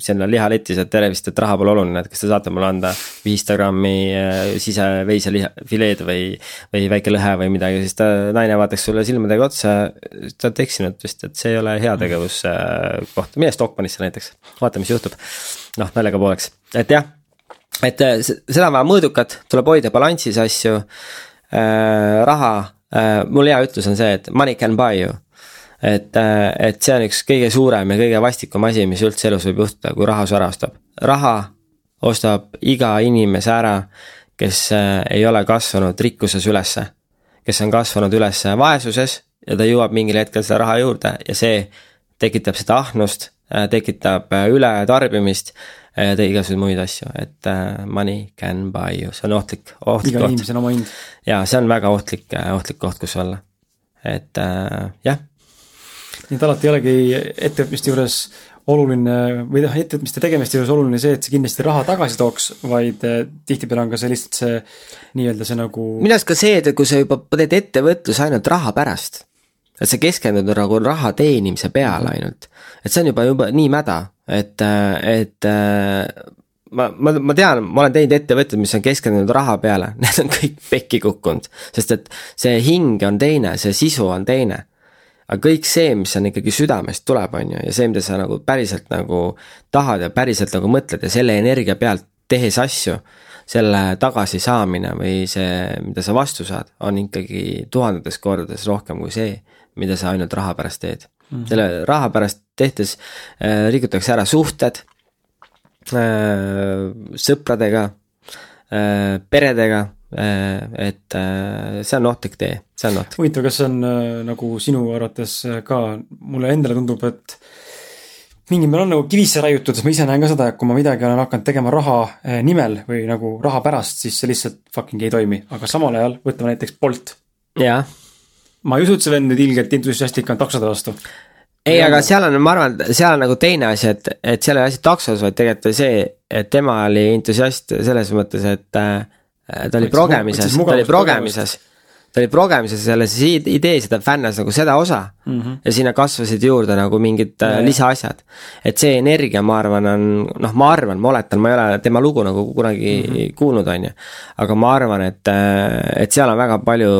sinna lihaletis, et tere vist, et raha pole oluline, et kas te saate mulle anda viissada grammi äh, siseveiseliha, fileed või. või väike lõhe või midagi, siis ta, naine vaataks sulle silmadega otsa, te olete eksinud vist, et see ei ole heategevuskoht, mine Stockmannisse näiteks, vaata, mis juhtub. noh, naljaga pooleks, et jah et äh, seda on vaja mõõdukat, tuleb hoida balansis asju äh,. raha äh,, mul hea ütlus on see, et money can buy you. Et äh,, et see on üks kõige suurem ja kõige vastikum asi, mis üldse elus võib juhtuda, kui raha su ära ostab. raha ostab iga inimese ära, kes äh, ei ole kasvanud rikkuses ülesse. kes on kasvanud üles vaesuses ja ta jõuab mingil hetkel seda raha juurde ja see tekitab seda ahnust, tekitab ületarbimist ja igasuguseid muid asju, et money can buy you, see on ohtlik, ohtlik igal inimesel oma hind. ja see on väga ohtlik, ohtlik koht, kus olla. et äh, jah, nii et alati ei olegi ettevõtmiste juures oluline või noh, ettevõtmiste tegemiste juures oluline see, et see kindlasti raha tagasi tooks, vaid eh, tihtipeale on ka see lihtsalt see nii-öelda see nagu minu arust ka see, et kui sa juba teed ettevõtluse ainult raha pärast, et sa keskendud nagu raha teenimise peale ainult, et see on juba, juba nii mäda, et, et äh, ma, ma, ma tean, ma olen teinud ettevõtteid, mis on keskendunud raha peale, need on kõik pekki kukkunud, sest et see hing on teine, see sisu on teine aga kõik see, mis on ikkagi südamest tuleb, on ju, ja see, mida sa nagu päriselt nagu tahad ja päriselt nagu mõtled ja selle energia pealt tehes asju, selle tagasisaamine või see, mida sa vastu saad, on ikkagi tuhandetes kordades rohkem kui see, mida sa ainult raha pärast teed mm. selle raha pärast tehtes äh, rikutakse ära suhted äh, sõpradega äh,, peredega et äh, see on ohtlik tee, see on ohtlik. huvitav, kas see on äh, nagu sinu arvates äh, ka, mulle endale tundub, et mingil määral on nagu kivisse raiutud, sest ma ise näen ka seda, et kui ma midagi olen hakanud tegema raha äh, nimel või nagu raha pärast, siis see lihtsalt fucking ei toimi, aga samal ajal võtame näiteks Bolt. jah ma ei usu, et see vend nüüd ilgelt entusiastlik on taksode vastu. ei, aga seal on, ma arvan, seal on nagu teine asi, et, et seal ei ole asi taksos, vaid tegelikult oli see, et tema oli entusiast selles mõttes, et äh, ta oli progemises, ta oli progemises. ta oli progemises ja selle si- idee seda fännas nagu seda osa mm. -hmm. ja sinna kasvasid juurde nagu mingid Ja, äh, ja. lisaasjad. et see energia, ma arvan, on noh, ma arvan, ma oletan, ma ei ole tema lugu nagu kunagi mm -hmm. kuulnud, on ju. aga ma arvan, et, et seal on väga palju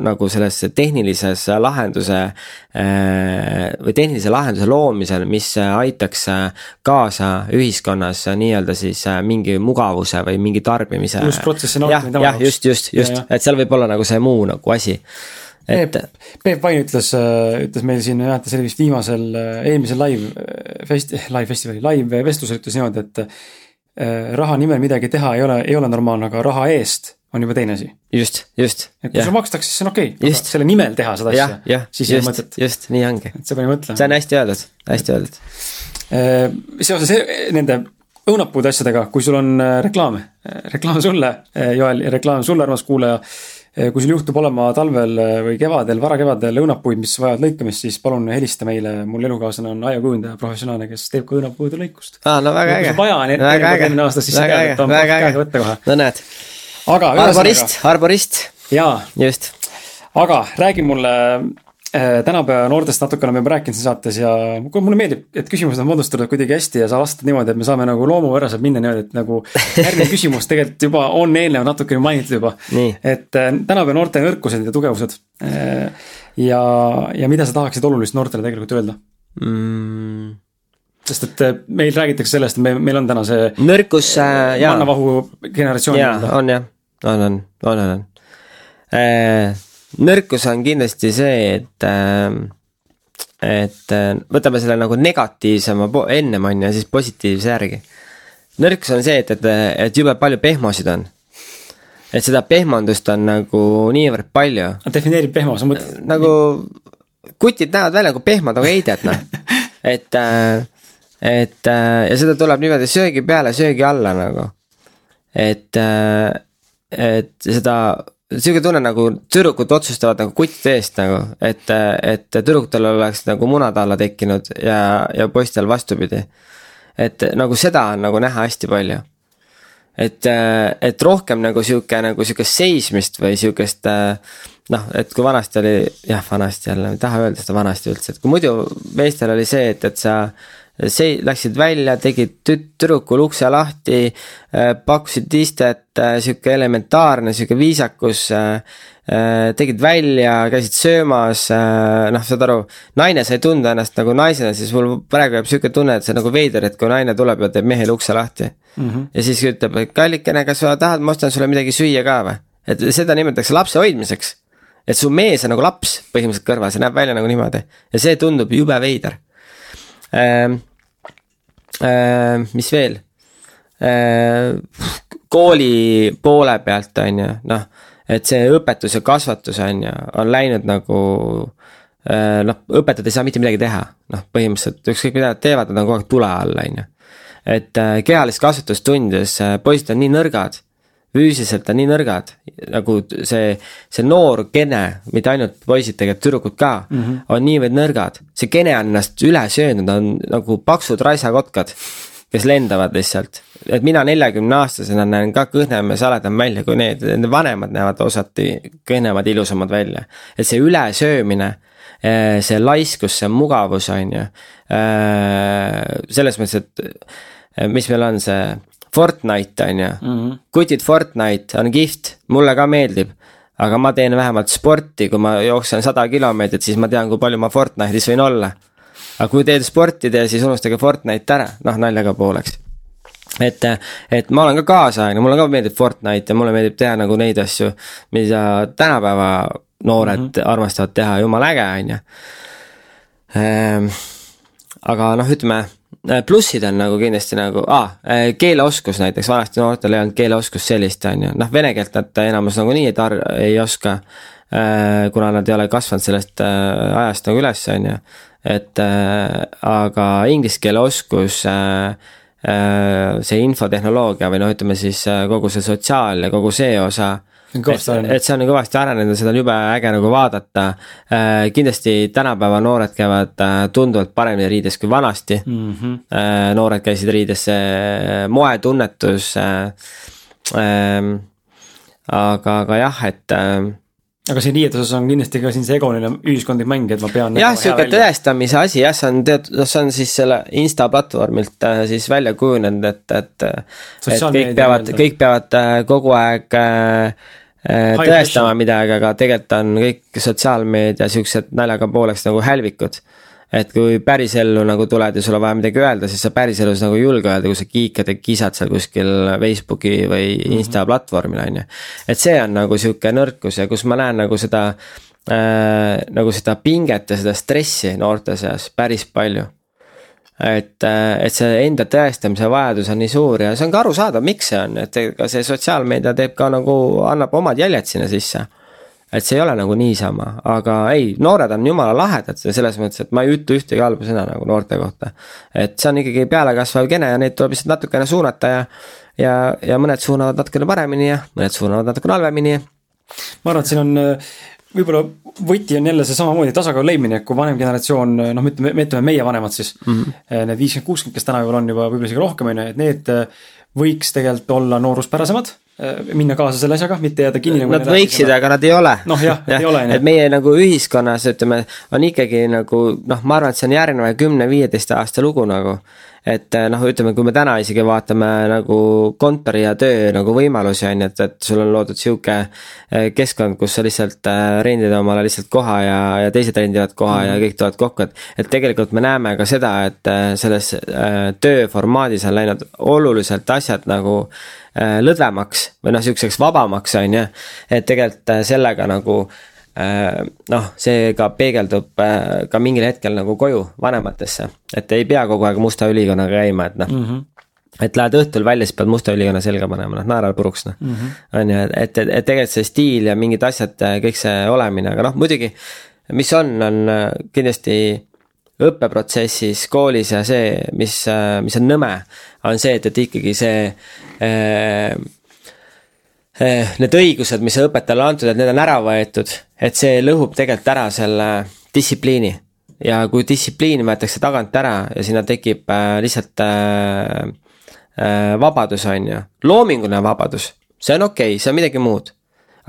nagu selles tehnilises lahenduse äh, või tehnilise lahenduse loomisel, mis aitaks äh, kaasa ühiskonnas äh, nii-öelda siis äh, mingi mugavuse või mingi tarbimise. Just protsessi nautimine, tema jaoks. just, just, just et seal võib olla nagu see muu nagu asi. et Peep, Vain ütles, ütles meil siin, jah, ta see oli vist viimasel, eelmisel live festi-, live festivali, live vestlusel ütles niimoodi, et äh, raha nimel midagi teha ei ole, ei ole normaalne, aga raha eest on juba teine asi. just, just, et kui sulle, makstakse, siis on okei okay,, aga selle nimel teha seda jah asja,, siis ei ole mõtet,. just nii ongi. et sa pani mõtlema see. on hästi öeldud, hästi öeldud. seoses e- nende õunapuude asjadega, kui sul on äh, reklaame, reklaam sulle, Joel, ja reklaam sulle, armas kuulaja. kui sul juhtub olema talvel äh, või kevadel, varakevadel õunapuid, mis vajavad lõikamist, siis palun helista meile, mul elukaaslane on aiakujundaja, professionaalne, kes teeb ka õunapuude lõikust. aa, no väga äge. vaja on väga äge, eelmine aasta, siis väga äge et, on väga äge võtta kohe., no näed, aga arborist arborist, jaa, just. aga räägi mulle äh, tänapäeva noortest natuke oleme juba rääkinud siin saates ja mulle meeldib, et küsimused on moodustatud kuidagi hästi ja sa vastad niimoodi, et me saame nagu loomupäraselt minna niimoodi, et nagu järgmine küsimus tegelikult juba on eelnevalt natukene mainitud juba. Et äh, tänapäeva noorte nõrkused ja tugevused. ja, ja mida sa tahaksid olulist noortele tegelikult öelda? mm,. sest et äh, meil räägitakse sellest, me, meil on täna see nõrkus äh,, jaa, mannavahu generatsioon jaa, on jah, on, on, on, on, on. nõrkus on kindlasti see, et, et äh, võtame selle nagu negatiivsema ennem on ju, siis positiivse järgi. nõrkus on see, et, et, et jube palju pehmosid on. et seda pehmandust on nagu niivõrd palju defineerib pehmo, sa mõtled, nagu kutid näevad välja nagu pehmad nagu heidet noh, et äh,, et äh, ja seda tuleb niimoodi söögi peale, söögi alla nagu. et äh,, et seda, sihuke tunne nagu tüdrukud otsustavad nagu kuttide eest nagu, et, et tüdrukutel oleks nagu munad alla tekkinud ja, ja poistel vastupidi. et nagu seda on nagu näha hästi palju et, et rohkem nagu sihuke nagu sihukest seismist või sihukest noh, et kui vanasti oli, jah, vanasti jälle, ei taha öelda seda vanasti üldse, et kui muidu meestel oli see, et, et sa see, läksid välja, tegid tüt-, tüdrukul ukse lahti, pakkusid istet, sihuke elementaarne sihuke viisakus, tegid välja, käisid söömas, noh, saad aru, naine sai tunda ennast nagu naisena, siis mul praegu jääb sihuke tunne, et see on nagu veider, et kui naine tuleb ja teeb mehele ukse lahti mm. -hmm. ja siis ütleb, et kallikene, kas sa tahad, ma ostan sulle midagi süüa ka või? et seda nimetatakse lapse hoidmiseks. et su mees on nagu laps põhimõtteliselt kõrval, see näeb välja nagu niimoodi ja see tundub jube veider mis veel ähm,? kooli poole pealt on ju, noh, et see õpetus ja kasvatus on ju, on läinud nagu noh, õpetajad ei saa mitte midagi teha, noh põhimõtteliselt ükskõik mida nad teevad, nad on kogu aeg tule all, on ju. et kehalist kasvatust tundides poisid on nii nõrgad füüsiliselt on nii nõrgad, nagu see, see noor kene, mitte ainult poisid, tegelikult tüdrukud ka mm, -hmm. on niivõrd nõrgad. see kene on ennast üle söönud, on nagu paksud raisakotkad, kes lendavad lihtsalt. et mina neljakümne aastasena näen ka kõhnem ja saledam välja kui need, nende vanemad näevad osati kõhnemad, ilusamad välja. et see ülesöömine, eh, see laiskus, see mugavus, on ju. Eh, selles mõttes, et eh, mis meil on see Fortnite on ju mm -hmm., kutid Fortnite on kihvt, mulle ka meeldib. aga ma teen vähemalt sporti, kui ma jooksen sada kilomeetrit, siis ma tean, kui palju ma Fortnite'is võin olla. aga kui teed sporti tee, siis unustage Fortnite ära, noh naljaga pooleks et, et ma olen ka kaasaegne, mulle ka meeldib Fortnite ja mulle meeldib teha nagu neid asju, mida tänapäeva noored mm -hmm. armastavad teha, jumala äge, on ju. Ehm, aga noh, ütleme plussid on nagu kindlasti nagu ah,, keeleoskus näiteks, vanasti noortel ei olnud keeleoskust sellist, on ju, noh, vene keelt nad enamus nagunii ei tar-, ei oska. Äh, kuna nad ei ole kasvanud sellest ajast nagu üles, on ju, et aga inglise keele oskus see infotehnoloogia või noh, ütleme siis kogu see sotsiaal ja kogu see osa et, et see on kõvasti arenenud ja seda on jube äge nagu vaadata äh,. kindlasti tänapäeva noored käivad äh, tunduvalt paremini riides kui vanasti mm. -hmm. Noored käisid riides, moetunnetus äh,. Äh, aga, aga jah, et aga siin riietuses on kindlasti ka siin see egoline ühiskondlik mäng, et ma pean. jah, sihuke tõestamise asi jah, see on teatud, noh, see on siis selle Insta platvormilt äh, siis välja kujunenud, et, et. et kõik peavad, kõik peavad kogu aeg äh, Äh, tõestama midagi, aga tegelikult on kõik sotsiaalmeedia siuksed naljaga pooleks nagu hälvikud. Et kui pärisellu nagu tuled ja sul on vaja midagi öelda, siis sa päriselus nagu ei julge öelda, kui sa kiikad ja kisad seal kuskil Facebooki või mhm. Insta platvormil on ju. et see on nagu sihuke nõrkus ja kus ma näen nagu seda äh,, nagu seda pinget ja seda stressi noorte seas päris palju et, äh, et see enda tõestamise vajadus on nii suur ja see on ka arusaadav, miks see on, et ega see sotsiaalmeedia teeb ka nagu, annab omad jäljed sinna sisse. Et see ei ole nagu niisama, aga ei, noored on jumala lahedad selles mõttes, et ma ei ütle ühtegi halba sõna nagu noorte kohta. et see on ikkagi pealekasvav kene ja neid tuleb lihtsalt natukene suunata ja, ja, ja mõned suunavad natukene paremini ja mõned suunavad natukene halvemini. ma arvan, et siin on võib-olla võti on jälle see samamoodi tasakaalu leidmine, et kui vanem generatsioon, noh, ütleme, me ütleme meie vanemad siis mm, -hmm. need viiskümmend, kuuskümmend, kes tänapäeval on juba võib-olla isegi rohkem, on ju, et need äh, võiks tegelikult olla nooruspärasemad äh, minna kaasa selle asjaga, mitte jääda kinni nagu. Nad võiksid, aga nad ei ole. noh, jah ja,, ei ole. et meie nagu ühiskonnas ütleme, on ikkagi nagu noh, ma arvan, et see on järgneva kümne-viieteist aasta lugu nagu et eh, noh, ütleme, kui me täna isegi vaatame nagu kontori ja töö nagu võimalusi on ju, et, et sul on loodud sihuke eh, keskkond, kus sa lihtsalt rendid omale lihtsalt koha ja, ja teised rendivad koha mm -hmm. ja mhm. kõik tulevad kokku, et. et tegelikult me näeme ka seda, et selles tööformaadis on läinud oluliselt asjad nagu lõdvemaks või noh, sihukeseks vabamaks on ju. et tegelikult sellega nagu Äh, noh, see ka peegeldub äh, ka mingil hetkel nagu koju vanematesse, et ei pea kogu aeg musta ülikonnaga käima, et noh mm. -hmm et lähed õhtul välja, siis pead musta ülikonna selga panema, noh naeral puruks noh mm -hmm., on ju, et, et, et tegelikult see stiil ja mingid asjad, kõik see olemine, aga noh, muidugi. mis on, on kindlasti õppeprotsessis koolis ja see, mis, mis on nõme, on see, et, et ikkagi see äh, Eh, need õigused, mis õpetajale antud, et need on ära võetud, et see lõhub tegelikult ära selle distsipliini. ja kui distsipliin võetakse tagant ära ja sinna tekib äh, lihtsalt äh, äh, vabadus, on ju, loominguline vabadus, see on okei okay,, see on midagi muud.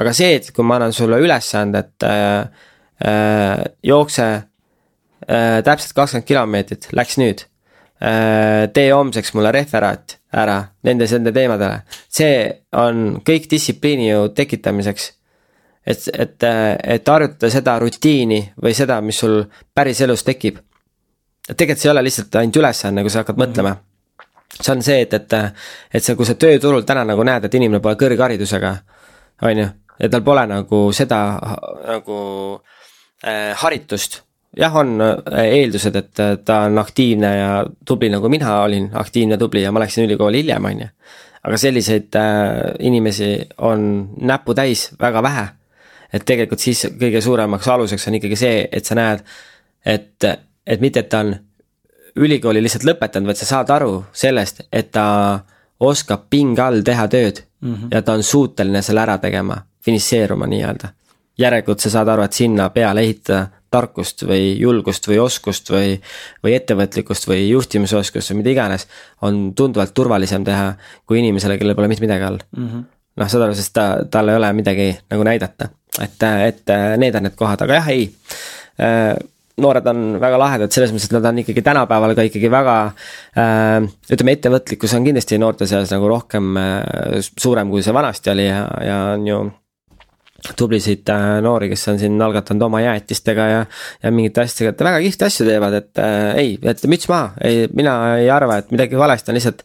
aga see, et kui ma annan sulle ülesande, et äh, äh, jookse äh, täpselt kakskümmend kilomeetrit, läks nüüd äh,. tee homseks mulle referaat ära nendes, nende teemadele. see on kõik distsipliini ju tekitamiseks. et, et, et harjutada seda rutiini või seda, mis sul päriselus tekib. tegelikult see ei ole lihtsalt ainult ülesanne, kui sa hakkad mm -hmm. mõtlema. see on see, et, et, et sa, kui sa tööturul täna nagu näed, et inimene pole kõrgharidusega, on ju, ja tal pole nagu seda nagu äh, haritust jah, on äh, eeldused, et äh, ta on aktiivne ja tubli, nagu mina olin aktiivne, tubli ja ma läksin ülikooli hiljem, on ju. aga selliseid äh, inimesi on näputäis väga vähe. et tegelikult siis kõige suuremaks aluseks on ikkagi see, et sa näed, et, et mitte, et ta on ülikooli lihtsalt lõpetanud, vaid sa saad aru sellest, et ta oskab pinge all teha tööd mm -hmm. ja ta on suuteline selle ära tegema, finišeeruma nii-öelda. järelikult sa saad aru, et sinna peale ehitada tarkust või julgust või oskust või, või ettevõtlikkust või juhtimisoskust või mida iganes. on tunduvalt turvalisem teha kui inimesele, kellel pole mitte midagi all mm. -hmm. noh, saad aru, sest ta, tal ei ole midagi nagu näidata, et, et need on need kohad, aga jah, ei noored on väga lahedad selles mõttes, et nad on ikkagi tänapäeval ka ikkagi väga äh,. ütleme, ettevõtlikkus on kindlasti noorte seas nagu rohkem äh, suurem, kui see vanasti oli ja, ja on ju tublisid äh, noori, kes on siin algatanud oma jäätistega ja, ja mingite asjadega, et väga kihvte asju teevad, et äh, ei, et müts maha, ei, mina ei arva, et midagi valesti on, lihtsalt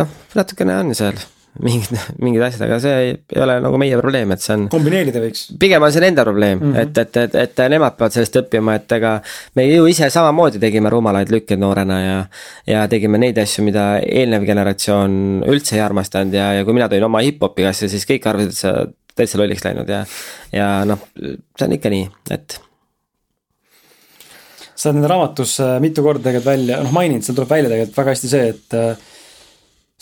noh, natukene on seal mingid, mingid asjad, aga see ei, ei ole nagu meie probleem, et see on. kombineerida võiks. pigem on see nende probleem mm, -hmm. et, et, et, et nemad peavad sellest õppima, et ega me ju ise samamoodi tegime rumalaid lükkeid noorena ja. ja tegime neid asju, mida eelnev generatsioon üldse ei armastanud ja, ja kui mina tõin oma hip-hopi asja, siis kõik arvasid, et sa täitsa lolliks läinud ja, ja noh, see on ikka nii, et sa oled nende raamatus äh, mitu korda tegelikult välja, noh maininud, seal tuleb välja tegelikult väga hästi see, et äh,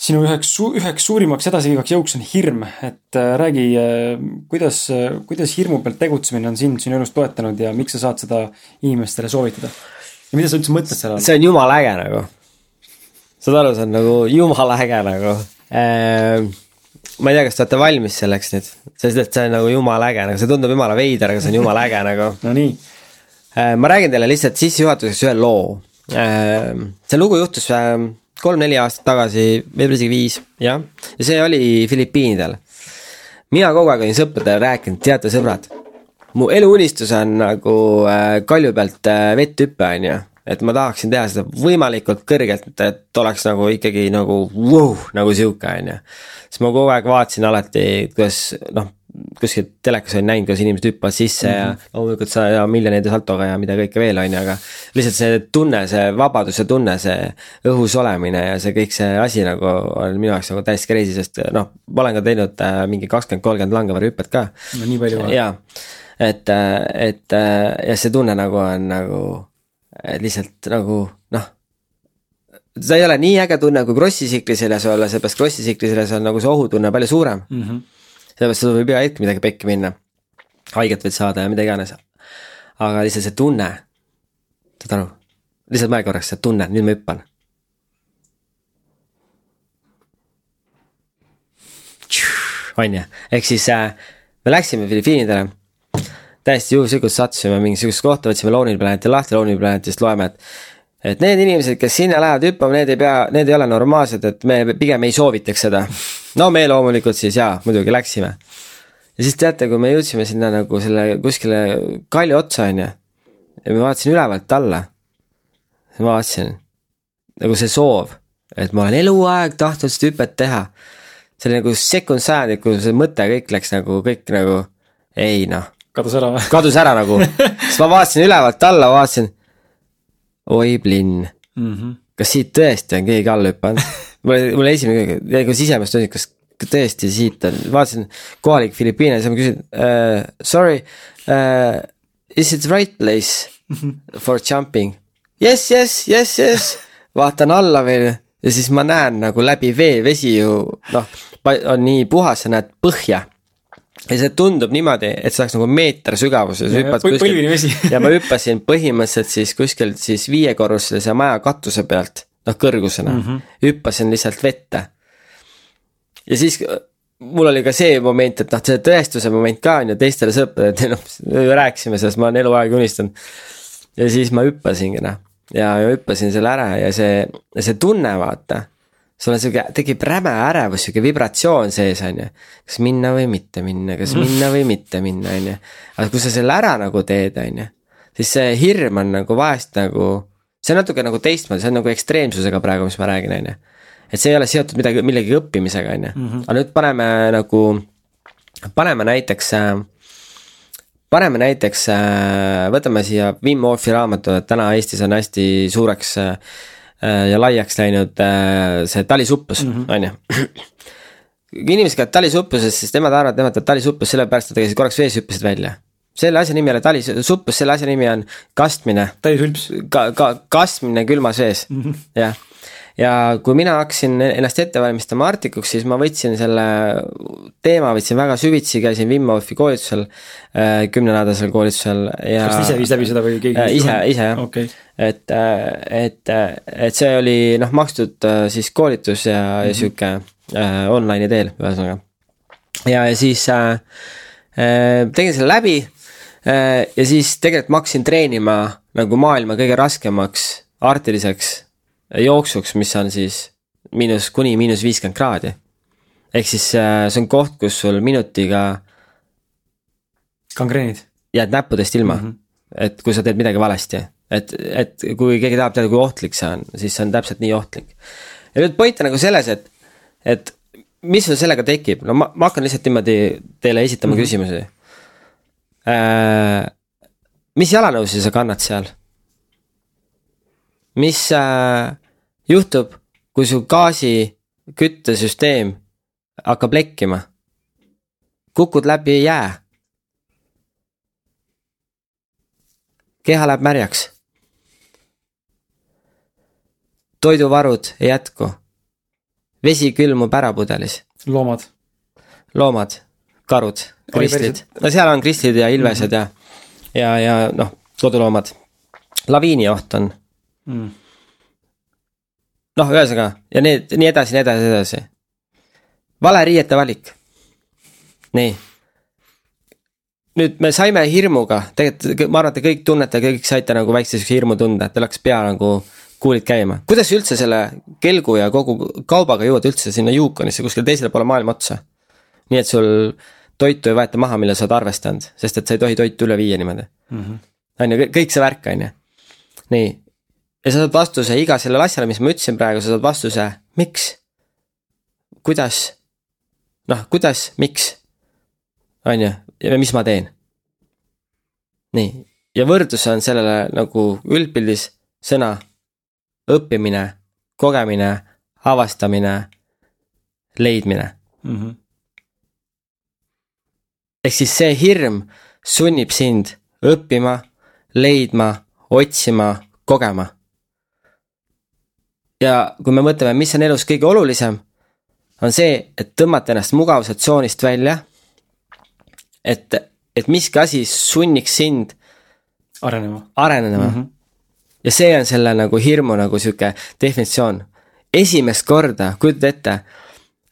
sinu üheks, üheks suurimaks edasiviivaks jõuks on hirm, et äh, räägi, äh, kuidas, kuidas hirmu pealt tegutsemine on sind sinu elus toetanud ja miks sa saad seda inimestele soovitada? ja mida sa üldse mõtled selle all? see on jumala äge nagu. saad aru, see on nagu jumala äge nagu ehm, ma ei tea, kas te olete valmis selleks nüüd, sest et see on nagu jumala äge, nagu see tundub jumala veider, aga see on jumala äge nagu. Nonii. Ehm, ma räägin teile lihtsalt sissejuhatuseks ühe loo. Ehm, see lugu juhtus kolm-neli aastat tagasi, võib-olla isegi viis, jah, ja see oli Filipiinidel. mina kogu aeg olin sõpradele rääkinud, teate sõbrad, mu eluunistus on nagu äh, kalju pealt äh, vett hüppe, on ju et ma tahaksin teha seda võimalikult kõrgelt, et oleks nagu ikkagi nagu vau, nagu sihuke, on ju. siis ma kogu aeg vaatasin alati, kuidas noh, kuskilt telekas olin näinud, kuidas inimesed hüppavad sisse mm -hmm. ja mhm. loomulikult sa ja miljoneide saltoga ja mida kõike veel, on ju, aga. lihtsalt see tunne, see vabaduse tunne, see õhus olemine ja see kõik see asi nagu on minu jaoks nagu täiesti crazy, sest noh, ma olen ka teinud äh, mingi kakskümmend, kolmkümmend langevarjuhüpet ka. no nii palju või? jaa, et, äh, et äh, ja see tunne nagu on nagu, et lihtsalt nagu noh see ei ole nii äge tunne kui Krossi tsikliseljas olla, seepärast Krossi tsikliseljas on nagu see ohutunne palju suurem mm. -hmm sellepärast sul võib iga hetk midagi pekki minna. haiget võid saada ja mida iganes. aga lihtsalt see tunne, saad aru, lihtsalt mõelge korraks, see tunne, nüüd ma hüppan. on ju, ehk siis äh, me läksime Filipiinidele täiesti juhuslikult sattusime mingisugusesse kohta, võtsime Lonely Planeti lahti, Lonely Planetist loeme, et et need inimesed, kes sinna lähevad hüppama, need ei pea, need ei ole normaalsed, et me pigem ei soovitaks seda. no me loomulikult siis jaa, muidugi läksime. ja siis teate, kui me jõudsime sinna nagu selle kuskile kalju otsa, on ju. ja ma vaatasin ülevalt alla. ma vaatasin nagu see soov, et ma olen eluaeg tahtnud seda hüpet teha. see oli nagu sekund sajandiku see mõte kõik läks nagu kõik nagu ei noh. Kadus ära või? kadus ära nagu, siis ma vaatasin ülevalt alla, vaatasin oi plinn mm. -hmm. kas siit tõesti on keegi alla hüpanud mul, mul esimene, nagu sisemast tundis, kas tõesti siit on, vaatasin kohalik Filipiine, siis ma küsin uh,, sorry uh,, is it right place for jumping? Yes, yes, yes, yes, vaatan alla veel ja siis ma näen nagu läbi vee, vesi ju noh, on nii puhas, sa näed põhja ja see tundub niimoodi, et see oleks nagu meeter sügavuses. põlvini vesi ja ma hüppasin põhimõtteliselt siis kuskilt siis viiekorruselise maja katuse pealt, noh kõrgusena mm, -hmm. hüppasin lihtsalt vette. ja siis mul oli ka see moment, et noh, see tõestuse moment ka on ju teistele sõpradele, noh, rääkisime sellest, ma olen eluaeg unistanud. ja siis ma hüppasingi noh, ja hüppasin selle ära ja see, see tunne, vaata sul on sihuke, tekib räme ärevus, sihuke vibratsioon sees, on ju. kas minna või mitte minna, kas minna või mitte minna, on ju. aga kui sa selle ära nagu teed, on ju, siis see hirm on nagu vahest nagu, see on natuke nagu teistmoodi, see on nagu ekstreemsusega praegu, mis ma räägin, on ju. et see ei ole seotud midagi, millegi õppimisega, on ju, mhm. aga nüüd paneme nagu, paneme näiteks paneme näiteks, võtame siia Wim Hofi raamatu, et täna Eestis on hästi suureks Äh, ja laiaks läinud äh, see talisuplus, mhm. on ju. inimesed käivad talisuppluses, siis nemad arvavad, nemad teevad talisuplust sellepärast, et nad käisid korraks vees, hüppasid välja. selle asja nimi ei ole talisuplus, selle asja nimi on kastmine. täishülps. ka, ka kastmine külmas vees -hmm., jah ja kui mina hakkasin ennast ette valmistama Arcticuks, siis ma võtsin selle teema, võtsin väga süvitsi, käisin Wim Hofi koolitusel, äh, kümnenädalasel koolitusel ja. kas ise viis läbi seda või keegi? Äh, ise, ise jah okay.. et, äh, et, et see oli noh, makstud siis koolitus ja mm, -hmm. ja sihuke äh, online'i teel, ühesõnaga. ja, ja siis äh, tegin selle läbi äh, ja siis tegelikult ma hakkasin treenima nagu maailma kõige raskemaks artiliseks jooksuks, mis on siis miinus, kuni miinus viiskümmend kraadi. ehk siis äh, see on koht, kus sul minutiga. gangreenid. jääd näppudest ilma mm, -hmm. et kui sa teed midagi valesti, et, et kui keegi tahab teada, kui ohtlik see on, siis see on täpselt nii ohtlik. ja nüüd point on nagu selles, et, et mis sul sellega tekib, no ma, ma hakkan lihtsalt niimoodi teile esitama mm -hmm. küsimusi äh,. mis jalanõusid sa kannad seal? mis äh, juhtub, kui su gaasi küttesüsteem hakkab lekkima? kukud läbi jää. keha läheb märjaks. toiduvarud ei jätku. vesi külmub ära pudelis. loomad. loomad, karud, kristlid, no seal on kristlid ja ilvesed mm -hmm. ja, ja, ja noh, koduloomad. laviinioht on mm noh, ühesõnaga ja need, nii edasi, nii edasi, edasi. vale riiete valik. nii. nüüd me saime hirmuga, tegelikult ma arvan, et te kõik tunnete, kõik saite nagu väikse siukse hirmu tunda, et teil hakkas pea nagu kuulid käima. kuidas üldse selle kelgu ja kogu kaubaga jõuad üldse sinna Yukonisse kuskile teisele poole maailma otsa? nii et sul toitu ei võeta maha, mille sa oled arvestanud, sest et sa ei tohi toitu üle viia niimoodi. -hmm. on ju, kõik see värk, on ju. nii, ja sa saad vastuse iga sellele asjale, mis ma ütlesin praegu, sa saad vastuse, miks? kuidas? noh, kuidas, miks? on ju, ja mis ma teen? nii, ja võrdlus on sellele nagu üldpildis sõna õppimine, kogemine, avastamine, leidmine mm. -hmm. ehk siis see hirm sunnib sind õppima, leidma, otsima, kogema ja kui me mõtleme, mis on elus kõige olulisem, on see, et tõmmata ennast mugavusatsoonist välja. et, et miski asi sunniks sind arenema, arenema mm. -hmm. ja see on selle nagu hirmu nagu sihuke definitsioon. esimest korda, kujutad ette,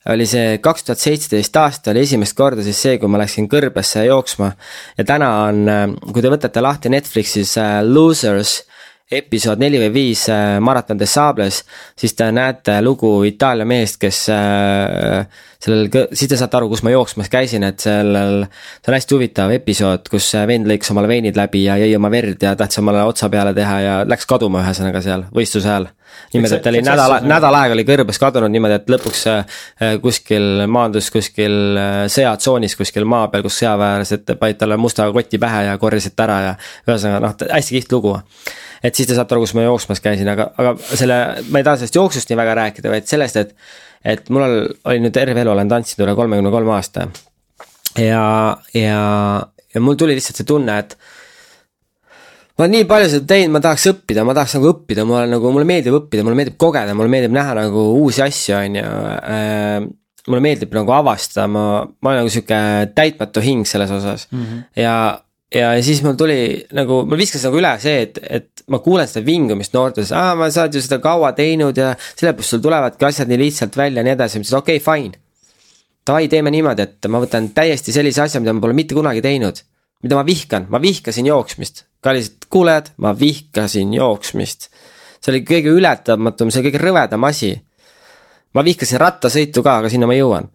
oli see kaks tuhat seitseteist aasta oli esimest korda siis see, kui ma läksin kõrbesse jooksma. ja täna on, kui te võtate lahti Netflixis uh, Losers episood neli või viis äh, Marathon des Sables, siis te näete lugu Itaalia mehest, kes äh, sellel, siis te saate aru, kus ma jooksmas käisin, et sellel, see on hästi huvitav episood, kus vend lõikas omale veinid läbi ja jõi oma verd ja tahtis omale otsa peale teha ja läks kaduma ühesõnaga seal võistluse ajal. niimoodi, et ta oli nädal, nädal aega oli kõrbes kadunud niimoodi, et lõpuks äh, kuskil maandus kuskil sõjatsoonis kuskil maa peal, kus sõjaväelased panid talle musta koti pähe ja korjasid ta ära ja ühesõnaga noh, hästi kihvt lugu et siis te saate aru, kus ma jooksmas käisin, aga, aga selle, ma ei taha sellest jooksust nii väga rääkida, vaid sellest, et. et mul oli nüüd terve elu olen tantsinud üle kolmekümne kolme aasta. ja, ja, ja mul tuli lihtsalt see tunne, et ma olen nii palju seda teinud, ma tahaks õppida, ma tahaks nagu õppida, ma olen nagu, mulle meeldib õppida, mulle meeldib kogeda, mulle meeldib näha nagu uusi asju, on ju äh, mulle meeldib nagu avastada, ma, ma olen nagu sihuke täitmatu hing selles osas mm. -hmm. ja, ja siis mul tuli nagu, mul viskas nagu üle see, et, et ma kuulen seda vingumist noortes, aa, ma sa oled ju seda kaua teinud ja sellepärast sul tulevadki asjad nii lihtsalt välja ja nii edasi, ma ütlesin okei okay,, fine. Davai, teeme niimoodi, et ma võtan täiesti sellise asja, mida ma pole mitte kunagi teinud. mida ma vihkan, ma vihkasin jooksmist, kallised kuulajad, ma vihkasin jooksmist. see oli kõige ületamatum, see kõige rõvedam asi. ma vihkasin rattasõitu ka, aga sinna ma jõuan.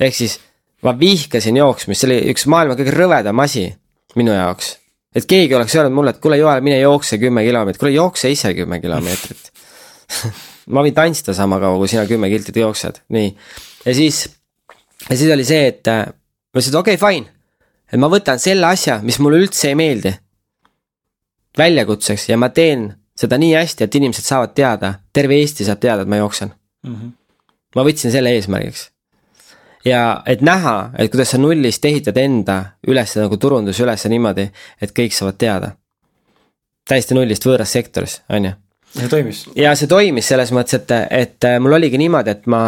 ehk siis ma vihkasin jooksmist, see oli üks maailma kõige rõvedam asi minu jaoks. et keegi oleks öelnud mulle, et kuule, Joel, mine jookse kümme kilomeetrit, kuule jookse ise kümme kilomeetrit ma võin tantsida sama kaua, kui sina kümme kiltit jooksed, nii. ja siis, ja siis oli see, et äh, ma ütlesin, et okei okay,, fine. et ma võtan selle asja, mis mulle üldse ei meeldi. väljakutseks ja ma teen seda nii hästi, et inimesed saavad teada, terve Eesti saab teada, et ma jooksen mm. -hmm. ma võtsin selle eesmärgiks. Ja et näha, et kuidas sa nullist ehitad enda üles nagu turunduse üles niimoodi, et kõik saavad teada. täiesti nullist võõras sektoris, on ju. ja see toimis. ja see toimis selles mõttes, et, et mul oligi niimoodi, et ma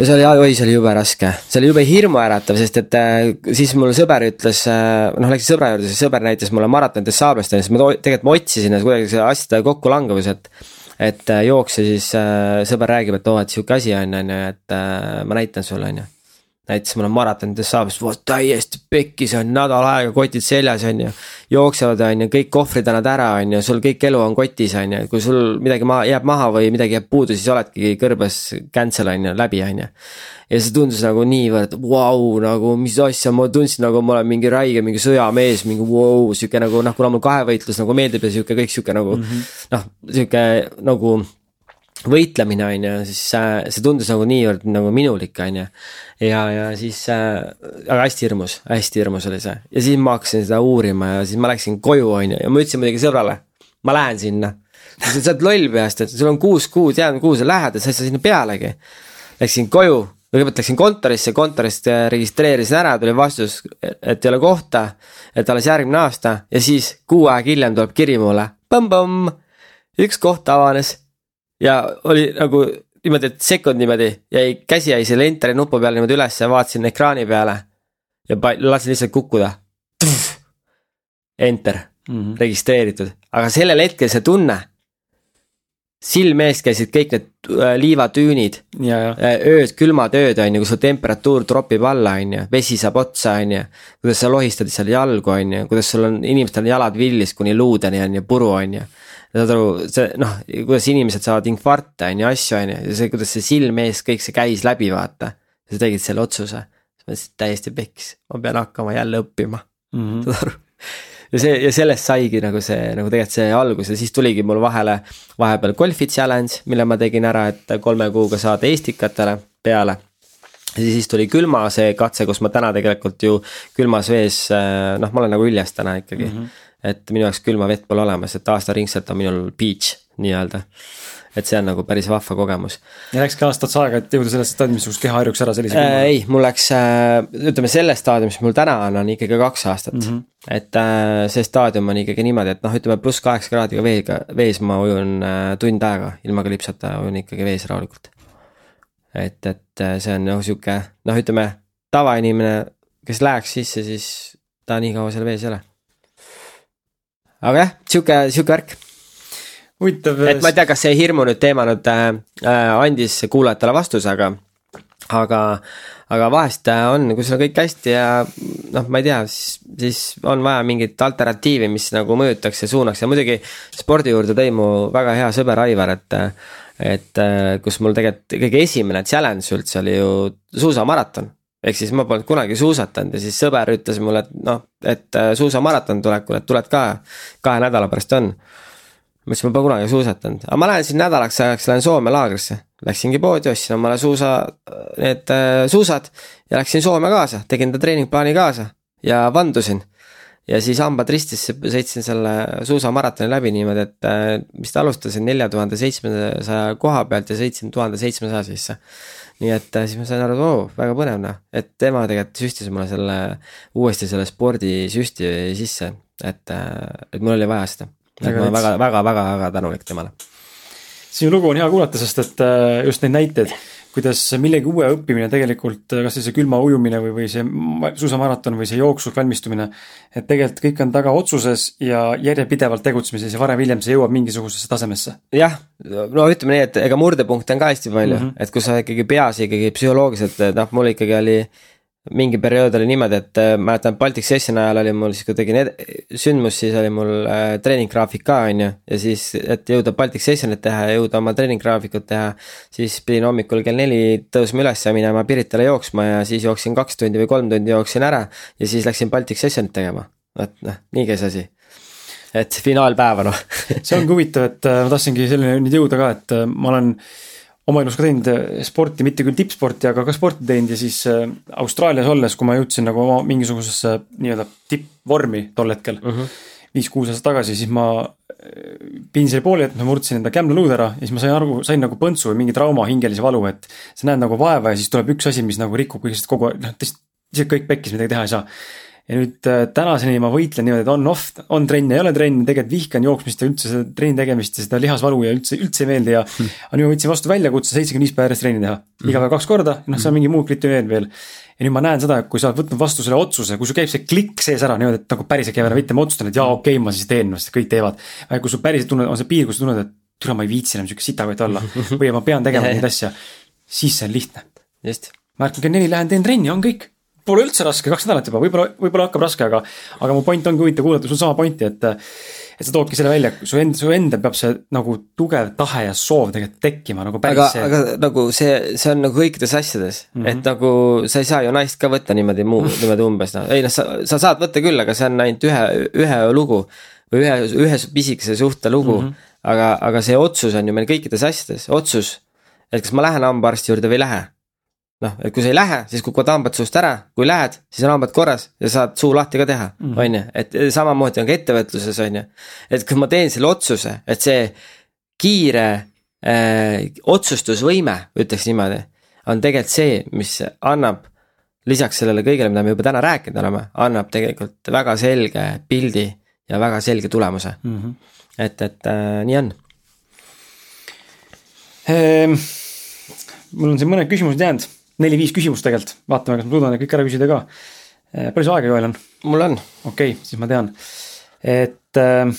ja see oli, oi, see oli jube raske, see oli jube hirmuäratav, sest et äh, siis mul sõber ütles, äh, noh, läksin sõbra juurde, siis sõber näitas mulle maratonides saablestamist, siis ma tegelikult ma otsisin kuidagi see asjade kokkulangevus, et et äh, jookse siis sõber räägib, et oo oh,, et sihuke asi on, on ju, et ma näitan sulle, on ju näitas mulle maratonides saabus, täiesti pekkis on nädal aega kotid seljas on ju. jooksevad on ju, kõik kohvrid annad ära, on ju, sul kõik elu on kotis on ju, kui sul midagi ma, jääb maha või midagi jääb puudu, siis oledki kõrbes cancel on ju, läbi on ju. ja see tundus nagu niivõrd vau wow,, nagu mis asja, ma tundsin nagu ma olen mingi räige, mingi sõjamees, mingi vau wow,, sihuke nagu noh, kuna mul kahevõitlus nagu meeldib ja sihuke kõik sihuke nagu mm -hmm. noh, sihuke nagu võitlemine, on ju, siis äh, see tundus nagu niivõrd nagu minulik, on ju. ja, ja siis äh,, aga hästi hirmus, hästi hirmus oli see ja siis ma hakkasin seda uurima ja siis ma läksin koju, on ju, ja ma ütlesin muidugi sõbrale, ma lähen sinna. ta ütles, sa oled loll peast, et sul on kuus kuud jäänud, kuhu sa lähed, et sa ei saa sinna pealegi. Läksin koju, kõigepealt läksin kontorisse, kontorist äh, registreerisin ära, tuli vastus, et ei ole kohta, et alles järgmine aasta ja siis kuu aega hiljem tuleb kiri mulle, põmm-põmm, üks koht avanes ja oli nagu niimoodi, et sekund niimoodi jäi, käsi jäi selle enteri nupu peale niimoodi üles ja vaatasin ekraani peale. ja lasin lihtsalt kukkuda. Enter mm, -hmm. registreeritud, aga sellel hetkel see tunne. silme ees käisid kõik need äh, liivatüünid. Äh, ööd, külmad ööd on ju, kus su temperatuur tropib alla, on ju, vesi saab otsa, on ju. kuidas sa lohistad seal jalgu, on ju, kuidas sul on, inimestel on jalad villis kuni luudeni on ju, puru on ju saad aru, see noh, kuidas inimesed saavad infarkte on ju, asju on ju, ja see, kuidas see silme ees kõik see käis läbi, vaata. sa tegid selle otsuse, siis ma mõtlesin, et täiesti peks, ma pean hakkama jälle õppima mm, -hmm. saad aru ja see ja sellest saigi nagu see nagu tegelikult see algus ja siis tuligi mul vahele vahepeal golfi challenge, mille ma tegin ära, et kolme kuuga saada Eestikatele peale. ja siis tuli külma see katse, kus ma täna tegelikult ju külmas vees, noh, ma olen nagu hüljes täna ikkagi mm. -hmm et minu jaoks külma vett pole olemas, et aastaringselt on minul beach nii-öelda. et see on nagu päris vahva kogemus. ja läkski aasta otsa aega, et jõuda sellesse staadiumisse, kus keha harjuks ära sellise äh,. ei, mul läks äh,, ütleme selles staadiumis, mis mul täna on, on ikkagi kaks aastat mm. -hmm. et äh, see staadium on ikkagi niimoodi, et noh, ütleme pluss kaheksa kraadiga veega, vees ma ujun äh, tund aega, ilma klipsata ujun ikkagi vees rahulikult. et, et äh, see on noh, sihuke noh, ütleme tavainimene, kes läheks sisse, siis ta nii kaua seal vees ei ole aga jah, sihuke, sihuke värk. huvitav. et ma ei tea, kas see hirmu nüüd teema nüüd äh, äh andis kuulajatele vastuse, aga, aga, aga vahest äh, on, kui sul on kõik hästi ja noh, ma ei tea, siis, siis on vaja mingit alternatiivi, mis nagu mõjutaks ja suunaks ja muidugi spordi juurde tõi mu väga hea sõber Aivar, et et äh, kus mul tegelikult kõige esimene challenge üldse oli ju suusamaraton ehk siis ma polnud kunagi suusatanud ja siis sõber ütles mulle, et noh, et äh, suusamaraton tulekul, et tuled ka, kahe nädala pärast on. ma ütlesin, ma pole kunagi suusatanud, aga ma lähen siin nädalaks ajaks, lähen Soome laagrisse. Läksingi poodi, ostsin omale suusa, need äh, suusad ja läksin Soome kaasa, tegin ta treeningplaani kaasa ja vandusin. ja siis hambad ristis sõitsin selle suusamaratoni läbi niimoodi, et äh, vist alustasin nelja tuhande seitsmesaja koha pealt ja sõitsin tuhande seitsmesaja sisse nii et äh, siis ma sain aru, et oo, väga põnev noh, et tema tegelikult süstis mulle selle, uuesti selle spordisüsti sisse, et, äh, et mul oli vaja seda. et ma olen väga, väga, väga, väga tänulik temale. sinu lugu on hea kuulata, sest et äh, just neid näiteid kuidas millegi uue õppimine tegelikult, kas see külma ujumine või, või see suusamaraton või see jooksuks valmistumine. et tegelikult kõik on taga otsuses ja järjepidevalt tegutsemises ja varem-hiljem see jõuab mingisugusesse tasemesse. jah, no ütleme nii, et ega murdepunkte on ka hästi palju mm, -hmm. et kui sa ikkagi peas ikkagi psühholoogiliselt, noh, mul ikkagi oli mingi periood oli niimoodi, et äh, mäletan Baltic Sessioni ajal oli mul siis, kui tegin sündmust, siis oli mul äh, treeninggraafik ka, on ju. ja siis, et jõuda Baltic Sessionit teha ja jõuda oma treeninggraafikut teha. siis pidin hommikul kell neli tõusma üles ja minema Piritale jooksma ja siis jooksin kaks tundi või kolm tundi jooksin ära. ja siis läksin Baltic Sessionit tegema, vot noh, nii käis asi et finaalpäeva noh see ongi huvitav, et äh, ma tahtsingi selleni nüüd jõuda ka, et ma olen oma elus ka teinud eh, sporti, mitte küll tippsporti, aga ka sporti teinud ja siis äh, Austraalias olles, kui ma jõudsin nagu oma mingisugusesse nii-öelda tippvormi tol hetkel uh. Mhm. -huh. viis-kuus aastat tagasi, siis ma pidin selle pooli, et ma murdsin enda kämlaluud ära ja siis ma sain aru, sain nagu põntsu või mingi trauma, hingelise valu, et sa näed nagu vaeva ja siis tuleb üks asi, mis nagu rikub kõigest kogu aeg, noh, lihtsalt kõik pekkis, midagi teha ei saa. Ja nüüd äh, tänaseni ma võitlen niimoodi, et on-off, on trenn, ei ole trenn, tegelikult vihkan jooksmist ja üldse seda trenni tegemist ja seda lihasvalu ja üldse, üldse ei meeldi ja hmm. aga nüüd ma võtsin vastu väljakutse seitsekümmend viis päeva järjest trenni teha. iga päev kaks korda, noh, seal on mingi muu kriteerium veel ja nüüd ma näen seda, kui sa oled võtnud vastu selle otsuse, kui sul käib see klikk sees ära niimoodi, et nagu päriselt käib ära, mitte ma otsustan, et jaa, okei okay,, ma siis teen, sest kõik teevad. vaid kui sul päriselt tunned, on see piir, kus sa tunned, et türa, ma ei viitsi enam sihuke sitakott olla või ma pean tegema neid asju, siis see on lihtne. just. ma ärkan kell neli, lähen teen trenni, on kõik. Pole üldse raske, kaks nädalat juba, võib-olla, võib-olla hakkab raske, aga, aga mu point ongi huvitav kuulata sul sama pointi, et et sa toodki selle välja, su end, su endal peab see nagu tugev tahe ja soov tegelikult tekkima nagu päris aga, see. aga nagu see, see on nagu kõikides asjades mm, -hmm. et nagu sa ei saa ju naist ka võtta niimoodi muu, niimoodi umbes noh, ei noh, sa, sa saad võtta küll, aga see on ainult ühe, ühe lugu. või ühe, ühe pisikese suhte lugu mm, -hmm. aga, aga see otsus on ju meil kõikides asjades, otsus. et kas ma lähen hambaarsti juurde või ei lähe noh, et kui sa ei lähe, siis kukuvad hambad suust ära, kui lähed, siis on hambad korras ja saad suu lahti ka teha, mhm. on ju, et samamoodi on ka ettevõtluses, on ju. et kui ma teen selle otsuse, et see kiire äh, otsustusvõime, ütleks niimoodi, on tegelikult see, mis annab lisaks sellele kõigele, mida me juba täna rääkinud oleme, annab tegelikult väga selge pildi ja väga selge tulemuse mm. -hmm. et, et äh, nii on ehm,. mul on siin mõned küsimused jäänud neli-viis küsimust tegelikult, vaatame, kas ma suudan kõik ära küsida ka. Eh, palju sul aega, Joel, on? mul on. okei okay,, siis ma tean, et äh,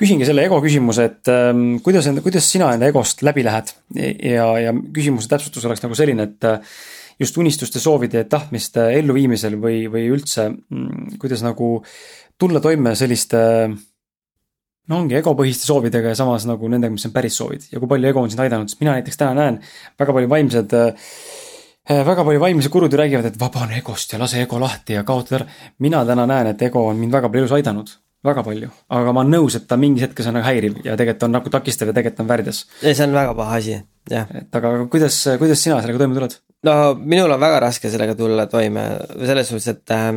küsingi selle ego küsimuse, et äh, kuidas, kuidas sina enda egost läbi lähed ja, ja küsimuse täpsustus oleks nagu selline, et äh, just unistuste, soovide ja tahtmiste elluviimisel või, või üldse, mm, kuidas nagu tulla toime selliste äh, no ongi egopõhiste soovidega ja samas nagu nendega, mis on päris soovid ja kui palju ego on sind aidanud, sest mina näiteks täna näen väga palju vaimsed äh, väga palju vaimse kurud ju räägivad, et vabane egost ja lase ego lahti ja kaota ära. mina täna näen, et ego on mind väga palju elus aidanud, väga palju, aga ma olen nõus, et ta mingis hetkes on nagu häiriv ja tegelikult on nagu takistav ja tegelikult on värdjas. ei, see on väga paha asi, jah. et aga kuidas, kuidas sina sellega toime tuled? no minul on väga raske sellega tulla toime, selles suhtes, et äh,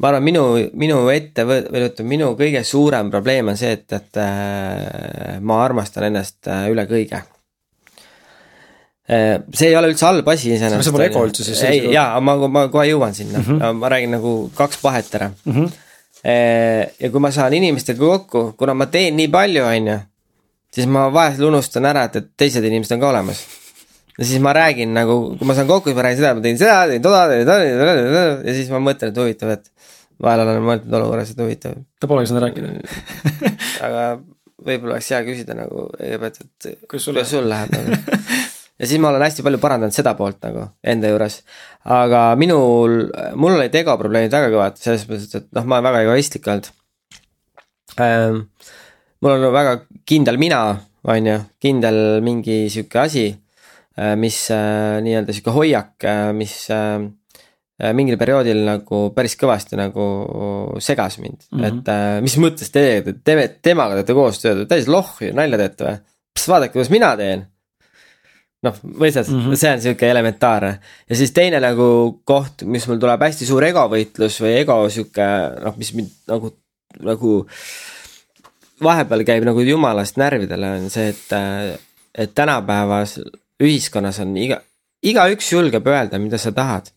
ma arvan, minu, minu ettevõt-, või ütleme, minu kõige suurem probleem on see, et, et äh, ma armastan ennast äh, üle kõige äh,. see ei ole üldse halb asi iseenesest. see pole ego üldse siis? ei, jaa, ma, ma kohe jõuan sinna mm, -hmm. ma räägin nagu kaks pahet ära mm. -hmm. ja kui ma saan inimestega kokku, kuna ma teen nii palju, on ju, siis ma vahel unustan ära, et, et teised inimesed on ka olemas ja siis ma räägin nagu, kui ma saan kokku, siis ma räägin seda, ma tegin seda, tegin toda, tegin toda ja siis ma mõtlen, et huvitav, et vahel olen mõelnud olukorras, et huvitav. ta polegi seda rääkinud aga võib-olla oleks hea küsida nagu kõigepealt, et kuidas sul, sul läheb nagu ja siis ma olen hästi palju parandanud seda poolt nagu enda juures. aga minul, mul olid ego probleemid väga kõvad, selles mõttes, et noh, ma olen väga egoistlik olnud ähm,. mul on väga kindel mina, on ju, kindel mingi sihuke asi, mis äh, nii-öelda sihuke hoiak, äh, mis äh, Äh, mingil perioodil nagu päris kõvasti nagu segas mind mm, -hmm. et äh, mis mõttes teie, te, temaga teete koostööd, täis lohhi, nalja teete või? vaadake, kuidas mina teen. noh, mõistad mm, -hmm. see on sihuke elementaarne ja siis teine nagu koht, mis mul tuleb hästi suur egovõitlus või ego sihuke noh, mis mind nagu, nagu vahepeal käib nagu jumalast närvidele, on see, et, äh, et tänapäevas ühiskonnas on iga, igaüks julgeb öelda, mida sa tahad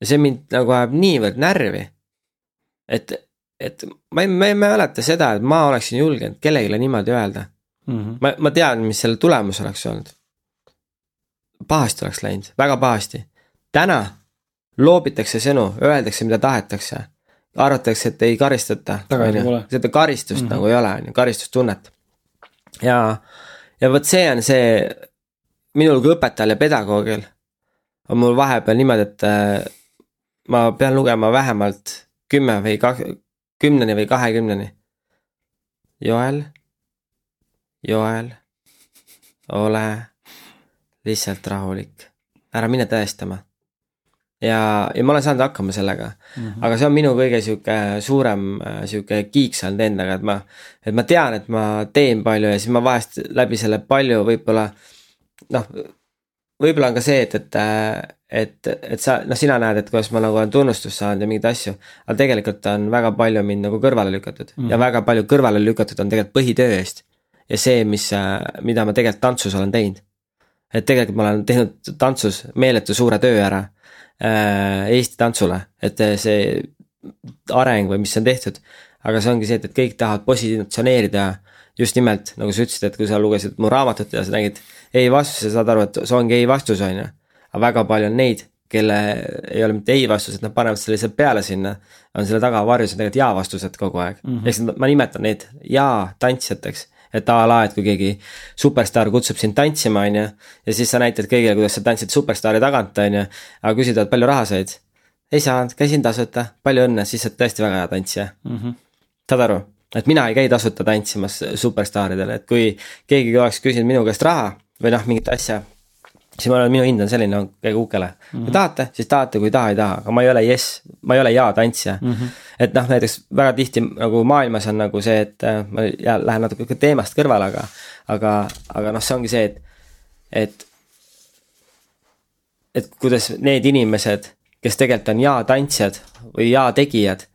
ja see mind nagu ajab niivõrd närvi. et, et ma ei, ma ei mäleta seda, et ma oleksin julgenud kellelegi niimoodi öelda mm. -hmm. ma, ma tean, mis selle tulemus oleks olnud. pahasti oleks läinud, väga pahasti. täna loobitakse sõnu, öeldakse, mida tahetakse. arvatakse, et ei karistata. seda karistust mm -hmm. nagu ei ole, on ju, karistustunnet. ja, ja vot see on see, minul kui õpetajal ja pedagoogil on mul vahepeal niimoodi, et ma pean lugema vähemalt kümme või kak-, kümneni või kahekümneni. Joel, Joel, ole lihtsalt rahulik, ära mine tõestama. ja, ja ma olen saanud hakkama sellega mm, -hmm. aga see on minu kõige sihuke suurem sihuke kiiks olnud endaga, et ma, et ma tean, et ma teen palju ja siis ma vahest läbi selle palju võib-olla noh võib-olla on ka see, et, et, et, et sa, noh, sina näed, et kuidas ma nagu olen tunnustust saanud ja mingeid asju. aga tegelikult on väga palju mind nagu kõrvale lükatud mm. ja väga palju kõrvale lükatud on tegelikult põhitöö eest. ja see, mis, mida ma tegelikult tantsus olen teinud. et tegelikult ma olen teinud tantsus meeletu suure töö ära äh, Eesti tantsule, et see areng või mis on tehtud. aga see ongi see, et, et kõik tahavad positsioneerida just nimelt nagu sa ütlesid, et kui sa lugesid mu raamatut ja sa nägid ei vastuse, saad aru, et see ongi ei vastus, on ju. aga väga palju on neid, kelle ei ole mitte ei vastus, et nad panevad selle lihtsalt peale sinna. on selle taga varjus on tegelikult jaa vastused kogu aeg mm -hmm., ehk siis ma nimetan neid jaa tantsijateks et a la, et kui keegi superstaar kutsub sind tantsima, on ju. ja siis sa näitad kõigile, kuidas sa tantsid superstaari tagant, on ju. aga küsid, et palju raha said? ei saanud, käisin tasuta, palju õnne, siis sa oled tõesti väga hea tantsija mm. -hmm. saad aru? Et mina ei käi tasuta tantsimas superstaaridele, et kui keegi oleks küsinud minu käest raha või noh, mingit asja. siis ma olen, minu hind on selline, käige ukele mm. -hmm. kui tahate, siis tahate, kui ei taha, ei taha, aga ma ei ole jess, ma ei ole jaa tantsija mm. -hmm. et noh, näiteks väga tihti nagu maailmas on nagu see, et äh, ma ja lähen natuke teemast kõrvale, aga, aga, aga noh, see ongi see, et, et. et kuidas need inimesed, kes tegelikult on jaa tantsijad või jaa tegijad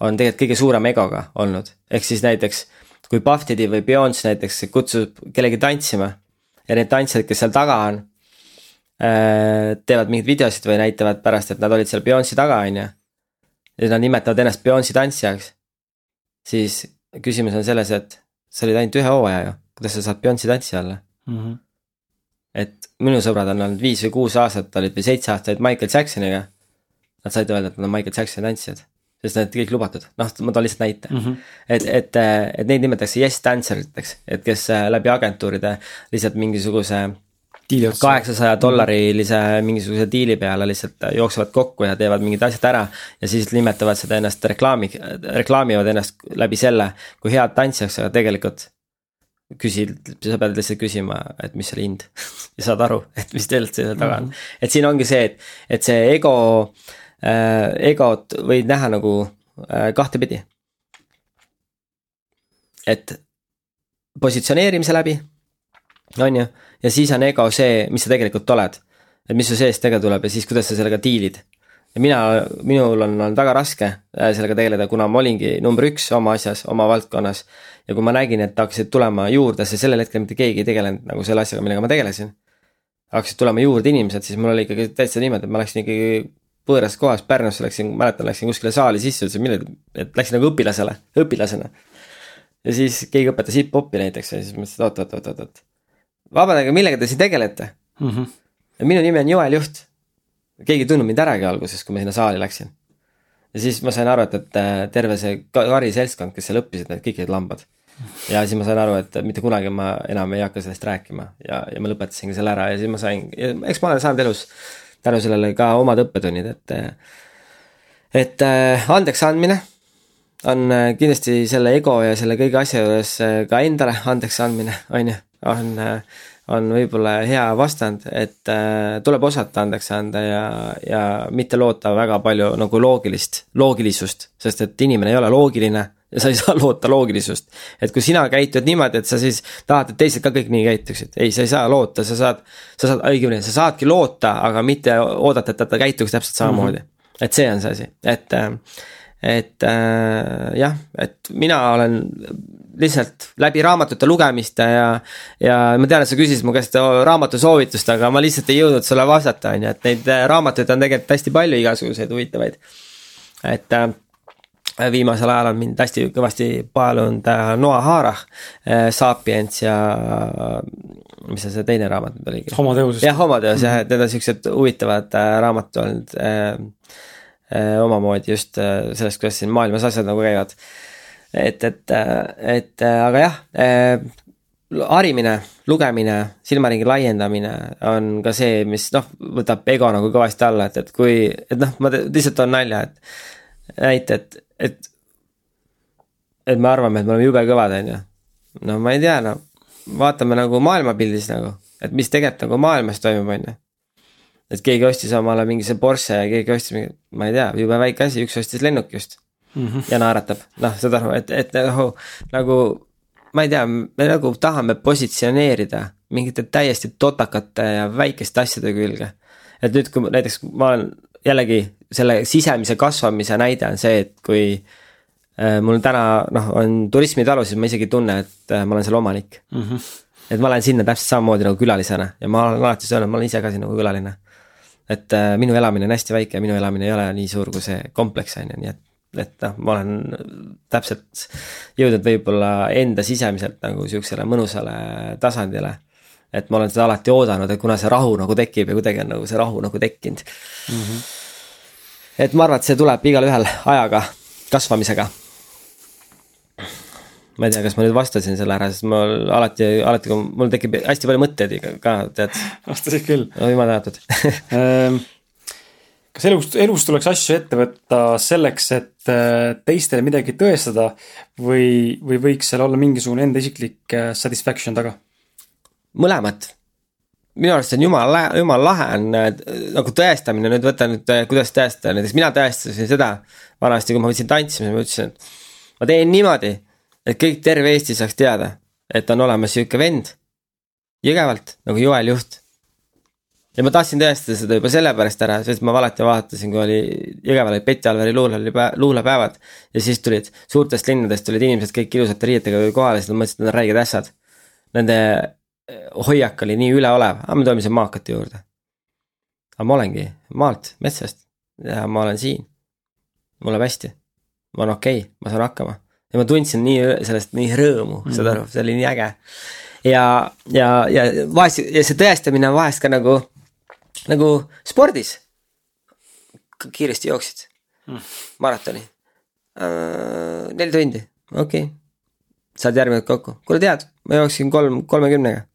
on tegelikult kõige suurema egoga olnud, ehk siis näiteks kui Puff Daddy või Beyonce näiteks kutsub kellegi tantsima ja need tantsijad, kes seal taga on, äh, teevad mingeid videosid või näitavad pärast, et nad olid seal Beyonce'i taga, on ju. ja nad nimetavad ennast Beyonce'i tantsijaks. siis küsimus on selles, et sa olid ainult ühe hooaja ju, kuidas sa saad Beyonce'i tantsija olla mm? -hmm. et minu sõbrad on olnud viis või kuus aastat olid või seitse aastat Michael Jacksoniga. Nad said öelda, et nad on Michael Jacksoni tantsijad sest need kõik lubatud, noh, ma toon lihtsalt näite mm. -hmm. et, et, et neid nimetatakse yes dancer iteks, et kes äh, läbi agentuuride lihtsalt mingisuguse kaheksasaja dollarilise mingisuguse diili peale lihtsalt jooksevad kokku ja teevad mingid asjad ära. ja siis nimetavad seda ennast reklaami, reklaamivad ennast läbi selle kui head tantsijaks, aga tegelikult. küsid, sa pead lihtsalt küsima, et mis selle hind ja saad aru, et mis tegelikult selle taga on mm, -hmm. et siin ongi see, et, et see ego Äh, egot võid näha nagu äh, kahtepidi. et positsioneerimise läbi, on ju, ja siis on ego see, mis sa tegelikult oled. et mis su seest tegelikult tuleb ja siis kuidas sa sellega diilid. ja mina, minul on olnud väga raske äh, sellega tegeleda, kuna ma olingi number üks oma asjas, oma valdkonnas. ja kui ma nägin, et hakkasid tulema juurde, sest sellel hetkel mitte keegi ei tegelenud nagu selle asjaga, millega ma tegelesin hakkasid tulema juurde inimesed, siis mul oli ikkagi täitsa niimoodi, et ma läksin ikkagi võõras kohas Pärnusse läksin, mäletan, läksin kuskile saali sisse, ütlesin mille, et läksin nagu õpilasele, õpilasena. ja siis keegi õpetas hip-hopi näiteks ja siis mõtlesin, et oot, oot, oot, oot, oot. vabandage, millega te siin tegelete mm? -hmm. ja minu nimi on Joel Juht. keegi ei tundnud mind äragi alguses, kui ma sinna saali läksin. ja siis ma sain aru, et, et äh, terve see Kari seltskond, kes seal õppisid, need kõik olid lambad. ja siis ma sain aru, et mitte kunagi ma enam ei hakka sellest rääkima ja, ja ma lõpetasingi selle ära ja siis ma sain, eks ma olen saanud elus tänu sellele ka omad õppetunnid, et. et äh, andeks andmine on äh, kindlasti selle ego ja selle kõige asja juures äh, ka endale andeks andmine, on ju, on, on võib-olla hea vastand, et tuleb osata andeks anda ja, ja mitte loota väga palju nagu loogilist, loogilisust, sest et inimene ei ole loogiline ja sa ei saa loota loogilisust. et kui sina käitud niimoodi, et sa siis tahad, et teised ka kõik nii käituksid, ei, sa ei saa loota, sa saad. sa saad, õigemini, sa saadki loota, aga mitte oodata, et ta käituks täpselt samamoodi mm. -hmm. et see on see asi, et, et äh, jah, et mina olen lihtsalt läbi raamatute lugemist ja, ja ma tean, et sa küsisid mu käest raamatu soovitust, aga ma lihtsalt ei jõudnud sulle vastata, on ju, et neid raamatuid on tegelikult hästi palju igasuguseid huvitavaid. et äh, viimasel ajal on mind hästi kõvasti paelunud äh, Noah Harah, äh, Sapiens ja mis see, see teine raamat nüüd oligi? homoteosest. jah, homoteos jah, et need on siuksed huvitavad äh, raamatud olnud äh, äh, omamoodi just äh, sellest, kuidas siin maailmas asjad nagu käivad. et, et, et aga jah äh,, harimine, lugemine, silmaringi laiendamine on ka see, mis noh, võtab ego nagu kõvasti alla, et, et kui, et noh, ma lihtsalt toon nalja, et näite, et et, et me arvame, et me oleme jube kõvad, on ju. no ma ei tea, no vaatame nagu maailmapildis nagu, et mis tegelikult nagu maailmas toimub, on ju. et keegi ostis omale mingi see Porsche ja keegi ostis mingi, ma ei tea, jube väike asi, üks ostis lennuki just mm. -hmm. ja naeratab, noh, saad aru, et, et nagu, nagu ma ei tea, me nagu tahame positsioneerida mingite täiesti totakate ja väikeste asjade külge. et nüüd, kui näiteks ma olen jällegi selle sisemise kasvamise näide on see, et kui äh, mul täna noh, on turismitalu, siis ma isegi ei tunne, et äh, ma olen selle omanik mm. -hmm. et ma lähen sinna täpselt samamoodi nagu külalisena ja ma olen alati öelnud, ma olen ise ka siin nagu külaline. et äh, minu elamine on hästi väike ja minu elamine ei ole nii suur kui see kompleks on ju, nii et et noh, ma olen täpselt jõudnud võib-olla enda sisemiselt nagu sihukesele mõnusale tasandile. et ma olen seda alati oodanud, et kuna see rahu nagu tekib ja kuidagi on nagu see rahu nagu tekkinud mm. -hmm. Et ma arvan, et see tuleb igalühel ajaga, kasvamisega. ma ei tea, kas ma nüüd vastasin selle ära, sest mul alati, alati kui mul tekib hästi palju mõtteid ka, tead. vastasid küll. no jumal tänatud ehm, kas elus, elus tuleks asju ette võtta selleks, et äh, teistele midagi tõestada või, või võiks seal olla mingisugune enda isiklik äh, satisfaction taga? mõlemat. Minu arust see on jumala, jumala lahe on äh, nagu tõestamine, nüüd võta nüüd, kuidas tõestada, näiteks mina tõestasin seda vanasti, kui ma võtsin tantsima, ma ütlesin, et ma teen niimoodi, et kõik terve Eesti saaks teada, et on olemas sihuke vend Jõgevalt nagu Joel Juht ja ma tahtsin tõestada seda juba sellepärast ära, sest ma alati vaatasin, kui oli Jõgeval olid Betty Alveri luule, luulepäevad. ja siis tulid suurtest linnadest tulid inimesed kõik ilusate riietega kohale, siis nad mõtlesid, et nad on räiged ässad. Nende hoiak oli nii üleolev, aga me tulime siia maakate juurde. aga ma olengi maalt, metsast ja ma olen siin. mul läheb hästi, ma olen okei okay,, ma saan hakkama ja ma tundsin nii sellest nii rõõmu mm, saad aru, see oli nii äge. ja, ja, ja vahest ja see tõestamine on vahest ka nagu nagu spordis. kiiresti jooksid mm. maratoni uh,. neli tundi, okei okay.. saad järgmine kord kokku, kuule tead, ma jooksin kolm, kolmekümnega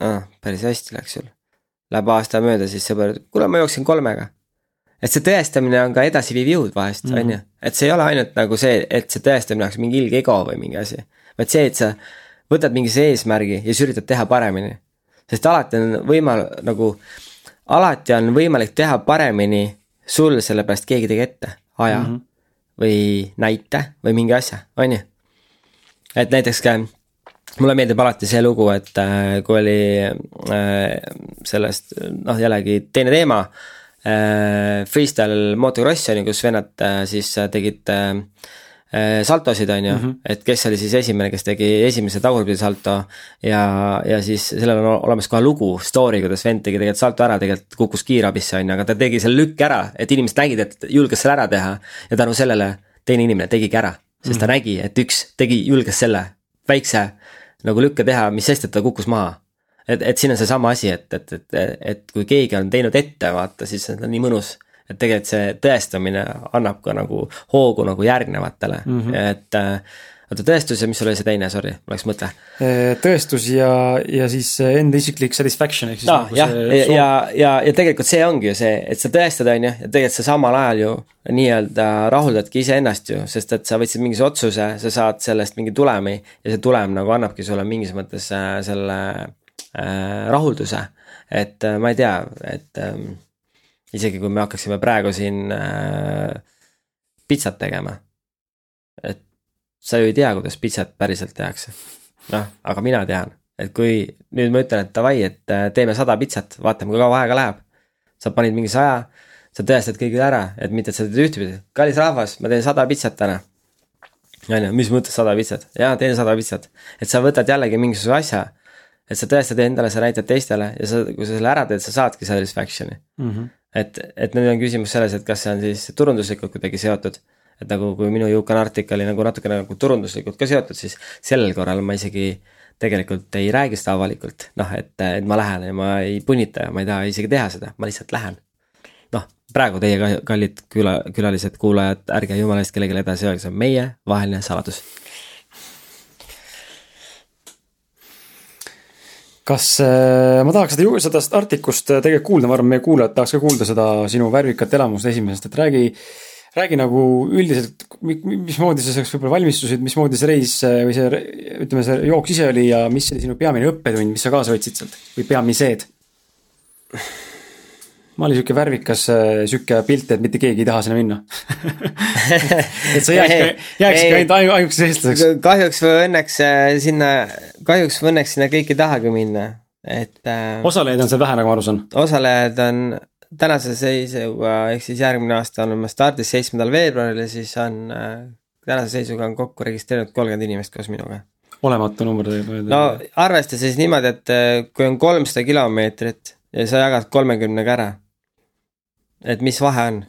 ah,. päris hästi läks sul. Läheb aasta mööda, siis sõber, kuule, ma jooksin kolmega. et see tõestamine on ka edasiviiv jõud vahest, mhm. on ju, et see ei ole ainult nagu see, et see tõestamine oleks mingi ilge ego või mingi asi. vaid see, et sa võtad mingi eesmärgi ja siis üritad teha paremini sest alati on võimal-, nagu, alati on võimalik teha paremini sul, sellepärast keegi tegi ette aja mm -hmm. või näite või mingi asja, on ju. et näiteks ka mulle meeldib alati see lugu, et äh, kui oli äh, sellest, noh jällegi teine teema äh,. Freestyle motocross on ju, kus vennad siis tegid saltosid, on ju mm, -hmm. et kes oli siis esimene, kes tegi esimese tagurpidisalto. ja, ja siis sellel on olemas kohe lugu, story, kuidas vend tegi tegelikult salto ära, tegelikult kukkus kiirabisse, on ju, aga ta tegi selle lükke ära, et inimesed nägid, et julges selle ära teha. ja tänu sellele teine inimene tegigi ära, sest mm -hmm. ta mhm. nägi, et üks tegi, julges selle väikse nagu lükke teha, mis sest, et ta kukkus maha et, et siin on seesama asi, et, et, et, et kui keegi on teinud ette, vaata, siis on nii mõnus et tegelikult see tõestamine annab ka nagu hoogu nagu järgnevatele mm, -hmm. et äh, oota, tõestus ja mis sul oli see teine, sorry, mul läks mõte. Äh, tõestus ja, ja siis enda isiklik satisfaction ehk siis no, nagu jah, ja, ja, ja, ja tegelikult see ongi ju see, et sa tõestad, on ju, ja tegelikult sa samal ajal ju nii-öelda rahuldadki iseennast ju, sest et sa võtsid mingisuguse otsuse, sa saad sellest mingi tulemi ja see tulem nagu annabki sulle mingis mõttes äh, selle äh, rahulduse. et äh, ma ei tea, et äh, isegi kui me hakkaksime praegu siin äh, pitsat tegema. et sa ju ei tea, kuidas pitsat päriselt tehakse. noh, aga mina tean, et kui nüüd ma ütlen, et davai, et äh, teeme sada pitsat, vaatame, kui kaua aega läheb. sa panid mingi saja, sa tõestad kõigile ära, et mitte, et sa teed ühtepidi, kallis rahvas, ma teen sada pitsat täna. on ju, mis mõttes sada pitsat, jaa, teen sada pitsat, et sa võtad jällegi mingisuguse asja et sa tõestad endale, sa näitad teistele ja sa, kui sa selle ära teed, sa saadki satisfaction'i mm. -hmm et, et nüüd on küsimus selles, et kas see on siis turunduslikult kuidagi seotud. Et nagu, kui minu Jukan artik oli nagu natukene nagu turunduslikult ka seotud, siis sellel korral ma isegi tegelikult ei räägi seda avalikult, noh, et, et ma lähen ja ma ei punnita ja ma ei taha isegi teha seda, ma lihtsalt lähen. noh, praegu teie kallid küla, külalised, kuulajad, ärge jumala eest kellelegi edasi öelge, see on meie vaheline saladus kas äh, ma tahaks seda, seda artikust äh, tegelikult kuulda, ma arvan, meie kuulajad tahaks ka kuulda seda sinu värvikat elamust esimesest, et räägi. Räägi nagu üldiselt, mismoodi sa selleks võib-olla valmistusid, mismoodi see reis äh, või see, ütleme, see jooks ise oli ja mis oli sinu peamine õppetund, mis sa kaasa võtsid sealt või peamised? ma olin sihuke värvikas äh, sihuke pilt, et mitte keegi ei taha sinna minna et sa jääksid, jääksid ainult ainukeseks eestlaseks. kahjuks või õnneks äh, sinna, kahjuks või õnneks sinna kõik ei tahagi minna, et äh,. osalejaid on seal vähe, nagu ma aru saan. osalejaid on tänase seisuga, ehk siis järgmine aasta oleme stardis seitsmendal veebruaril ja siis on äh, tänase seisuga on kokku registreerinud kolmkümmend inimest koos minuga. olematu number tegelikult. no arvesta siis niimoodi, et äh, kui on kolmsada kilomeetrit ja sa jagad kolmekümnega ära. et mis vahe on?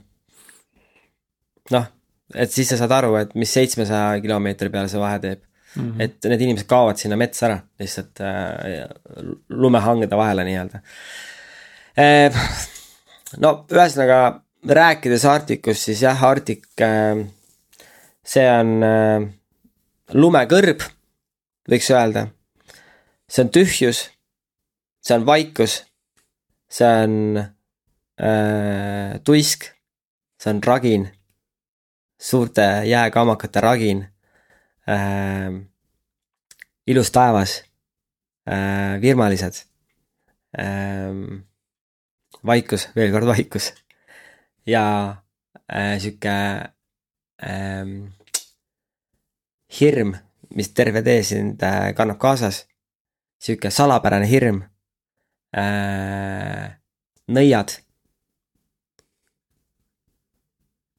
noh, et siis sa saad aru, et mis seitsmesaja kilomeetri peale see vahe teeb mm. -hmm. et need inimesed kaovad sinna metsa ära lihtsalt äh, lumehangede vahele nii-öelda äh, no ühesõnaga rääkides Arktikust, siis jah, Arktik äh,, see on äh, lumekõrb, võiks öelda. see on tühjus, see on vaikus, see on äh, tuisk, see on ragin, suurte jääkammakate ragin äh,. ilus taevas äh,, virmalised äh, vaikus, veel kord vaikus. ja äh, sihuke äh, hirm, mis terve tee sind äh, kannab kaasas. sihuke salapärane hirm äh,. nõiad.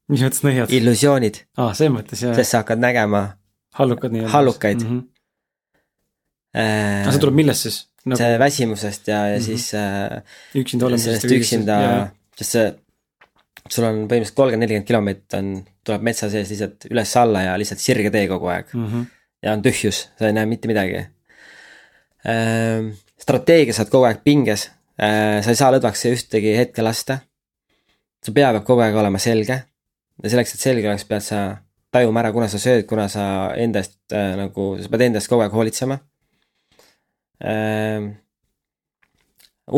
mis mõttes nõiad? illusioonid. aa ah,, selles mõttes jah. sest sa hakkad nägema. hallukad nii-öelda. hallukaid mm. -hmm. Äh, aga see tuleb millest siis? Nagu... see väsimusest ja, ja mm -hmm. siis äh,. üksinda olemisest. sellest üksinda, sest see, sul on põhimõtteliselt kolmkümmend, nelikümmend kilomeetrit on, tuleb metsa sees lihtsalt üles-alla ja lihtsalt sirge tee kogu aeg mm. -hmm. ja on tühjus, sa ei näe mitte midagi äh,. strateegia saad kogu aeg pinges äh,, sa ei saa lõdvaks ühtegi hetke lasta. su pea peab kogu aeg olema selge ja selleks, et selge oleks, pead sa tajuma ära, kuna sa sööd, kuna sa endast äh, nagu, sa pead endast kogu aeg hoolitsema.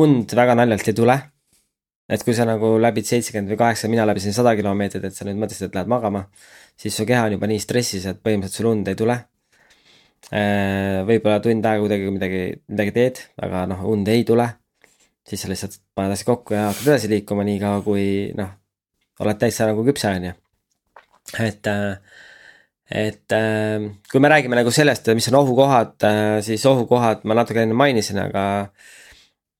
Und väga naljalt ei tule. et kui sa nagu läbid seitsekümmend või kaheksakümmend, mina läbisin sada kilomeetrit, et sa nüüd mõtlesid, et lähed magama. siis su keha on juba nii stressis, et põhimõtteliselt sul und ei tule äh,. võib-olla tund aega kuidagi midagi, midagi teed, aga noh, und ei tule. siis sa lihtsalt paned asja kokku ja hakkad edasi liikuma nii kaua, kui noh, oled täitsa nagu küpse, on ju. et äh, et äh, kui me räägime nagu sellest, mis on ohukohad äh,, siis ohukohad ma natuke enne mainisin, aga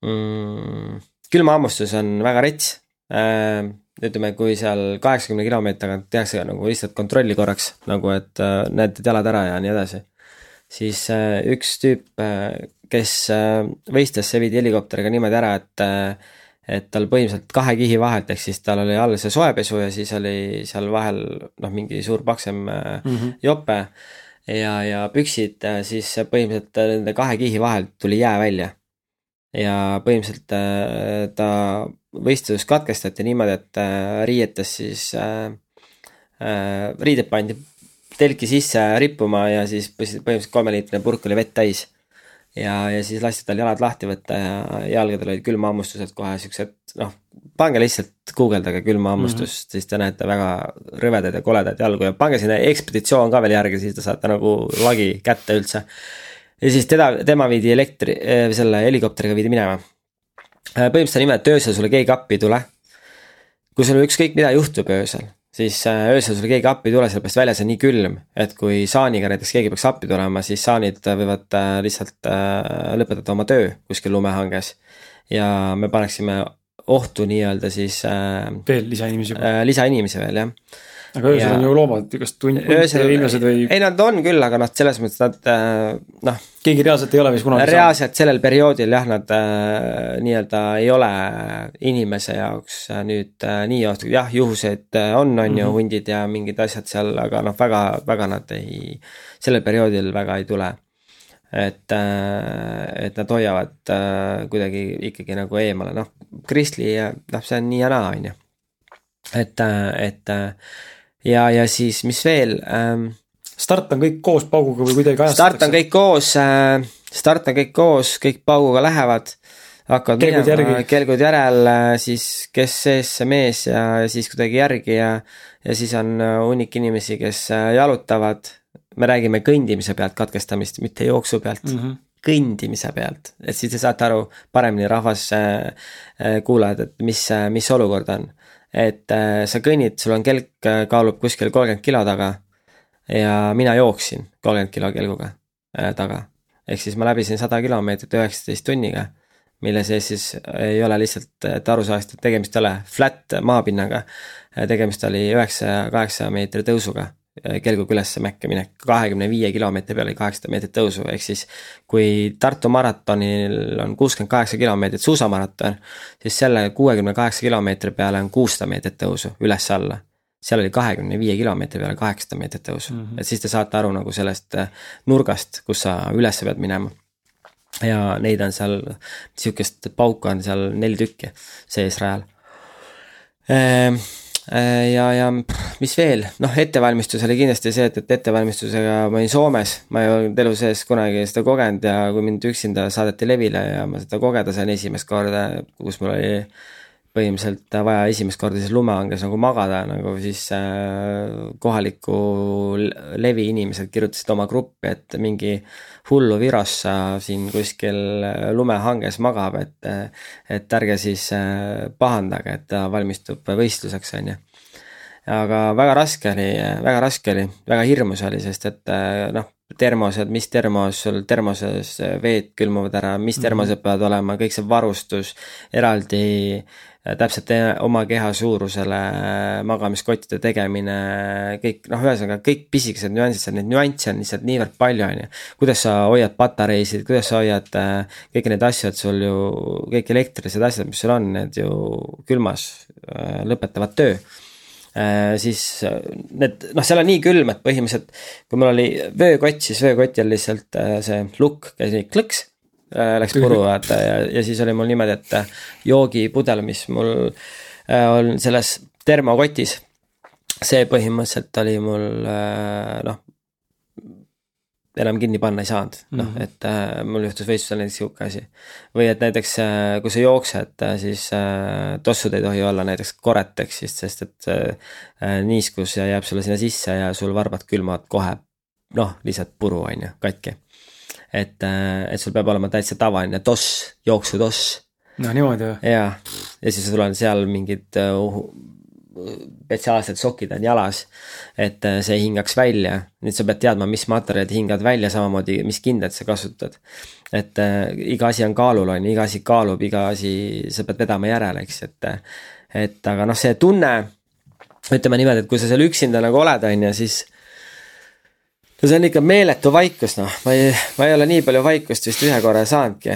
mm, külmahammustus on väga rets äh,. ütleme, kui seal kaheksakümne kilomeetri tagant tehakse nagu lihtsalt kontrolli korraks nagu, et näitad jalad ära ja nii edasi. siis üks tüüp kes võistles, see viidi helikopteriga niimoodi ära, et et tal põhimõtteliselt kahe kihi vahelt, ehk siis tal oli all see soepesu ja siis oli seal vahel noh, mingi suur paksem mm -hmm. jope. ja, ja püksid, äh, siis põhimõtteliselt äh, nende kahe kihi vahelt tuli jää välja. ja põhimõtteliselt ta võistlus katkestati niimoodi, et riietes siis äh,, riided pandi telki sisse rippuma ja siis põhimõtteliselt kolmeliitrine purk oli vett täis ja, ja siis lasti tal jalad lahti võtta ja jalgadel olid külmahammustused kohe siuksed, noh, pange lihtsalt guugeldage külmahambustust mm, -hmm. siis te näete väga rõvedaid ja koledaid jalgu ja pange sinna ekspeditsioon ka veel järgi, siis te saate nagu lagi kätte üldse. ja siis teda, tema viidi elektri, eh, selle helikopteriga viidi minema. Põhimõtteliselt on niimoodi, et öösel sulle keegi appi ei tule. kui sul ükskõik mida juhtub öösel siis äh, öösel sulle keegi appi ei tule, sellepärast väljas on nii külm, et kui saaniga näiteks keegi peaks appi tulema, siis saanid võivad äh, lihtsalt äh, lõpetada oma töö kuskil lumehanges. ja me paneksime ohtu nii-öelda siis. veel lisainimesi. lisainimesi veel jah aga öösel ja... on ju loomad, kas tund, inimesed või? ei, nad on küll, aga noh, selles mõttes nad äh, noh. keegi reaalselt ei ole vist kunagi reaalselt saanud. sellel perioodil jah, nad äh, nii-öelda ei ole inimese jaoks äh, nüüd nii ohtlikud, jah, juhused äh, on, on mm -hmm. ju, mhm. hundid ja mingid asjad seal, aga noh, väga, väga nad ei, sellel perioodil väga ei tule et, et nad hoiavad kuidagi ikkagi nagu eemale, noh, Kristli, noh, see on nii ja naa, on ju. et, et ja, ja siis, mis veel ähm,? start on kõik koos pauguga või kuidagi ajastatakse? start on kõik koos äh,, start on kõik koos, kõik pauguga lähevad. hakkavad kelgud minema, kelgud järel, äh, siis kes sees see mees ja siis kuidagi järgi ja, ja siis on äh, hunnik inimesi, kes äh, jalutavad. me räägime kõndimise pealt katkestamist, mitte jooksu pealt mm. -hmm kõndimise pealt, et siis te saate aru paremini, rahvas äh,, kuulajad, et mis, mis olukord on. Et äh, sa kõnnid, sul on kelk äh, kaalub kuskil kolmkümmend kilo taga ja mina jooksin kolmkümmend kilo kelguga äh, taga. ehk siis ma läbisin sada kilomeetrit üheksateist tunniga, mille sees siis ei ole lihtsalt, et aru saaks, et tegemist ei ole flat maapinnaga, tegemist oli üheksa, kaheksa meetri tõusuga Äh, kelguga ülesse mäkke minek, kahekümne viie kilomeetri peale kaheksasada meetrit tõusu, ehk siis kui Tartu maratonil on kuuskümmend kaheksa kilomeetrit suusamaraton, siis selle kuuekümne kaheksa kilomeetri peale on kuussada meetrit tõusu üles-alla. seal oli kahekümne viie kilomeetri peale kaheksasada meetrit tõusu mm, -hmm. et siis te saate aru nagu sellest äh, nurgast, kus sa üles pead minema. ja neid on seal, sihukest pauku on seal neli tükki sees rajal ehm ja, ja mis veel, noh, ettevalmistus oli kindlasti see, et, et ettevalmistusega ma olin Soomes, ma ei olnud elu sees kunagi seda kogenud ja kui mind üksinda saadeti levile ja ma seda kogeda sain esimest korda, kus mul oli põhimõtteliselt vaja esimest korda siis lumehanges nagu magada, nagu siis äh, kohaliku levi inimesed kirjutasid oma gruppi, et mingi hullu Virossa siin kuskil lumehanges magab, et, et ärge siis äh, pahandage, et ta valmistub võistluseks, on ju. aga väga raske oli, väga raske oli, väga hirmus oli, sest et äh, noh, termosed, mis termos sul termoses veed külmuvad ära, mis mhm. termosed peavad olema, kõik see varustus, eraldi Äh, täpselt oma keha suurusele äh, magamiskottide tegemine, kõik noh, ühesõnaga kõik pisikesed nüansid seal, neid nüansse on lihtsalt niivõrd palju, on ju. kuidas sa hoiad patareisid, kuidas sa hoiad äh, kõiki neid asju, et sul ju kõik elektrilised asjad, mis sul on, need ju külmas äh, lõpetavad töö äh,. siis need, noh, seal on nii külm, et põhimõtteliselt kui mul oli vöökott, siis vöökotil lihtsalt äh, see lukk käis nii klõks Äh, läks puru vaata ja, ja siis oli mul niimoodi, et äh, joogipudel, mis mul äh, on selles termokotis. see põhimõtteliselt oli mul noh, enam kinni panna ei saanud, noh mm -hmm. et äh, mul juhtus võistlusel näiteks sihuke asi. või et näiteks äh, kui sa jooksed äh,, siis äh, tossud ei tohi olla näiteks koretekstist, sest et äh, niiskus jääb sulle sinna sisse ja sul varbad külmavad kohe noh, lihtsalt puru on ju, katki et, äh, et sul peab olema täitsa tavaline toss, jooksutoss. no niimoodi või? jaa, ja siis sul on seal mingid uh, spetsiaalsed sokid on jalas, et äh, see hingaks välja. nüüd sa pead teadma, mis materjalid hingavad välja, samamoodi, mis kindaid sa kasutad. et äh, iga asi on kaalul, on ju, iga asi kaalub, iga asi, sa pead vedama järele, eks, et. et aga noh, see tunne, ütleme niimoodi, et kui sa seal üksinda nagu oled, on ju, siis no see on ikka meeletu vaikus, noh, ma ei, ma ei ole nii palju vaikust vist ühe korra saanudki.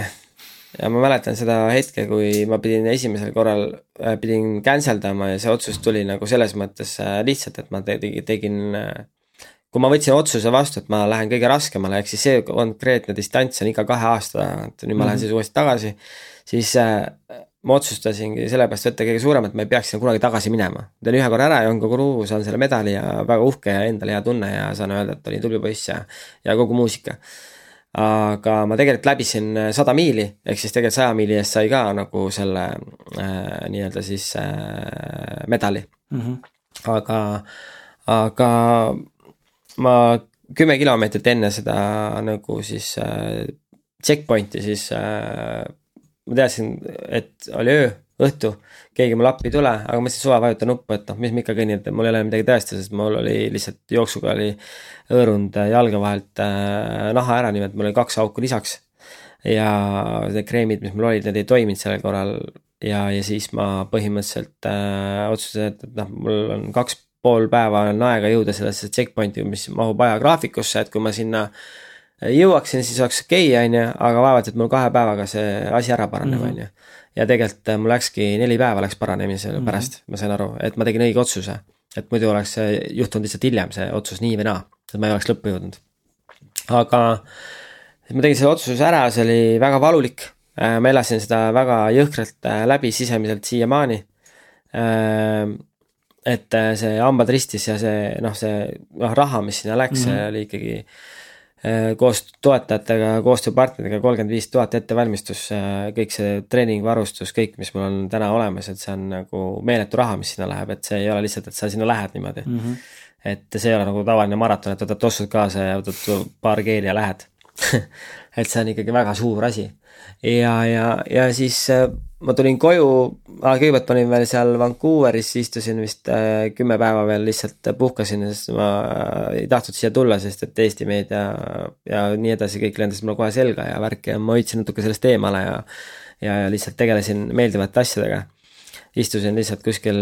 ja ma mäletan seda hetke, kui ma pidin esimesel korral, äh, pidin cancel dama ja see otsus tuli nagu selles mõttes äh, lihtsalt, et ma tegin, tegin äh, kui ma võtsin otsuse vastu, et ma lähen kõige raskemale, ehk siis see konkreetne distants on iga kahe aasta tagant, nüüd ma mm -hmm. lähen mhm. siis uuesti tagasi, siis ma otsustasingi sellepärast võtta kõige suuremat, ma ei peaks sinna kunagi tagasi minema. teen ühe korra ära ja on kogu lugu, saan selle medali ja väga uhke ja endal hea tunne ja saan öelda, et olin tubli poiss ja, ja kogu muusika. aga ma tegelikult läbisin sada miili, ehk siis tegelikult saja miili eest sai ka nagu selle äh, nii-öelda siis äh, medali mm. -hmm. aga, aga ma kümme kilomeetrit enne seda nagu siis äh, checkpoint'i siis äh, ma teadsin, et oli öö, õhtu, keegi mulle appi ei tule, aga ma siis suva vajutan nuppu, et noh, mis ma ikka kõnnin, et mul ei ole midagi tõestada, sest mul oli lihtsalt jooksuga oli hõõrunud jalge vahelt äh, naha ära, nimelt mul oli kaks auku lisaks. ja need kreemid, mis mul olid, need ei toiminud sellel korral ja, ja siis ma põhimõtteliselt äh, otsustasin, et, et noh, mul on kaks pool päeva on aega jõuda sellesse checkpoint'i, mis mahub ajagraafikusse, et kui ma sinna äh, jõuaksin, siis oleks okei okay,, on ju, aga vaevalt, et mul kahe päevaga see asi ära paraneb, mhm. on ju. ja tegelikult äh, mul läkski neli päeva läks paranemise mm -hmm. pärast, ma sain aru, et ma tegin õige otsuse. et muidu oleks see juhtunud lihtsalt hiljem, see otsus nii või naa, et ma ei oleks lõppu jõudnud. aga ma tegin selle otsuse ära, see oli väga valulik. Äh, ma elasin seda väga jõhkralt äh, läbi sisemiselt siiamaani. et see hambad ristis ja see noh, see noh, raha, mis sinna läks mm, -hmm. see oli ikkagi Äh, koos toetajatega, koostööpartneritega kolmkümmend viis tuhat ettevalmistus, äh, kõik see treeningvarustus, kõik, mis mul on täna olemas, et see on nagu meeletu raha, mis sinna läheb, et see ei ole lihtsalt, et sa sinna lähed niimoodi mm. -hmm. et see ei ole nagu tavaline maraton, et võtad tossud kaasa ja võtad paar keeli ja lähed. et see on ikkagi väga suur asi. ja, ja, ja siis äh, ma tulin koju, kõigepealt ma olin veel seal Vancouveris, istusin vist äh, kümme päeva veel lihtsalt puhkasin, sest ma äh, ei tahtnud siia tulla, sest et Eesti meedia ja nii edasi, kõik lendas mulle kohe selga ja värki ja ma hoidsin natuke sellest eemale ja ja, ja lihtsalt tegelesin meeldivate asjadega. istusin lihtsalt kuskil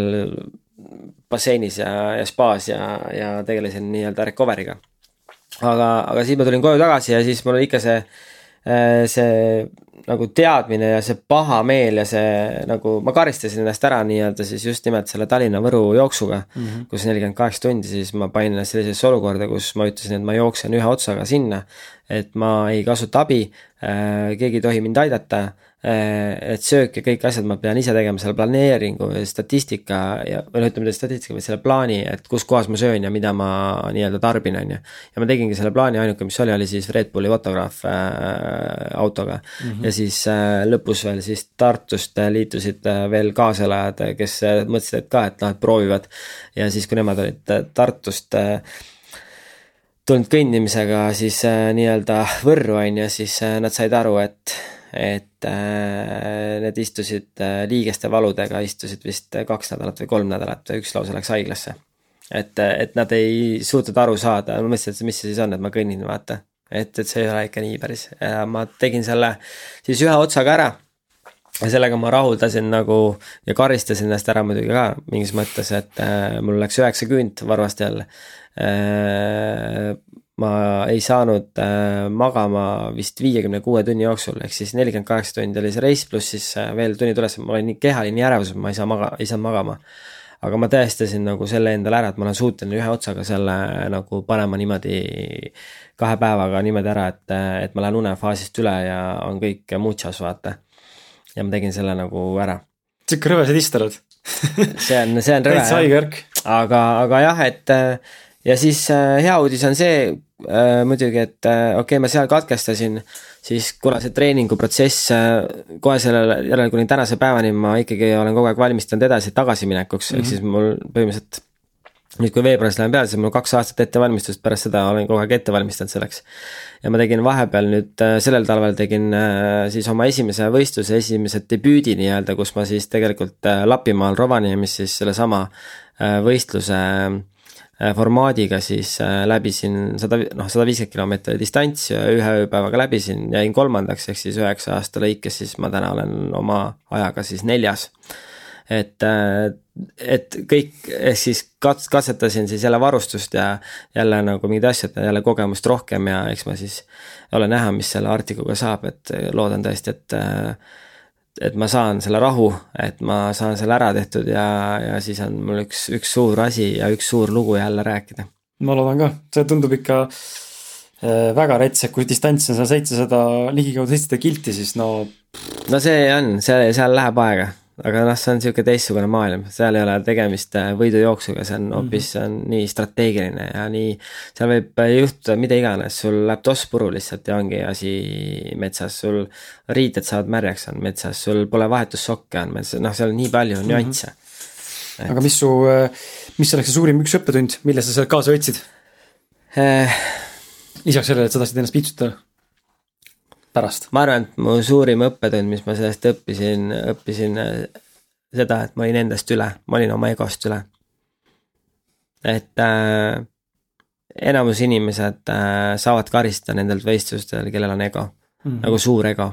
basseinis ja, ja spaas ja, ja tegelesin nii-öelda recovery'ga. aga, aga siis ma tulin koju tagasi ja siis mul oli ikka see, see nagu teadmine ja see paha meel ja see nagu, ma karistasin ennast ära nii-öelda siis just nimelt selle Tallinna-Võru jooksuga mm. -hmm. kus nelikümmend kaheksa tundi, siis ma panin ennast sellisesse olukorda, kus ma ütlesin, et ma jooksen ühe otsaga sinna. et ma ei kasuta abi, äh, keegi ei tohi mind aidata et söök ja kõik asjad ma pean ise tegema selle planeeringu ja statistika ja, või noh, ütleme mitte statistika, vaid selle plaani, et kus kohas ma söön ja mida ma nii-öelda tarbin, on ju. ja ma tegingi selle plaani, ainuke, mis oli, oli siis Red Bulli fotograaf äh, autoga mm. -hmm. ja siis äh, lõpus veel siis Tartust äh, liitusid äh, veel kaaselajad, kes äh, mõtlesid, et ka, et noh, et proovivad. ja siis, kui nemad olid äh, Tartust äh, tulnud kõndimisega siis äh, nii-öelda Võrru, on ju, siis äh, nad said aru, et et äh, need istusid äh, liigeste valudega, istusid vist kaks nädalat või kolm nädalat või üks lausa läks haiglasse. et, et nad ei suutnud aru saada, ma mõtlesin, et mis see siis on, et ma kõnnin, vaata. et, et see ei ole ikka nii päris ja ma tegin selle siis ühe otsaga ära ja sellega ma rahuldasin nagu ja karistasin ennast ära muidugi ka mingis mõttes, et äh, mul läks üheksa küünt varvastel äh, ma ei saanud äh, magama vist viiekümne kuue tunni jooksul, ehk siis nelikümmend kaheksa tundi oli see reis, pluss siis äh, veel tunnid üles, ma olin nii, keha oli nii ärevus, et ma ei saa maga-, ei saanud magama. aga ma tõestasin nagu selle endale ära, et ma olen suuteline ühe otsaga selle nagu panema niimoodi kahe päevaga niimoodi ära, et, et ma lähen unefaasist üle ja on kõik muchas, vaata. ja ma tegin selle nagu ära. sihuke rõve sadist oled see on, see on rõve. täitsa haige värk. aga, aga jah, et ja siis äh, hea uudis on see äh, muidugi, et äh, okei okay,, ma seal katkestasin, siis kuna see treeninguprotsess äh, kohe sellele järele kuni tänase päevani ma ikkagi olen kogu aeg valmistunud edasi tagasiminekuks mm, -hmm. ehk mhm. siis mul põhimõtteliselt nüüd, kui veebruaris lähen peale, siis mul kaks aastat ettevalmistust, pärast seda olen kogu aeg ette valmistanud selleks. ja ma tegin vahepeal nüüd äh, sellel talvel tegin äh, siis oma esimese võistluse, esimese debüüdi nii-öelda, kus ma siis tegelikult äh, Lapimaal Rovaniemis siis sellesama võistluse formaadiga siis äh, läbisin sada, noh, sada viiskümmend kilomeetrit distantsi ühe ööpäevaga läbisin, jäin kolmandaks, ehk siis üheksa aasta lõikes, siis ma täna olen oma ajaga siis neljas. et, äh, et kõik, ehk siis kats-, katsetasin siis jälle varustust ja jälle nagu mingid asjad ja jälle kogemust rohkem ja eks ma siis ole näha, mis selle Arcticuga saab, et loodan tõesti, et et ma saan selle rahu, et ma saan selle ära tehtud ja, ja siis on mul üks, üks suur asi ja üks suur lugu jälle rääkida. ma loodan ka, see tundub ikka äh, väga rets, et kui distants on seal seitsesada, ligikaudu seitsesada kilti, siis no. no see on, see, seal läheb aega aga noh, see on niisugune teistsugune maailm, seal ei ole tegemist äh, võidujooksuga, see on hoopis mm, -hmm. nii strateegiline ja nii, seal võib äh, juhtuda mida iganes, sul läheb toss puru lihtsalt ja ongi asi metsas, sul riided saavad märjaks, on metsas, sul pole vahetussokke, on metsas, noh, seal on nii palju nüansse mm. -hmm. aga mis su, äh, mis oleks see suurim üks õppetund, mille sa sealt kaasa võtsid eh...? lisaks sellele, et sa tahtsid ennast piitsutada pärast? ma arvan, et mu suurim õppetund, mis ma sellest õppisin, õppisin äh, seda, et ma olin endast üle, ma olin oma egost üle. et äh, enamus inimesed äh, saavad karistada nendelt võistlustel, kellel on ego mm, -hmm. nagu suur ego.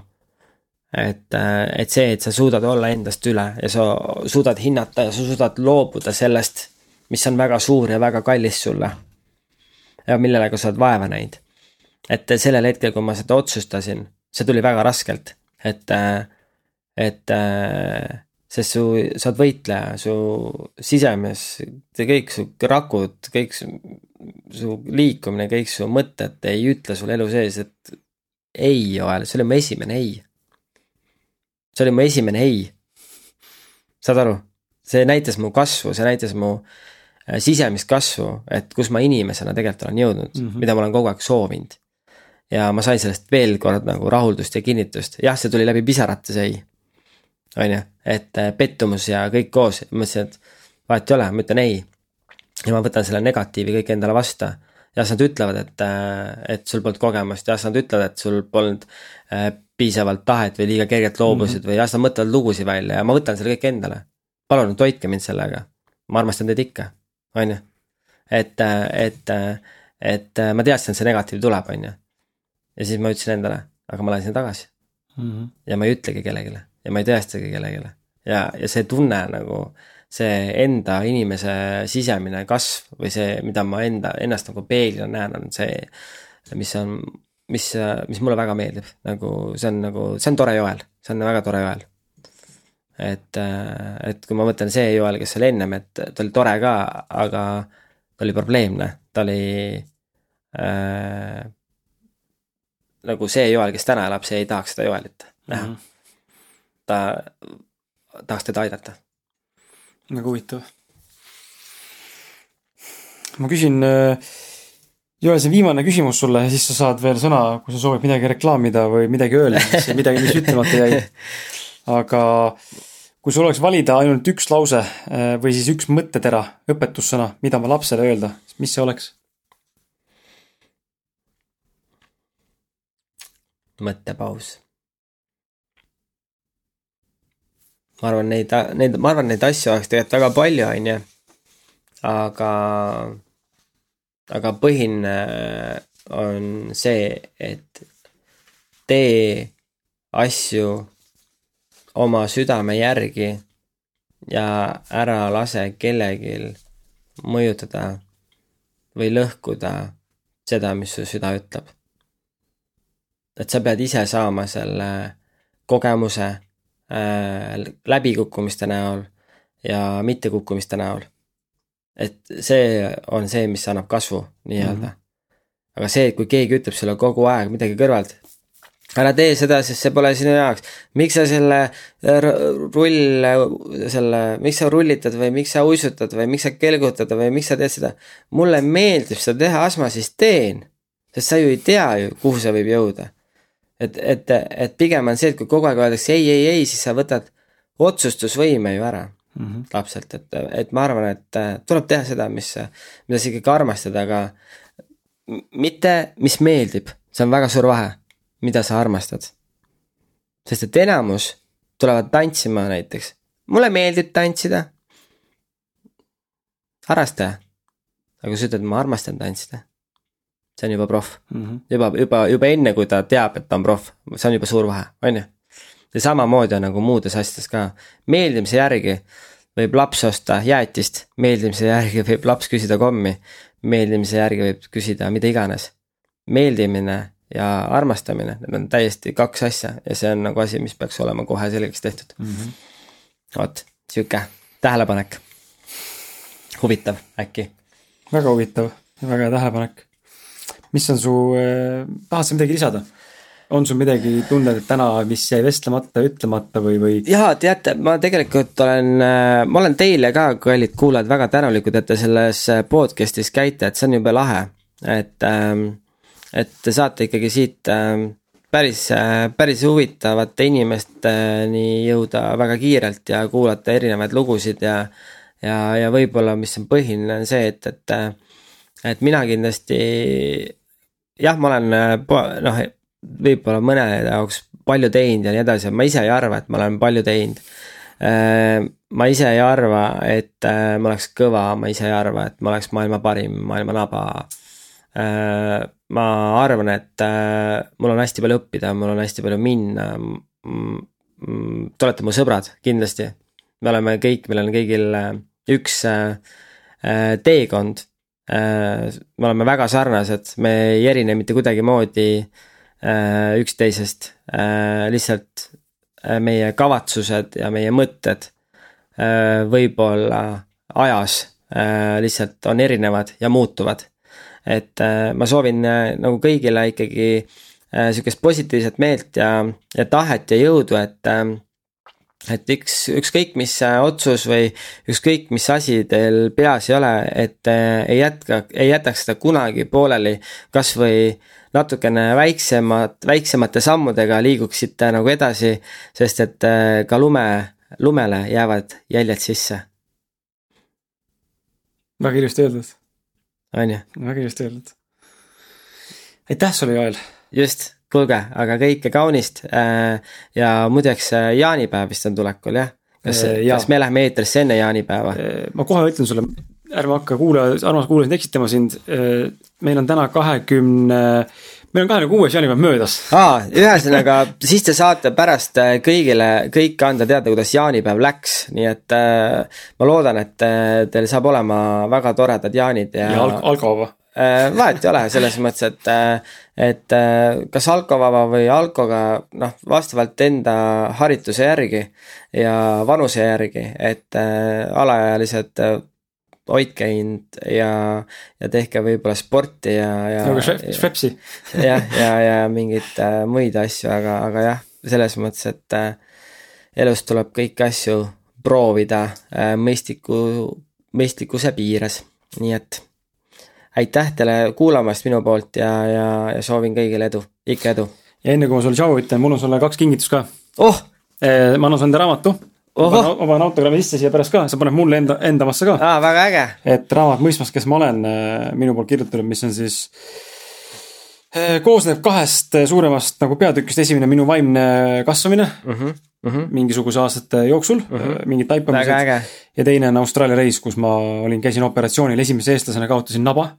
et äh,, et see, et sa suudad olla endast üle ja sa suudad hinnata ja sa suudad loobuda sellest, mis on väga suur ja väga kallis sulle. ja millega sa oled vaeva näinud et sellel hetkel, kui ma seda otsustasin, see tuli väga raskelt, et, et sest su, sa oled võitleja, su sisemees, kõik su rakud, kõik su, su liikumine, kõik su mõtted ei ütle sulle elu sees, et ei, Joel, see oli mu esimene ei. see oli mu esimene ei. saad aru? see näitas mu kasvu, see näitas mu äh, sisemist kasvu, et kus ma inimesena tegelikult olen jõudnud mm, -hmm. mida ma olen kogu aeg soovinud ja ma sain sellest veel kord nagu rahuldust ja kinnitust, jah, see tuli läbi pisarate, see ei. on ju, et äh, pettumus ja kõik koos, mõtlesin, et vahet ei ole, ma ütlen ei. ja ma võtan selle negatiivi kõik endale vastu ja siis nad ütlevad, et, äh, et sul polnud kogemust ja siis nad ütlevad, et sul polnud äh, piisavalt tahet või liiga kergelt loobusid mm -hmm. või ja siis nad mõtlevad lugusid välja ja ma võtan selle kõik endale. palun toitke mind sellega, ma armastan teid ikka, on ju. et, et, et ma teadsin, et see negatiiv tuleb, on ju. Ja siis ma ütlesin endale, aga ma lähen sinna tagasi mm. -hmm. ja ma ei ütlegi kellelegi ja ma ei tõestagi kellelegi ja, ja see tunne nagu see enda inimese sisemine kasv või see, mida ma enda, ennast nagu peeglina näen, on see, mis on, mis, mis mulle väga meeldib, nagu see on nagu, see on tore Joel, see on väga tore Joel. et, et kui ma mõtlen see Joel, kes oli ennem, et ta oli tore ka, aga ta oli probleemne, ta oli äh, nagu see Joel, kes täna elab, see ei tahaks seda Joelit näha mm. -hmm. ta tahaks teda aidata väga huvitav. ma küsin, äh, Joel, see viimane küsimus sulle siis sa saad veel sõna, kui sa soovid midagi reklaamida või midagi öelda, mis, midagi, mis ütlemata jäi. aga kui sul oleks valida ainult üks lause äh, või siis üks mõttetera, õpetussõna, mida oma lapsele öelda, mis see oleks? Mõttepaus ma arvan, neid, neid, ma arvan, neid asju oleks tegelikult väga palju, on ju. aga, aga põhiline on see, et tee asju oma südame järgi ja ära lase kellelgi mõjutada või lõhkuda seda, mis su süda ütleb. Et sa pead ise saama selle kogemuse äh, läbikukkumiste näol ja mittekukkumiste näol. et see on see, mis annab kasvu nii-öelda mm. -hmm. aga see, et kui keegi ütleb sulle kogu aeg midagi kõrvalt, ära tee seda, sest see pole sinu jaoks. miks sa selle rull, selle, miks sa rullitad või miks sa uisutad või miks sa kelgutad või miks sa teed seda. mulle meeldib seda teha, as ma siis teen. sest sa ju ei tea ju, kuhu see võib jõuda et, et, et pigem on see, et kui kogu aeg öeldakse ei, ei, ei, siis sa võtad otsustusvõime ju ära mm -hmm. lapselt, et, et ma arvan, et äh, tuleb teha seda, mis, mida sa ikkagi armastad, aga mitte, mis meeldib, see on väga suur vahe, mida sa armastad. sest et enamus tulevad tantsima näiteks, mulle meeldib tantsida. harrasta, aga kui sa ütled, ma armastan tantsida see on juba proff mm. -hmm. juba, juba, juba enne, kui ta teab, et ta on proff, see on juba suur vahe, on ju. ja samamoodi on nagu muudes asjades ka, meeldimise järgi võib laps osta jäätist, meeldimise järgi võib laps küsida kommi, meeldimise järgi võib küsida mida iganes. meeldimine ja armastamine, need on täiesti kaks asja ja see on nagu asi, mis peaks olema kohe selgeks tehtud mm. -hmm. vot, sihuke tähelepanek. huvitav äkki. väga huvitav ja väga hea tähelepanek mis on su, eh, tahad sa midagi lisada? on sul midagi tunda, täna, mis jäi vestlemata, ütlemata või, või? jaa, teate, ma tegelikult olen, eh, ma olen teile ka, kallid kuulajad, väga tänulikud, et te selles eh, podcast'is käite, et see on jube lahe. et, ähm, et te saate ikkagi siit ähm, päris, päris huvitavate inimesteni jõuda väga kiirelt ja kuulata erinevaid lugusid ja ja, ja võib-olla, mis on põhiline, on see, et, et et mina kindlasti jah, ma olen äh, noh, võib-olla mõne jaoks palju teinud ja nii edasi, ma ise ei arva, et ma olen palju teinud. Äh, ma ise ei arva, et äh, ma oleks kõva, ma ise ei arva, et ma oleks maailma parim, maailma naba. ma arvan, et mul on hästi palju õppida, mul on hästi palju minna. Te olete mu sõbrad, kindlasti. me oleme kõik, meil on kõigil üks teekond me oleme väga sarnased, me ei erine mitte kuidagimoodi äh, üksteisest, äh, lihtsalt meie kavatsused ja meie mõtted võib-olla ajas lihtsalt on erinevad ja muutuvad. et ma soovin nagu kõigile ikkagi sihukest positiivset meelt ja, ja tahet ja jõudu, et et üks, ükskõik mis otsus või ükskõik mis asi teil peas ei ole, et äh, ei jätka, ei jätaks seda kunagi pooleli. kasvõi natukene väiksemad, väiksemate sammudega liiguksite nagu edasi, sest et äh, ka lume, lumele jäävad jäljed sisse. väga ilusti öeldud. on ju? väga ilusti öeldud aitäh sulle, Joel! just, kuulge, aga kõike kaunist äh, ja muideks äh, jaanipäev vist on tulekul, jah? kas, kas me läheme eetrisse enne jaanipäeva? ma kohe ütlen sulle, ärme hakka kuulaja, armas kuulajad eksitama sind. meil on täna kahekümne 20 meil on kahekümne kuues jaanipäev möödas. aa, ühesõnaga siis te saate pärast äh, kõigile, kõike anda teada, kuidas jaanipäev läks, nii et äh, ma loodan, et äh, teil saab olema väga toredad jaanid ja. ja alkovaba äh,. Vahet ei ole, selles mõttes, et, äh, et äh, kas alkovaba või alkoga, noh, vastavalt enda harituse järgi ja vanuse järgi, et äh, alaealised hoidke end ja, ja tehke võib-olla sporti ja, ja. nagu Schweppesi. jah, ja, ja, ja mingeid äh, muid asju, aga, aga jah, selles mõttes, et äh, elus tuleb kõiki asju proovida äh, mõistliku, mõistlikkuse piires, nii et aitäh teile kuulamast minu poolt ja, ja, ja soovin kõigile edu, ikka edu. ja enne kui ma sulle tšau ütlen, mul on sulle kaks kingitust ka. oh! Äh, ma annan sulle enda raamatu ma panen autogrammi sisse siia pärast ka, sa paned mulle enda, enda omasse ka. aa, väga äge. et raamat Mõistmas, kes ma olen, äh, minu poolt kirjutatud, mis on siis koosneb kahest suuremast nagu peatükist, esimene minu vaimne kasvamine mm. -hmm. Mm -hmm. mingisuguse aastate jooksul mm, -hmm. mingid taipamised. ja teine on Austraalia reis, kus ma olin, käisin operatsioonil, esimese eestlasena kaotasin naba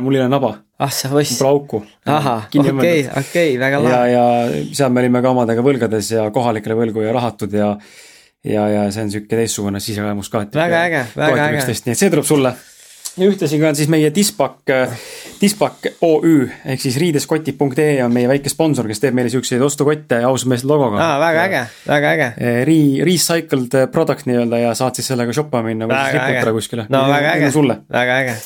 mul ei ole naba. ah sa võiss. Pole auku. ahah, okei, okei, väga lahe. ja, ja seal me olime ka omadega võlgades ja kohalikele võlgu ja rahatud ja ja, ja see on niisugune teistsugune siseväemus ka, et väga äge, väga äge. nii et see tuleb sulle. Ja ühtlasi ka on siis meie Dispak, Dispak OÜ ehk siis riideskotid.ee on meie väike sponsor, kes teeb meile siukseid ostukotte ausameeste logoga. aa, väga äge, väga äge. Re-, recycled product nii-öelda ja saad siis sellega shoppama minna või siis riputada kuskile. no väga äge, väga äge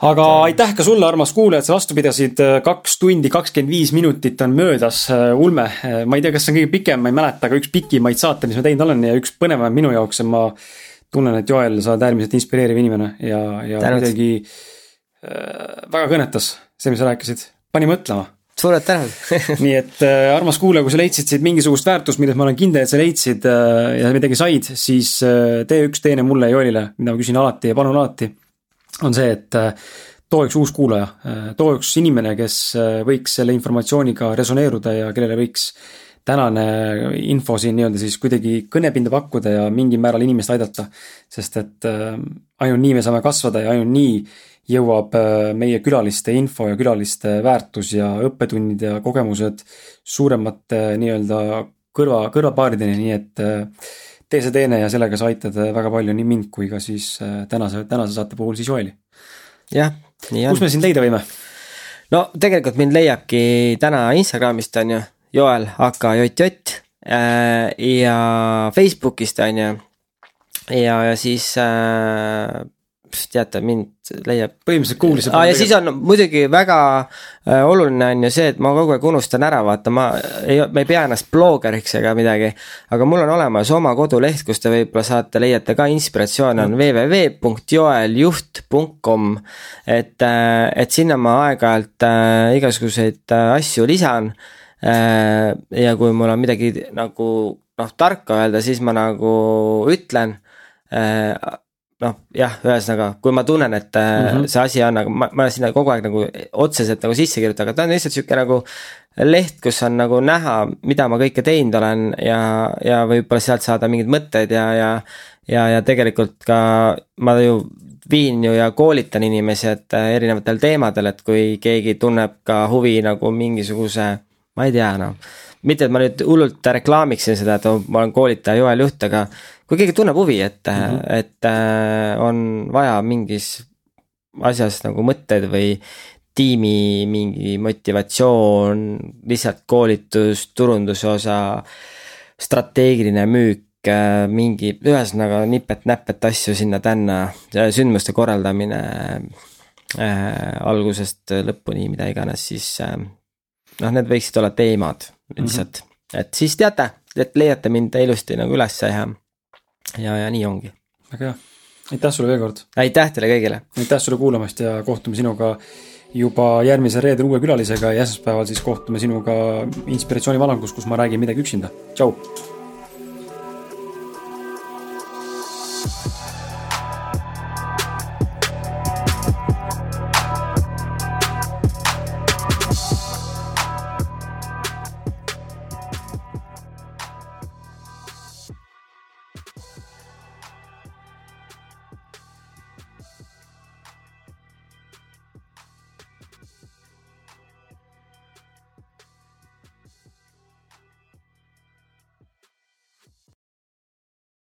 aga aitäh ka sulle, armas kuulaja, et sa vastu pidasid, kaks tundi kakskümmend viis minutit on möödas, ulme. ma ei tea, kas see on kõige pikem, ma ei mäleta, aga üks pikimaid saate, mis ma teinud olen ja üks põnevam minu jaoks ja ma tunnen, et Joel, sa oled äärmiselt inspireeriv inimene ja, ja kuidagi äh, väga kõnetas see, mis sa rääkisid, pani mõtlema. Suured tänud. Nii et äh, armas kuulaja, kui sa leidsid siit mingisugust väärtust, milles ma olen kindel, et sa leidsid äh, ja midagi said, siis äh, tee üks teene mulle ja Joelile, mida ma küsin alati ja palun alati on see, et äh, too üks uus kuulaja, äh, too üks inimene, kes äh, võiks selle informatsiooniga resoneeruda ja kellele võiks tänane info siin nii-öelda siis kuidagi kõnepinda pakkuda ja mingil määral inimest aidata. sest et ainult nii me saame kasvada ja ainult nii jõuab meie külaliste info ja külaliste väärtus ja õppetunnid ja kogemused suuremate nii-öelda kõrva, kõrvapaarideni, nii et tee see teene ja sellega sa aitad äh, väga palju nii mind kui ka siis äh, tänase, tänase saate puhul siis Joeli. jah, nii on. kus me sind leida võime? no tegelikult mind leiabki täna Instagramist on ju, Joel AKJJ äh, ja Facebookist on ju. ja, ja siis äh, teate, mind leiab. põhimõtteliselt Google'is. aa, ja siis on muidugi väga äh, oluline on ju see, et ma kogu aeg unustan ära, vaata, ma ei, ma ei pea ennast blogeriks ega midagi. aga mul on olemas oma koduleht, kus te võib-olla saate, leiate ka inspiratsiooni, on www.joeljuht.com. et, äh, et sinna ma aeg-ajalt äh, igasuguseid äh, asju lisan. Ja kui mul on midagi nagu noh, tarka öelda, siis ma nagu ütlen äh, noh, jah, ühesõnaga, kui ma tunnen, et mm -hmm. see asi on, aga ma, ma sinna kogu aeg nagu otseselt nagu sisse kirjutan, aga ta on lihtsalt sihuke nagu leht, kus on nagu näha, mida ma kõike teinud olen ja, ja võib-olla sealt saada mingeid mõtteid ja, ja ja, ja tegelikult ka ma ju viin ju ja koolitan inimesi, et äh, erinevatel teemadel, et kui keegi tunneb ka huvi nagu mingisuguse, ma ei tea noh, mitte et ma nüüd hullult reklaamiksin seda, et ma olen koolitaja Joel Juht, aga kui keegi tunneb huvi, et mm, -hmm. et äh, on vaja mingis asjas nagu mõtteid või tiimi mingi motivatsioon, lihtsalt koolitus, turunduse osa, strateegiline müük, äh, mingi, ühesõnaga nipet-näpet asju sinna-tänna, sündmuste korraldamine äh, algusest lõpuni, mida iganes, siis äh, noh, need võiksid olla teemad lihtsalt mm, -hmm. et siis teate, et leiate mind ilusti nagu ülesse ja ja, ja nii ongi. väga hea, aitäh sulle veel kord. aitäh teile kõigile. aitäh sulle kuulamast ja kohtume sinuga juba järgmisel reedel uue külalisega ja esmaspäeval siis kohtume sinuga inspiratsioonivalangus, kus ma räägin midagi üksinda. tšau